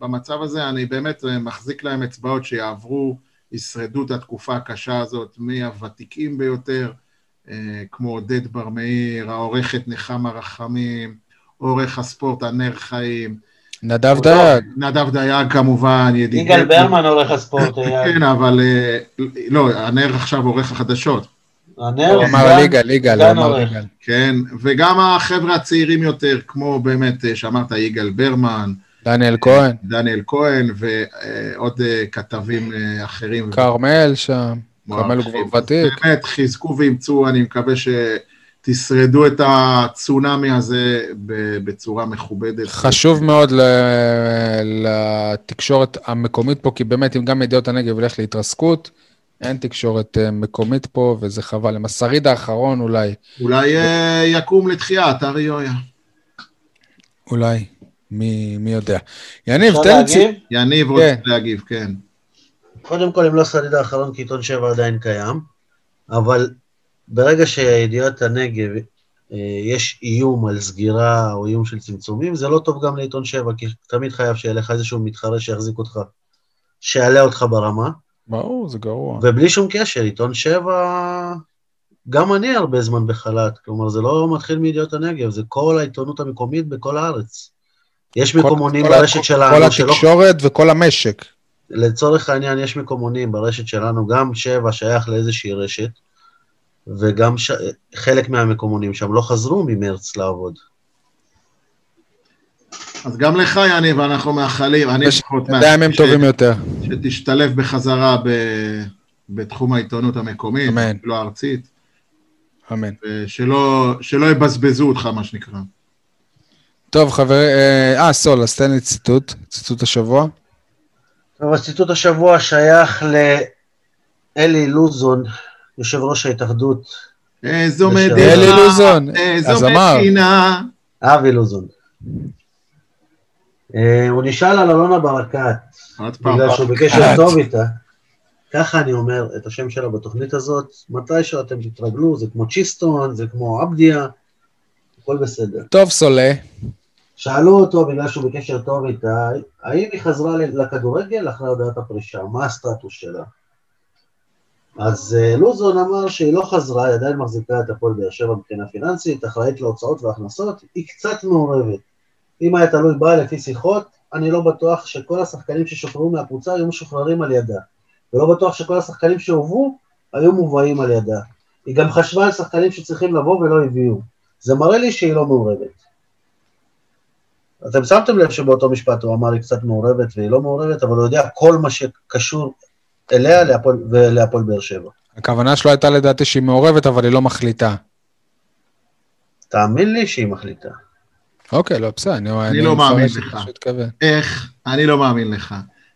במצב הזה אני באמת מחזיק להם אצבעות שיעברו, ישרדו את התקופה הקשה הזאת מהוותיקים ביותר, אה, כמו עודד בר מאיר, העורכת נחמה רחמים, עורך הספורט הנר חיים. נדב דייג. נדב דייג כמובן, ידידי. יגאל ברמן עורך הספורט. כן, אבל אה, לא, הנר עכשיו עורך החדשות. הנר, אמר ליגה, ליגה, לא אמר ליגה. כן, וגם החבר'ה הצעירים יותר, כמו באמת, אה, שאמרת, יגאל ברמן. דניאל כהן. דניאל כהן ועוד כתבים אחרים. כרמל שם. כרמל הוא כבר ותיק. באמת, חזקו ואימצו, אני מקווה שתשרדו את הצונאמי הזה בצורה מכובדת. חשוב מאוד לתקשורת המקומית פה, כי באמת, אם גם ידיעות הנגב ילך להתרסקות, אין תקשורת אה, מקומית פה, וזה חבל. עם השריד האחרון אולי. אולי אה, יקום לתחייה, אתר יויה. אולי, מי, מי יודע. יניב, תן... לי... יניב רוצה כן. להגיב, כן. קודם כל, הם לא שריד האחרון, כי עיתון שבע עדיין קיים, אבל ברגע שידיעות הנגב, אה, יש איום על סגירה או איום של צמצומים, זה לא טוב גם לעיתון שבע, כי תמיד חייב שיהיה לך איזשהו מתחרה שיחזיק אותך, שיעלה אותך ברמה. ברור, זה גרוע. ובלי שום קשר, עיתון שבע, גם אני הרבה זמן בחל"ת, כלומר, זה לא מתחיל מידיעות הנגב, זה כל העיתונות המקומית בכל הארץ. יש מקומונים ברשת שלנו כל התקשורת שלא... וכל המשק. לצורך העניין יש מקומונים ברשת שלנו, גם שבע שייך לאיזושהי רשת, וגם ש... חלק מהמקומונים שם לא חזרו ממרץ לעבוד. אז גם לך, יניב, אנחנו מאחלים, אני לפחות מאחל, ימים טובים יותר. שתשתלב בחזרה ב... בתחום העיתונות המקומית, אמן. לא הארצית. אמן. ושלא יבזבזו אותך, מה שנקרא. טוב, חברים, אה, אה, סול, אז תן לי ציטוט, ציטוט השבוע. טוב, הציטוט השבוע שייך לאלי לוזון, יושב ראש ההתאחדות. איזו מדינה, אלי לוזון, איזו מדינה. אבי לוזון. אה, הוא נשאל על אלונה ברקת, בגלל שהוא בקשר טוב איתה. ככה אני אומר את השם שלה בתוכנית הזאת, מתי שאתם תתרגלו, זה כמו צ'יסטון, זה כמו עבדיה, הכל בסדר. טוב, סולה. שאלו אותו, בגלל שהוא בקשר טוב איתה, האם היא חזרה לכדורגל אחרי הודעת הפרישה? מה הסטטוס שלה? אז uh, לוזון אמר שהיא לא חזרה, היא עדיין מחזיקה את הפועל באר שבע מבחינה פיננסית, אחראית להוצאות והכנסות, היא קצת מעורבת. אם היה תלוי בה לפי שיחות, אני לא בטוח שכל השחקנים ששוחררו מהקבוצה היו משוחררים על ידה. ולא בטוח שכל השחקנים שהובאו היו מובאים על ידה. היא גם חשבה על שחקנים שצריכים לבוא ולא הביאו. זה מראה לי שהיא לא מעורבת. אתם שמתם לב שבאותו משפט הוא אמר היא קצת מעורבת והיא לא מעורבת, אבל הוא יודע כל מה שקשור אליה ולהפועל באר שבע. הכוונה שלו הייתה לדעתי שהיא מעורבת, אבל היא לא מחליטה. תאמין לי שהיא מחליטה. אוקיי, לא, בסדר, אני, אני, אני לא מאמין לך. איך? אני לא מאמין לך.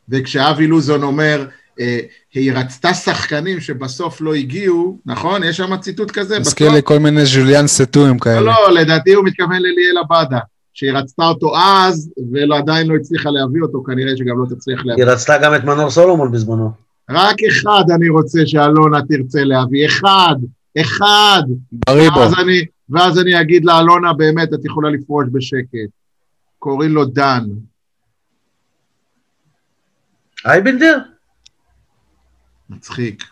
וכשאבי לוזון אומר, אה, היא רצתה שחקנים שבסוף לא הגיעו, נכון? יש שם ציטוט כזה. מזכיר לי כל מיני ז'וליאן סטויים כאלה. לא, לא, לדעתי הוא מתכוון לליאל עבאדה. שהיא רצתה אותו אז, ועדיין לא הצליחה להביא אותו, כנראה שגם לא תצליח להביא. היא רצתה גם את מנור סולומון בזמנו. רק אחד אני רוצה שאלונה תרצה להביא, אחד, אחד. בריבו. ואז אני, ואז אני אגיד לאלונה, באמת, את יכולה לפרוש בשקט. קוראים לו דן. אייבנדר? מצחיק.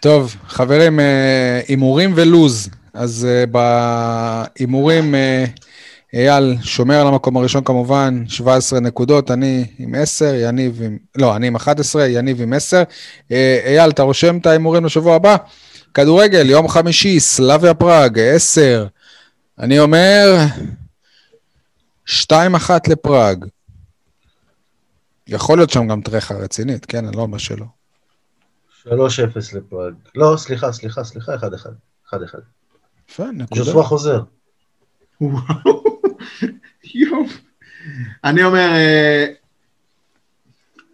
טוב, חברים, אה, הימורים ולוז. אז uh, בהימורים, uh, אייל שומר על המקום הראשון כמובן, 17 נקודות, אני עם 10, יניב עם... לא, אני עם 11, יניב עם 10. Uh, אה, אייל, אתה רושם את ההימורים לשבוע הבא? כדורגל, יום חמישי, סלאביה פראג, 10. אני אומר, 2-1 לפראג. יכול להיות שם גם טרחה רצינית, כן? אני לא אומר שלא. 3-0 לפראג. לא, סליחה, סליחה, סליחה, 1-1. 1-1. יפה, נקודה. ז'וסווה חוזר. אני אומר,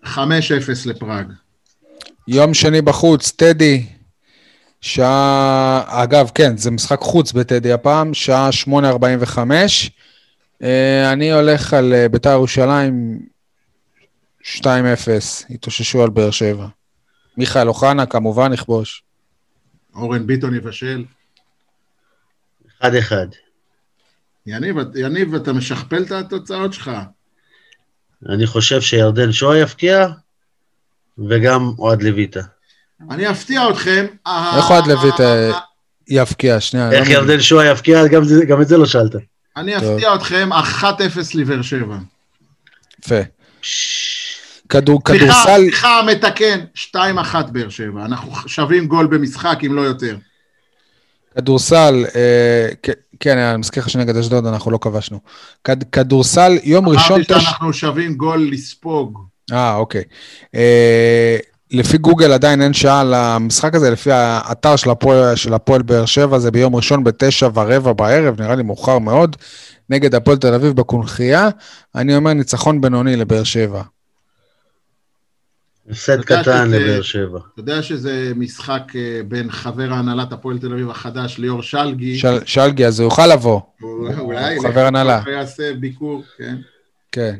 5-0 לפראג. יום שני בחוץ, טדי, שעה, אגב, כן, זה משחק חוץ בטדי הפעם, שעה 8.45. אה, אני הולך על אה, בית"ר ירושלים 2-0, התאוששו על באר שבע. מיכאל אוחנה כמובן יכבוש. אורן ביטון יבשל. אחד אחד. יניב, יניב, אתה משכפל את התוצאות שלך. אני חושב שירדן שואה יפקיע, וגם אוהד לויטה. אני אפתיע אתכם. איך אוהד לויטה יפקיע? שנייה. איך ירדן שואה יפקיע? גם, את זה לא שאלת. אני אפתיע אתכם 1-0 לבאר שבע. יפה. כדור, סליחה, כדורסל, סליחה, מתקן, 2-1 באר שבע. אנחנו שווים גול במשחק, אם לא יותר. כדורסל, אה, כן, אני מזכיר לך שנגד אשדוד אנחנו לא כבשנו. כד- כדורסל, יום ראשון... אמרתי תש- שאנחנו שווים גול לספוג. אה, אוקיי. אה, לפי גוגל עדיין אין שעה למשחק הזה, לפי האתר של הפועל, של הפועל באר שבע, זה ביום ראשון בתשע ורבע בערב, נראה לי מאוחר מאוד, נגד הפועל תל אביב בקונכייה. אני אומר ניצחון בינוני לבאר שבע. הפסד קטן לבאר שבע. אתה יודע שזה משחק אה, בין חבר הנהלת הפועל תל אביב החדש, ליאור שלגי. של- שלגי, אז הוא יוכל לבוא. הוא- אולי הוא חבר הנהלה. הוא יעשה ביקור, כן. כן.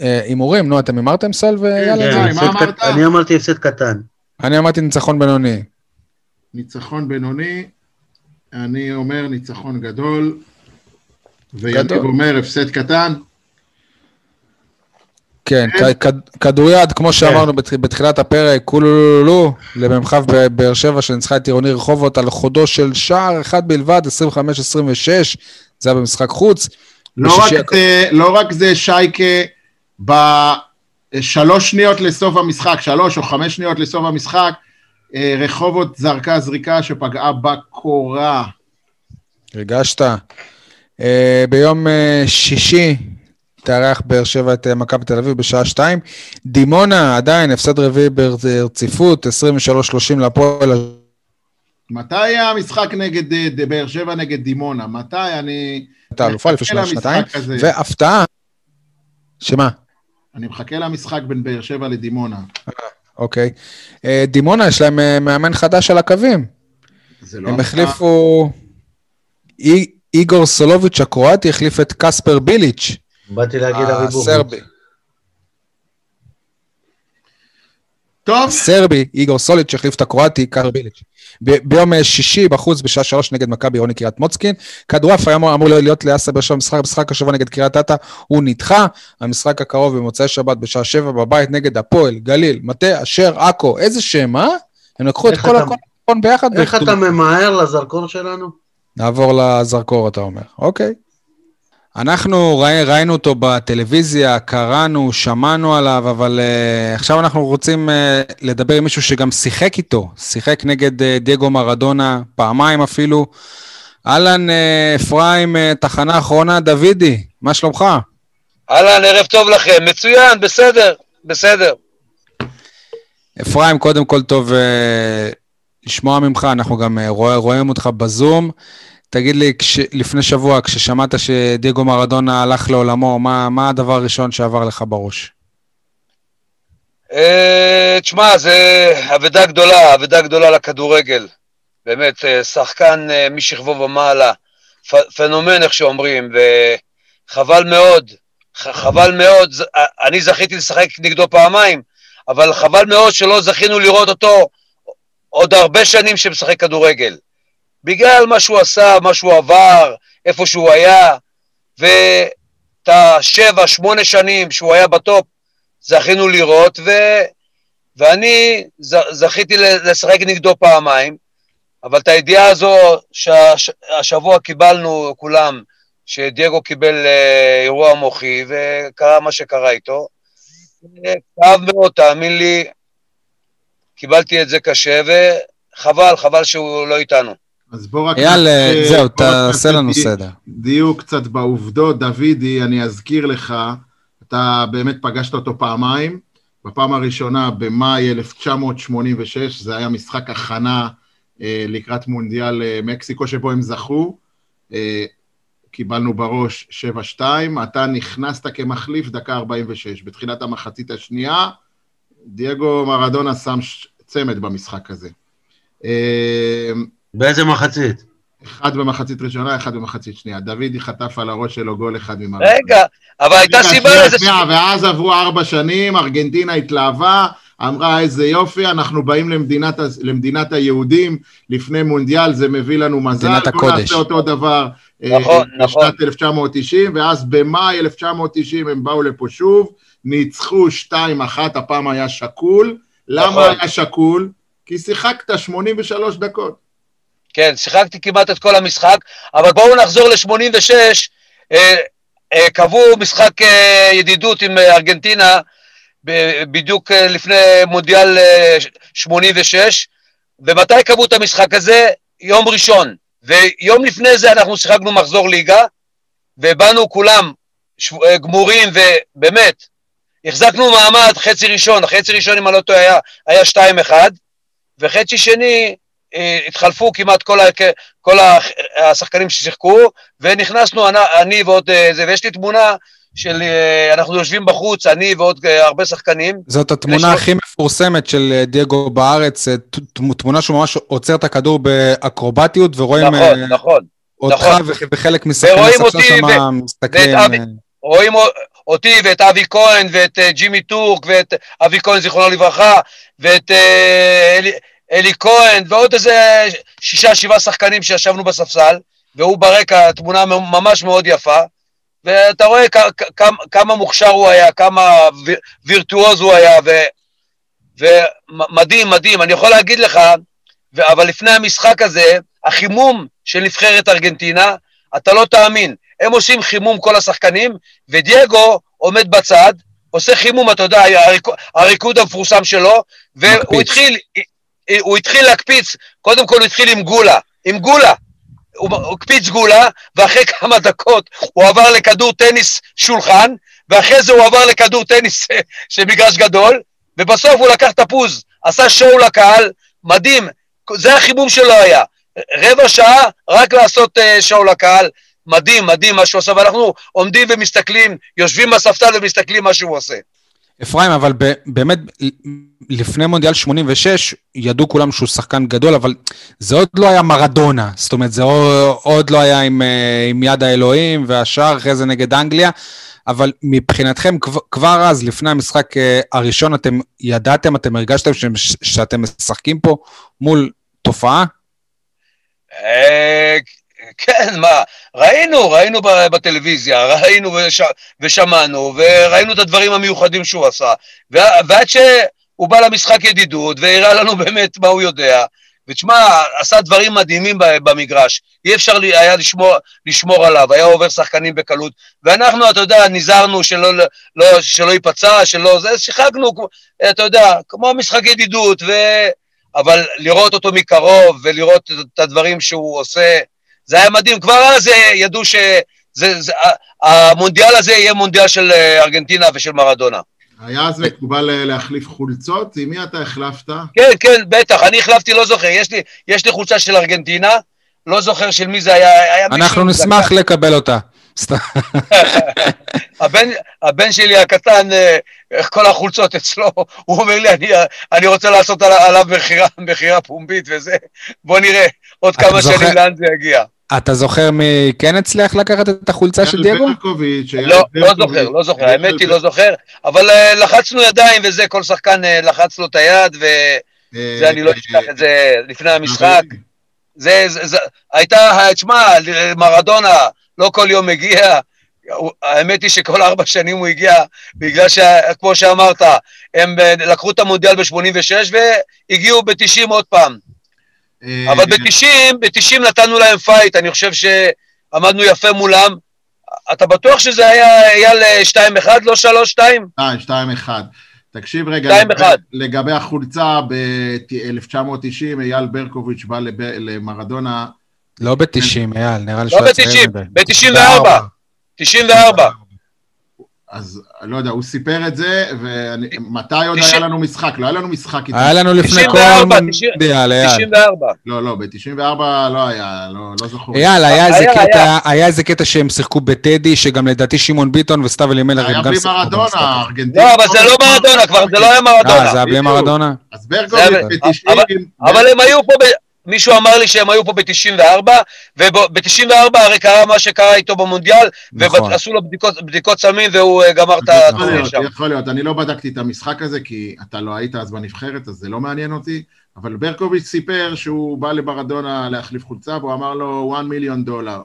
אה, הימורים, נו, אתם הימרתם סול ויאללה? כן. כן, מה הפסד אמרת? אני אמרתי הפסד קטן. אני אמרתי ניצחון בינוני. ניצחון בינוני, אני אומר ניצחון גדול, ויניב. אומר הפסד קטן. כן, כן. כדוריד, כמו שאמרנו בת- בתחילת הפרק, כולולולו, למ"כ בבאר שבע שניצחה את עירוני רחובות על חודו של שער אחד בלבד, 25-26, זה היה במשחק חוץ. לא רק, זה, שייקה, בשלוש שניות לסוף המשחק, שלוש או חמש שניות לסוף המשחק, רחובות זרקה זריקה שפגעה בקורה. אה, ביום שישי תארח באר שבע את אה, מכבי תל אביב בשעה שתיים. דימונה עדיין הפסד רביעי ברציפות, 23-30 להפועל. מתי המשחק נגד אה, באר שבע נגד דימונה? מתי אני... הייתה אלופה לפני שנה, שנתיים. והפתעה, שמה? אני מחכה למשחק בין באר שבע לדימונה. אוקיי. אה, דימונה, יש להם אה, מאמן חדש על הקווים. זה לא הם. החליפו... אי- איגור סולוביץ' הקרואטי החליף את קספר ביליץ', באתי להגיד בורגוס. הסרבי. טוב, הסרבי, איגור סוליץ' החליף את הקרואטי, קספר ביליץ'. ב- ביום אה, שישי בחוץ בשעה שלוש נגד מכבי עירוני קריית מוצקין. כדורעף היה אמור, להיות לאסה באר שבע משחק, משחק השבוע נגד קריית אתא, הוא נדחה. המשחק הקרוב במוצאי שבת בשעה שבע בבית נגד הפועל, גליל, מטה, אשר, עכו, איזה שם, אה? הם לקחו את כל אתה- הכל ביחד. איך. אתה ממהר לזרקור שלנו? נעבור לזרקור, אתה אומר. אוקיי. אנחנו ראי, ראינו אותו בטלוויזיה, קראנו, שמענו עליו, אבל uh, עכשיו אנחנו רוצים uh, לדבר עם מישהו שגם שיחק איתו. שיחק נגד uh, דייגו מרדונה, פעמיים אפילו. אהלן, uh, אפרים, uh, תחנה אחרונה, דוידי, מה שלומך? אהלן, ערב טוב לכם. מצוין, בסדר, בסדר. אפרים, קודם כל טוב uh, לשמוע ממך, אנחנו גם uh, רואים אותך בזום. תגיד לי, כש, לפני שבוע, כששמעת שדייגו מרדונה הלך לעולמו, מה, מה הדבר הראשון שעבר לך בראש? אה, תשמע, זה אבדה גדולה, אבדה גדולה לכדורגל. באמת, אה, שחקן אה, משכבו ומעלה, פ- פנומן, איך שאומרים, וחבל מאוד, חבל מאוד, אני זכיתי לשחק נגדו פעמיים, אבל חבל מאוד שלא זכינו לראות אותו עוד הרבה שנים שמשחק כדורגל. בגלל מה שהוא עשה, מה שהוא עבר, איפה שהוא היה, ואת השבע, שמונה שנים שהוא היה בטופ, זכינו לראות, ו... ואני ז... זכיתי לשחק נגדו פעמיים, אבל את הידיעה הזו שהשבוע קיבלנו כולם, שדייגו קיבל אה, אירוע מוחי, וקרה מה שקרה איתו. כאב מאוד, תאמין לי, קיבלתי את זה קשה, וחבל, חבל שהוא לא איתנו. אז בוא רק... אייל, אה, זהו, תעשה לנו סדר. דיוק קצת בעובדות. דוידי, אני אזכיר לך, אתה באמת פגשת אותו פעמיים. בפעם הראשונה, במאי 1986, זה היה משחק הכנה אה, לקראת מונדיאל אה, מקסיקו, שבו הם זכו. אה, קיבלנו בראש 7-2, אתה נכנסת כמחליף דקה 46. בתחילת המחצית השנייה, דייגו מרדונה שם צמד במשחק הזה. אה, באיזה מחצית? אחד במחצית ראשונה, אחד במחצית שנייה. דוידי חטף על הראש שלו גול אחד ממרדונה. רגע, אבל הייתה סיבה לזה... ואז עברו ארבע שנים, ארגנטינה התלהבה, אמרה איזה יופי, אנחנו באים למדינת, למדינת היהודים, לפני מונדיאל, זה מביא לנו מזל, מדינת הקודש. בואו נעשה אותו דבר נכון, אה, נכון. בשנת 1990, ואז במאי 1990 הם באו לפה שוב, ניצחו 2-1, הפעם היה שקול. למה נכון. היה שקול? כי שיחקת 83 דקות. כן, שיחקתי כמעט את כל המשחק, אבל בואו נחזור ל-86, אה, אה, קבעו משחק אה, ידידות עם אה, ארגנטינה, ב- בדיוק אה, לפני מונדיאל אה, 86, ומתי קבעו את המשחק הזה? יום ראשון. ויום לפני זה אנחנו שיחקנו מחזור ליגה, ובאנו כולם שב- אה, גמורים, ובאמת, החזקנו מעמד חצי ראשון, חצי ראשון, אם אני לא טועה, היה, היה 2-1, וחצי שני, התחלפו כמעט כל, ה, כל השחקנים ששיחקו, ונכנסנו, אני, אני ועוד אה, זה, ויש לי תמונה של, אה, אנחנו יושבים בחוץ, אני ועוד אה, הרבה שחקנים. זאת התמונה יש- הכי מפורסמת של דייגו בארץ, תמונה שהוא ממש עוצר את הכדור באקרובטיות, ורואים נכון, נכון. אותך נכון. וח- וחלק משחקני שם מסתכלים. רואים אותי ואת אבי כהן ואת ג'ימי טורק ואת אבי כהן, זיכרונו לברכה, ואת אלי, כהן, ועוד איזה שישה, שבעה שחקנים שישבנו בספסל, והוא ברקע, תמונה ממש מאוד יפה, ואתה רואה כ- כ- כמה, מוכשר הוא היה, כמה ויר- וירטואוז הוא היה, ו, ומדהים, מדהים. אני יכול להגיד לך, ו- אבל לפני המשחק הזה, החימום של נבחרת ארגנטינה, אתה לא תאמין. הם עושים חימום כל השחקנים, ודייגו עומד בצד, עושה חימום, אתה יודע, הריק- הריקוד המפורסם שלו, והוא מקפיץ. התחיל, הוא התחיל להקפיץ, קודם כל הוא התחיל עם גולה, עם גולה. הוא הקפיץ גולה, ואחרי כמה דקות הוא עבר לכדור טניס שולחן, ואחרי זה הוא עבר לכדור טניס של מגרש גדול, ובסוף הוא לקח תפוז, עשה שואו לקהל, מדהים, זה החימום שלו היה. רבע שעה רק לעשות אה, שואו לקהל, מדהים, מדהים מה שהוא עושה, ואנחנו עומדים ומסתכלים, יושבים בספסל ומסתכלים מה שהוא עושה. אפרים, אבל ב- באמת, לפני מונדיאל 86, ידעו כולם שהוא שחקן גדול, אבל זה עוד לא היה מרדונה. זאת אומרת, זה עוד, עוד לא היה עם, אה, עם יד האלוהים, והשאר אחרי זה נגד אנגליה. אבל מבחינתכם, כבר, אז, לפני המשחק אה, הראשון, אתם ידעתם, אתם הרגשתם ש, שאתם משחקים פה מול תופעה? כן, מה, ראינו, ראינו בטלוויזיה, ראינו וש, ושמענו, וראינו את הדברים המיוחדים שהוא עשה, ו- ועד שהוא בא למשחק ידידות, והראה לנו באמת מה הוא יודע, ותשמע, עשה דברים מדהימים במגרש, אי אפשר היה לשמור, לשמור עליו, היה עובר שחקנים בקלות, ואנחנו, אתה יודע, נזהרנו שלא, לא, שלא ייפצע, שלא, זה, שיחקנו, אתה יודע, כמו משחק ידידות, ו... אבל לראות אותו מקרוב ולראות את הדברים שהוא עושה, זה היה מדהים. כבר אז אה, ידעו שהמונדיאל הזה יהיה מונדיאל של אה, ארגנטינה ושל מרדונה. היה אז מקובל להחליף חולצות? עם מי אתה החלפת? כן, כן, בטח, אני החלפתי, לא זוכר, יש לי, יש לי חולצה של ארגנטינה, לא זוכר של מי זה היה, היה אנחנו נשמח. לקבל אותה. סתם. הבן, הבן שלי הקטן, אה, כל החולצות אצלו, הוא אומר לי, אני, אני רוצה לעשות על- עליו מכירה, פומבית וזה, בוא נראה עוד כמה זוכר- שנים לאן זה יגיע. אתה זוכר מי כן הצליח לקחת את החולצה של דייגו? לא, לא זוכר, לא זוכר, האמת היא לא זוכר, אבל אה, לחצנו ידיים וזה, כל שחקן אה, לחץ לו את היד, וזה אה, אני לא אשכח את זה לפני המשחק. זה, זה, זה, הייתה, תשמע, מרדונה לא כל יום מגיע, האמת היא שכל ארבע שנים הוא הגיע, בגלל שכמו שאמרת, הם לקחו את המונדיאל ב-86 והגיעו ב-90 עוד פעם. אה, אבל ב-90, ב-90 נתנו להם fight, אני חושב שעמדנו יפה מולם. אתה בטוח שזה היה אייל 2-1, לא 3-2? שתיים, שתיים אחד. תקשיב רגע, שתיים לגבי- החולצה ב-1990, אייל ברקוביץ' בא לב- למרדונה, לא ב-90, אייל, נראה לי לא שהוא היה צעיר ב-90, מדי. ב-94. 94. אז לא יודע, הוא סיפר את זה, ומתי עוד היה לנו משחק? לא היה לנו משחק איתו. היה לנו לפני כל 94, מונדיאל, אייל. 94. לא, לא, ב-94 לא היה, לא, לא זכור. אייל, היה איזה היה, קטע, היה. היה איזה קטע שהם שיחקו בטדי, שגם לדעתי שמעון ביטון וסתיו אלימלך היה הם גם בלי שיחקו מרדונה, במשחק. ארגנטינה. לא, אבל זה לא מרדונה, כבר זה לא היה אה, מרדונה. זה היה בלי. מרדונה? אז ברקוביץ' זה- ב-90... אבל- אבל הם היו פה, ב... מישהו אמר לי שהם היו פה ב-94, וב-94 הרי קרה מה שקרה איתו במונדיאל, נכון. ועשו לו בדיקות, בדיקות סמים והוא אה, גמר את להיות, שם. יכול להיות, אני לא בדקתי את המשחק הזה, כי אתה לא היית אז בנבחרת, אז זה לא מעניין אותי, אבל ברקוביץ' סיפר שהוא בא למרדונה להחליף חולצה, והוא אמר לו 1 מיליון דולר.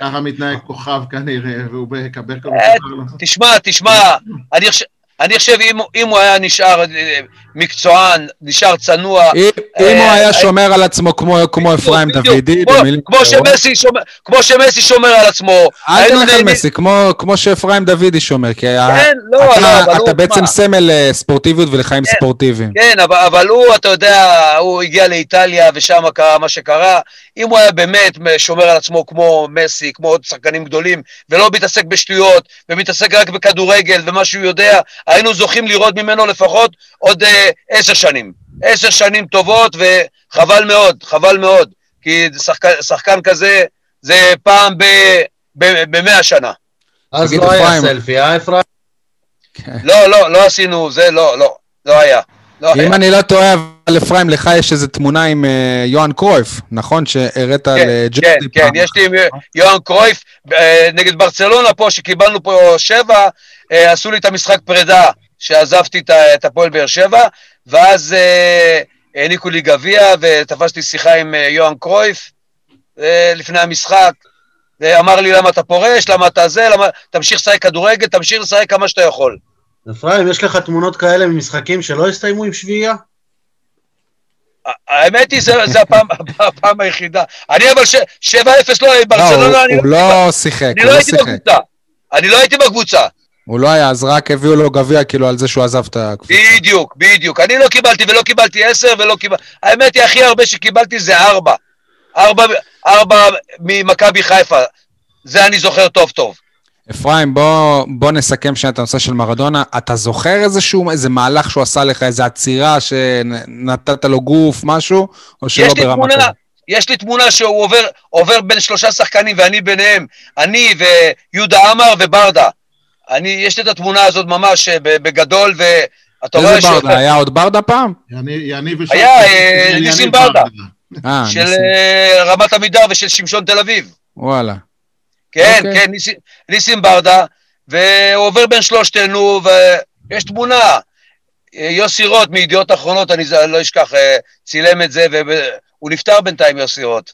ככה- מתנהג כוכב כנראה, והוא ברקוביץ' אה, אמר לו... תשמע, תשמע, אני חושב... אני חושב אם, אם הוא היה נשאר אה, מקצוען, נשאר צנוע, אם אם הוא אה, היה אה, שומר על עצמו כמו כמו אפרים דוידי, כמו- שמסי שומר- כמו שמסי שומר על עצמו, אל תלך על מסי, כמו- כמו שאפרים דוידי שומר, כי כן, לא, אתה- לא. אתה בעצם מה, סמל אה, ספורטיביות ולחיים כן. ספורטיביים. כן, אבל, אבל הוא, אתה יודע, הוא הגיע לאיטליה ושם קרה מה שקרה. אם הוא היה באמת שומר על עצמו כמו מסי, כמו עוד שחקנים גדולים, ולא מתעסק בשטויות, ומתעסק רק בכדורגל ומה שהוא יודע, היינו זוכים לראות ממנו לפחות עוד אה, עשר שנים. עשר שנים טובות, וחבל מאוד, חבל מאוד. כי שחקן, שחקן כזה, זה פעם במאה שנה. אז לא היה. סלפי, אה אפרים? לא, לא, לא עשינו, זה לא, לא, לא היה. לא היה. אם אני לא טועה, אבל אפרים, לך יש איזו תמונה עם אה, יוהאן קרויף, נכון? שהראית על אה, כן, ג'רדי כן, פעם. יש לי עם יוהאן קרויף, אה, נגד ברצלונה פה, שקיבלנו פה שבע, אה, עשו לי את המשחק פרידה, שעזבתי את את הפועל באר שבע, ואז אה, העניקו לי גביע, ותפסתי שיחה עם אה, יוהאן קרויף אה, לפני המשחק. אמר לי למה אתה פורש, למה אתה זה, למה... תמשיך לשחק כדורגל, תמשיך לשחק כמה שאתה יכול. אפרים, יש לך תמונות כאלה ממשחקים שלא הסתיימו עם שביעייה? האמת היא, זה, זה הפעם, הפעם היחידה. אני אבל ש- 7-0 לא, לא, ברצלונה, הוא- אני הוא לא- לא שיחק, אני הוא לא לא הייתי שיחק. בקבוצה. אני לא הייתי בקבוצה. הוא לא היה, אז רק הביאו לו גביע כאילו על זה שהוא עזב את הקבוצה. בדיוק, בדיוק. אני לא קיבלתי ולא קיבלתי עשר ולא קיבלתי... האמת היא, הכי הרבה שקיבלתי זה ארבע. ארבע, ארבע ממכבי חיפה. זה אני זוכר טוב טוב. אפרים, בוא, בוא נסכם שנייה את הנושא של מרדונה. אתה זוכר איזשהו, איזה מהלך שהוא עשה לך, איזו עצירה שנתת לו גוף, משהו, או שלא יש ברמה כזאת? יש לי תמונה שהוא עובר, עובר בין שלושה שחקנים ואני ביניהם. אני ויהודה עמר וברדה. אני, יש לי את התמונה הזאת ממש אה, בגדול, ואתה רואה איזה ברדה? היה עוד ברדה פעם? יניב היה, אה, ניסים ברדה. אה, של רמת עמידר ושל שמשון תל אביב. וואלה. כן, אוקיי. כן, ניסים, ניסים ברדה, והוא עובר בין שלושתנו, ויש תמונה. יוסי רוט מידיעות אחרונות, אני לא אשכח, צילם את זה, והוא נפטר בינתיים, יוסי רוט.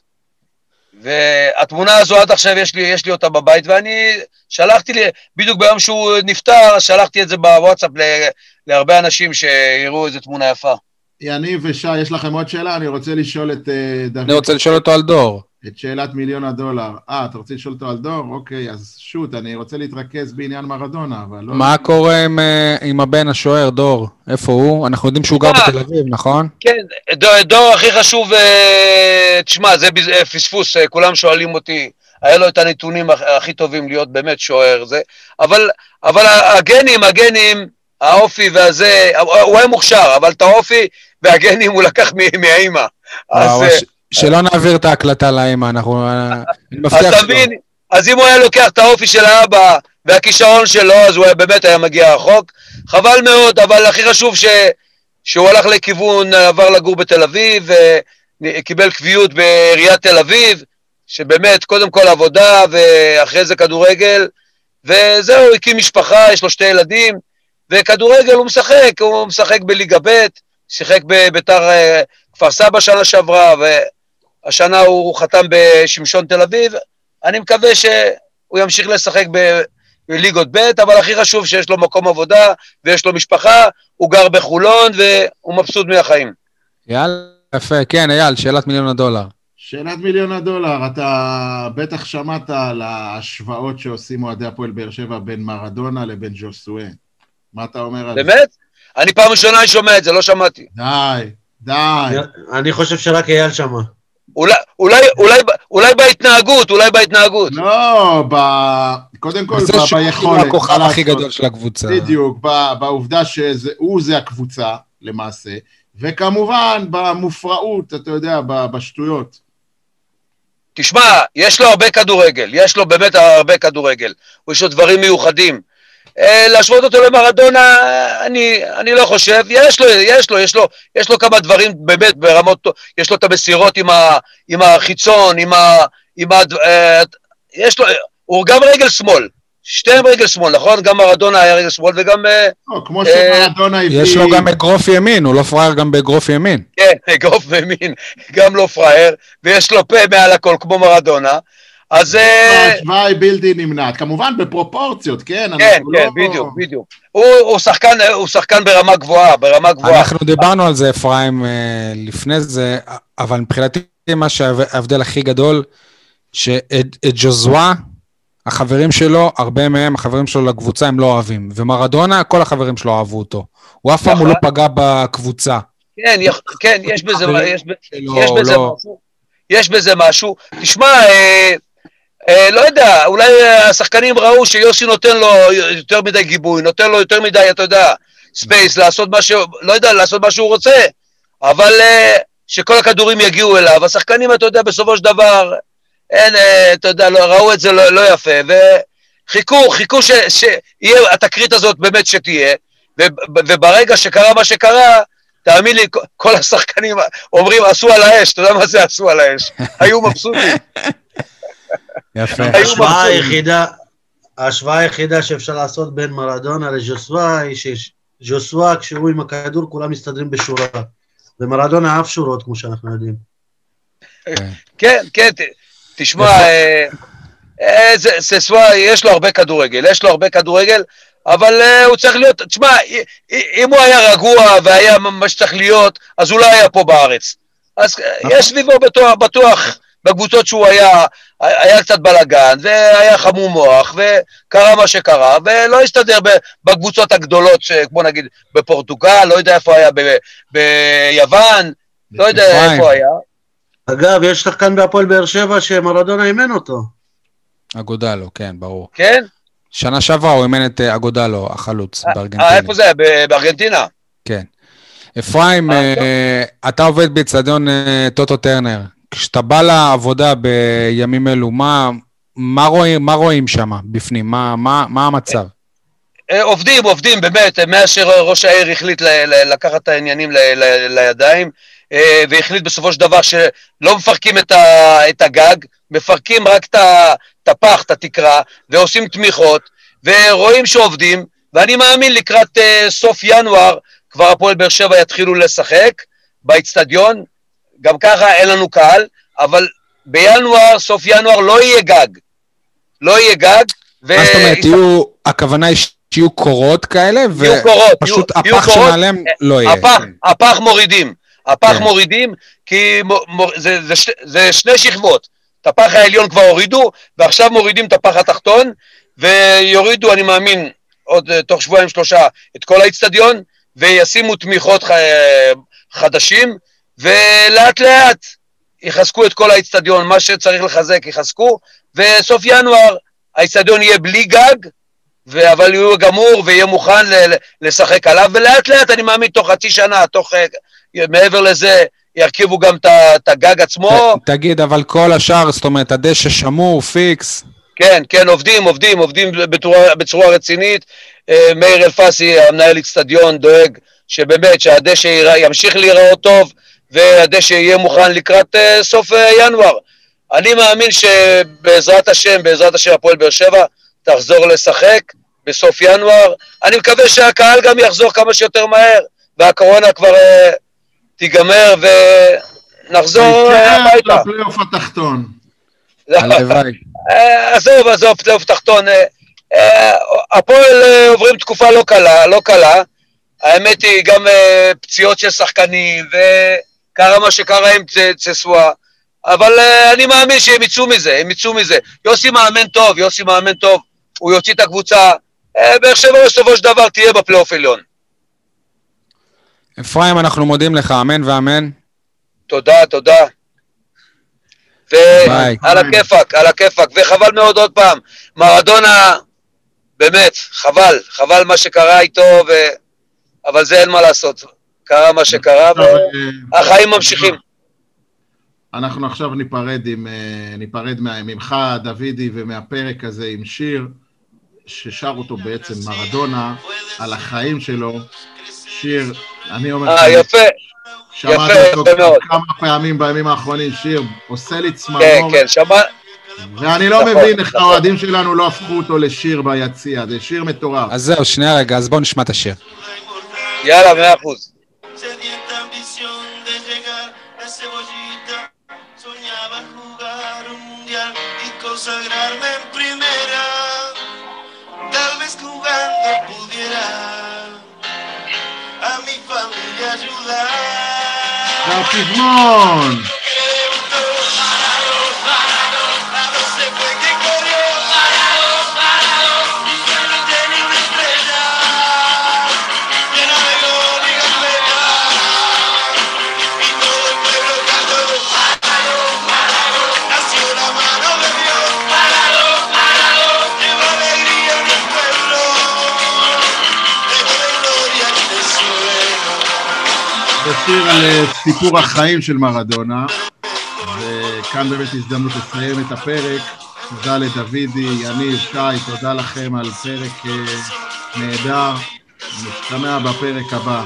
והתמונה הזו עד עכשיו יש לי, יש לי אותה בבית, ואני שלחתי לי, בדיוק ביום שהוא נפטר, שלחתי את זה בוואטסאפ ל- להרבה אנשים שיראו איזה תמונה יפה. יניב ושי, יש לכם עוד שאלה? אני רוצה לשאול את אה, דוד... אני רוצה לשאול אותו על דור. את שאלת מיליון הדולר. אה, אתה רוצה לשאול אותו על דור? אוקיי, אז שוט, אני רוצה להתרכז בעניין מרדונה, אבל לא... מה קורה עם, אה, עם הבן השוער, דור? איפה הוא? אנחנו יודעים שהוא גר אה. בתל אביב, נכון? כן, דור, דור הכי חשוב, אה, תשמע, זה אה, פספוס, אה, כולם שואלים אותי, היה לו את הנתונים הכ- הכי טובים להיות באמת שוער, זה, אבל, אבל הגנים, הגנים, האופי והזה, הוא היה מוכשר, אבל את האופי והגנים הוא לקח מ- מהאימא. אז, שלא נעביר את ההקלטה לאמא, אנחנו... אה, אני מבטיח שלא. אז אם הוא היה לוקח את האופי של האבא והכישרון שלו, אז הוא היה באמת היה מגיע רחוק. חבל מאוד, אבל הכי חשוב ש... שהוא הלך לכיוון, עבר לגור בתל אביב, וקיבל קביעות בעיריית תל אביב, שבאמת, קודם כל עבודה, ואחרי זה כדורגל, וזהו, הקים משפחה, יש לו שתי ילדים, וכדורגל הוא משחק, הוא משחק בליגה ב', שיחק בביתר אה, כפר סבא שנה שעברה, והשנה הוא חתם בשמשון תל אביב. אני מקווה שהוא ימשיך לשחק בליגות ב', אבל הכי חשוב שיש לו מקום עבודה ויש לו משפחה, הוא גר בחולון והוא מבסוט מהחיים. יאללה, יפה. כן, אייל, שאלת מיליון הדולר. שאלת מיליון הדולר, אתה בטח שמעת על ההשוואות שעושים אוהדי הפועל באר שבע בין מרדונה לבין ג'וסואה. מה אתה אומר על זה? באמת? אני פעם ראשונה שומע את זה, לא שמעתי. די, די. אני חושב שרק אייל שמע. אולי, אולי, אולי, אולי בהתנהגות, אולי בהתנהגות. לא, ב... קודם כל, זה ב- שהוא ביכולת. הכוכב מה הכי. גדול של הקבוצה. בדיוק, ב- בעובדה שהוא זה הקבוצה, למעשה, וכמובן במופרעות, אתה יודע, ב- בשטויות. תשמע, יש לו הרבה כדורגל, יש לו באמת הרבה כדורגל, יש לו דברים מיוחדים. אה, להשוות אותו למרדונה, אני, אני לא חושב, יש לו, יש לו, יש לו, יש לו כמה דברים באמת ברמות. יש לו את המסירות עם, ה, עם החיצון, עם ה... עם ה אה, יש לו, הוא גם רגל שמאל, שתיהם רגל שמאל, נכון? גם מרדונה היה רגל שמאל וגם, אה, לא, כמו אה, שמרדונה הביא... יש לו גם אגרוף ימין, הוא לא פראייר גם באגרוף ימין. כן, אגרוף ממין, גם לא פראייר, ויש לו פה מעל הכל כמו מרדונה. אז... אה, ההשוואה היא בלתי נמנעת, כמובן בפרופורציות, כן? כן, כן, לא- בדיוק, בדיוק. הוא, הוא, שחקן, הוא שחקן ברמה גבוהה, ברמה גבוהה. אנחנו דיברנו על זה, אפרים, אה, לפני זה, אבל מבחינתי מה שההבדל הכי גדול, שאת את ג'וזווה, החברים שלו, הרבה מהם, החברים שלו לקבוצה, הם לא אוהבים. ומרדונה, כל החברים שלו אהבו אותו. הוא אף פעם לא נכון. פגע בקבוצה. כן, כן, יש בזה, לא- משהו. יש בזה משהו. תשמע, אה, אה, לא יודע, אולי אה, השחקנים ראו שיוסי נותן לו יותר מדי גיבוי, נותן לו יותר מדי, אתה יודע, space, לעשות מה ש... לא יודע, לעשות מה שהוא רוצה, אבל אה, שכל הכדורים יגיעו אליו. השחקנים, אתה יודע, בסופו של דבר, אין, אה, אתה יודע, לא, ראו את זה לא, לא יפה, וחיכו, חיכו ש- שיהיה התקרית הזאת באמת שתהיה, וב- וברגע שקרה מה שקרה, תאמין לי, כל השחקנים אומרים, עשו על האש, אתה יודע מה זה עשו על האש? היו מבסוטים. יפה. ההשוואה. היחידה, ההשוואה היחידה שאפשר לעשות בין מרדונה לז'וסווה היא שז'וסווה כשהוא עם הכדור כולם מסתדרים בשורה. ומרדונה אף שורות כמו שאנחנו יודעים. כן, כן, ת- תשמע, אה, אה, זה- ססווה, יש לו הרבה כדורגל, יש לו הרבה כדורגל, אבל אה, הוא צריך להיות, תשמע, אם הוא היה רגוע והיה מה שצריך להיות, אז הוא לא היה פה בארץ. אז אה, יש סביבו בטוח, בטוח, בקבוצות שהוא היה, היה קצת בלאגן, והיה חמום מוח, וקרה מה שקרה, ולא הסתדר ב- בקבוצות הגדולות, כמו נגיד בפורטוגל, לא יודע איפה היה, ב- ביוון, לא יודע. איפה היה. אגב, יש שחקן בהפועל באר שבע שמרדונה אימן אותו. אגודלו, כן, ברור. כן? שנה שעברה הוא אימן את אה, אגודלו, החלוץ, אה, בארגנטינה. איפה זה בארגנטינה? כן. אפרים, אה, אה, אתה עובד באיצטדיון אה, טוטו טרנר. כשאתה בא לעבודה בימים אלו, מה, מה, רואים, רואים שם בפנים? מה, מה, מה המצב? אה, עובדים, עובדים, באמת, מאז שראש העיר החליט ל- ל- לקחת את העניינים ל- ל- לידיים, אה, והחליט בסופו של דבר שלא מפרקים את ה- את הגג, מפרקים רק את הפח, את התקרה, ועושים תמיכות, ורואים שעובדים, ואני מאמין לקראת אה, סוף ינואר, כבר הפועל באר שבע יתחילו לשחק באיצטדיון, גם ככה אין לנו קהל, אבל בינואר, סוף ינואר, לא יהיה גג. לא יהיה גג. מה זאת אומרת, יהיו, הכוונה היא שיהיו קורות כאלה, ופשוט הפח. שמעליהם לא יהיה. הפח, הפח מורידים. הפח כן. מורידים, כי מו- מו- זה, זה, ש- זה שני שכבות. את הפח העליון כבר הורידו, ועכשיו מורידים את הפח התחתון, ויורידו, אני מאמין, עוד אה, תוך שבועיים שלושה, את כל האיצטדיון, וישימו תמיכות ח... חדשים, ולאט לאט יחזקו את כל האיצטדיון, מה שצריך לחזק יחזקו, וסוף ינואר האיצטדיון יהיה בלי גג, ו- אבל יהיה גמור ויהיה מוכן ל- לשחק עליו, ולאט לאט אני מאמין תוך חצי שנה, תוך, אה, מעבר לזה, ירכיבו גם את הגג עצמו. ת- תגיד, אבל כל השאר, זאת אומרת, הדשא שמור, פיקס. כן, כן, עובדים, עובדים, עובדים בצורה, בצורה רצינית. אה, מאיר אלפסי, המנהל אצטדיון, דואג שבאמת שהדשא ימשיך להיראות טוב, והדשא יהיה מוכן לקראת אה, סוף אה, ינואר. אני מאמין שבעזרת השם, בעזרת השם הפועל באר שבע, תחזור לשחק בסוף ינואר. אני מקווה שהקהל גם יחזור כמה שיותר מהר, והקורונה כבר אה, תיגמר ונחזור הביתה. לפלייאוף התחתון. הלוואי. אה, עזוב, עזוב, פלייאוף תחתון. הפועל עוברים תקופה לא קלה, לא קלה. האמת היא, גם פציעות של שחקנים, וקרה מה שקרה עם צסואה. אבל אה, אני מאמין שהם יצאו מזה, הם יצאו מזה. יוסי מאמן טוב, יוסי מאמן טוב, הוא יוציא את הקבוצה. אה, באר שבע בסופו של דבר תהיה בפלייאוף עליון. אפרים, אנחנו מודים לך, אמן ואמן. תודה, תודה. ועל הכיפאק, על הכיפאק, וחבל מאוד עוד פעם, מרדונה, באמת, חבל, חבל מה שקרה איתו, ו... אבל זה אין מה לעשות, קרה מה שקרה, והחיים אה, ממשיכים. אנחנו עכשיו ניפרד, עם, אה, ניפרד מה- ממך, דוידי, ומהפרק הזה עם שיר, ששר אותו בעצם מרדונה, על החיים שלו. שיר, אני אומר אה, יפה, שמעתי אותו מאוד. כמה פעמים בימים האחרונים, שיר עושה לי כן, צמרמורת, כן, שמע... ואני לא נכון, מבין איך נכון. האוהדים שלנו לא הפכו אותו לשיר ביציע, זה שיר מטורף. אז זהו, שנייה רגע, אז בואו נשמע את השיר. יאללה, מאה אחוז. Sedienta ambición de llegar a cebollita, soñaba jugar un mundial y consagrarme en primera. Tal vez jugando pudiera a mi familia ayudar. שיר על אה, סיפור החיים של מרדונה, וכאן באמת הזדמנות לסיים את הפרק. תודה לדוידי, יניב, שי, תודה לכם על פרק אה, נהדר. נשתמע בפרק הבא.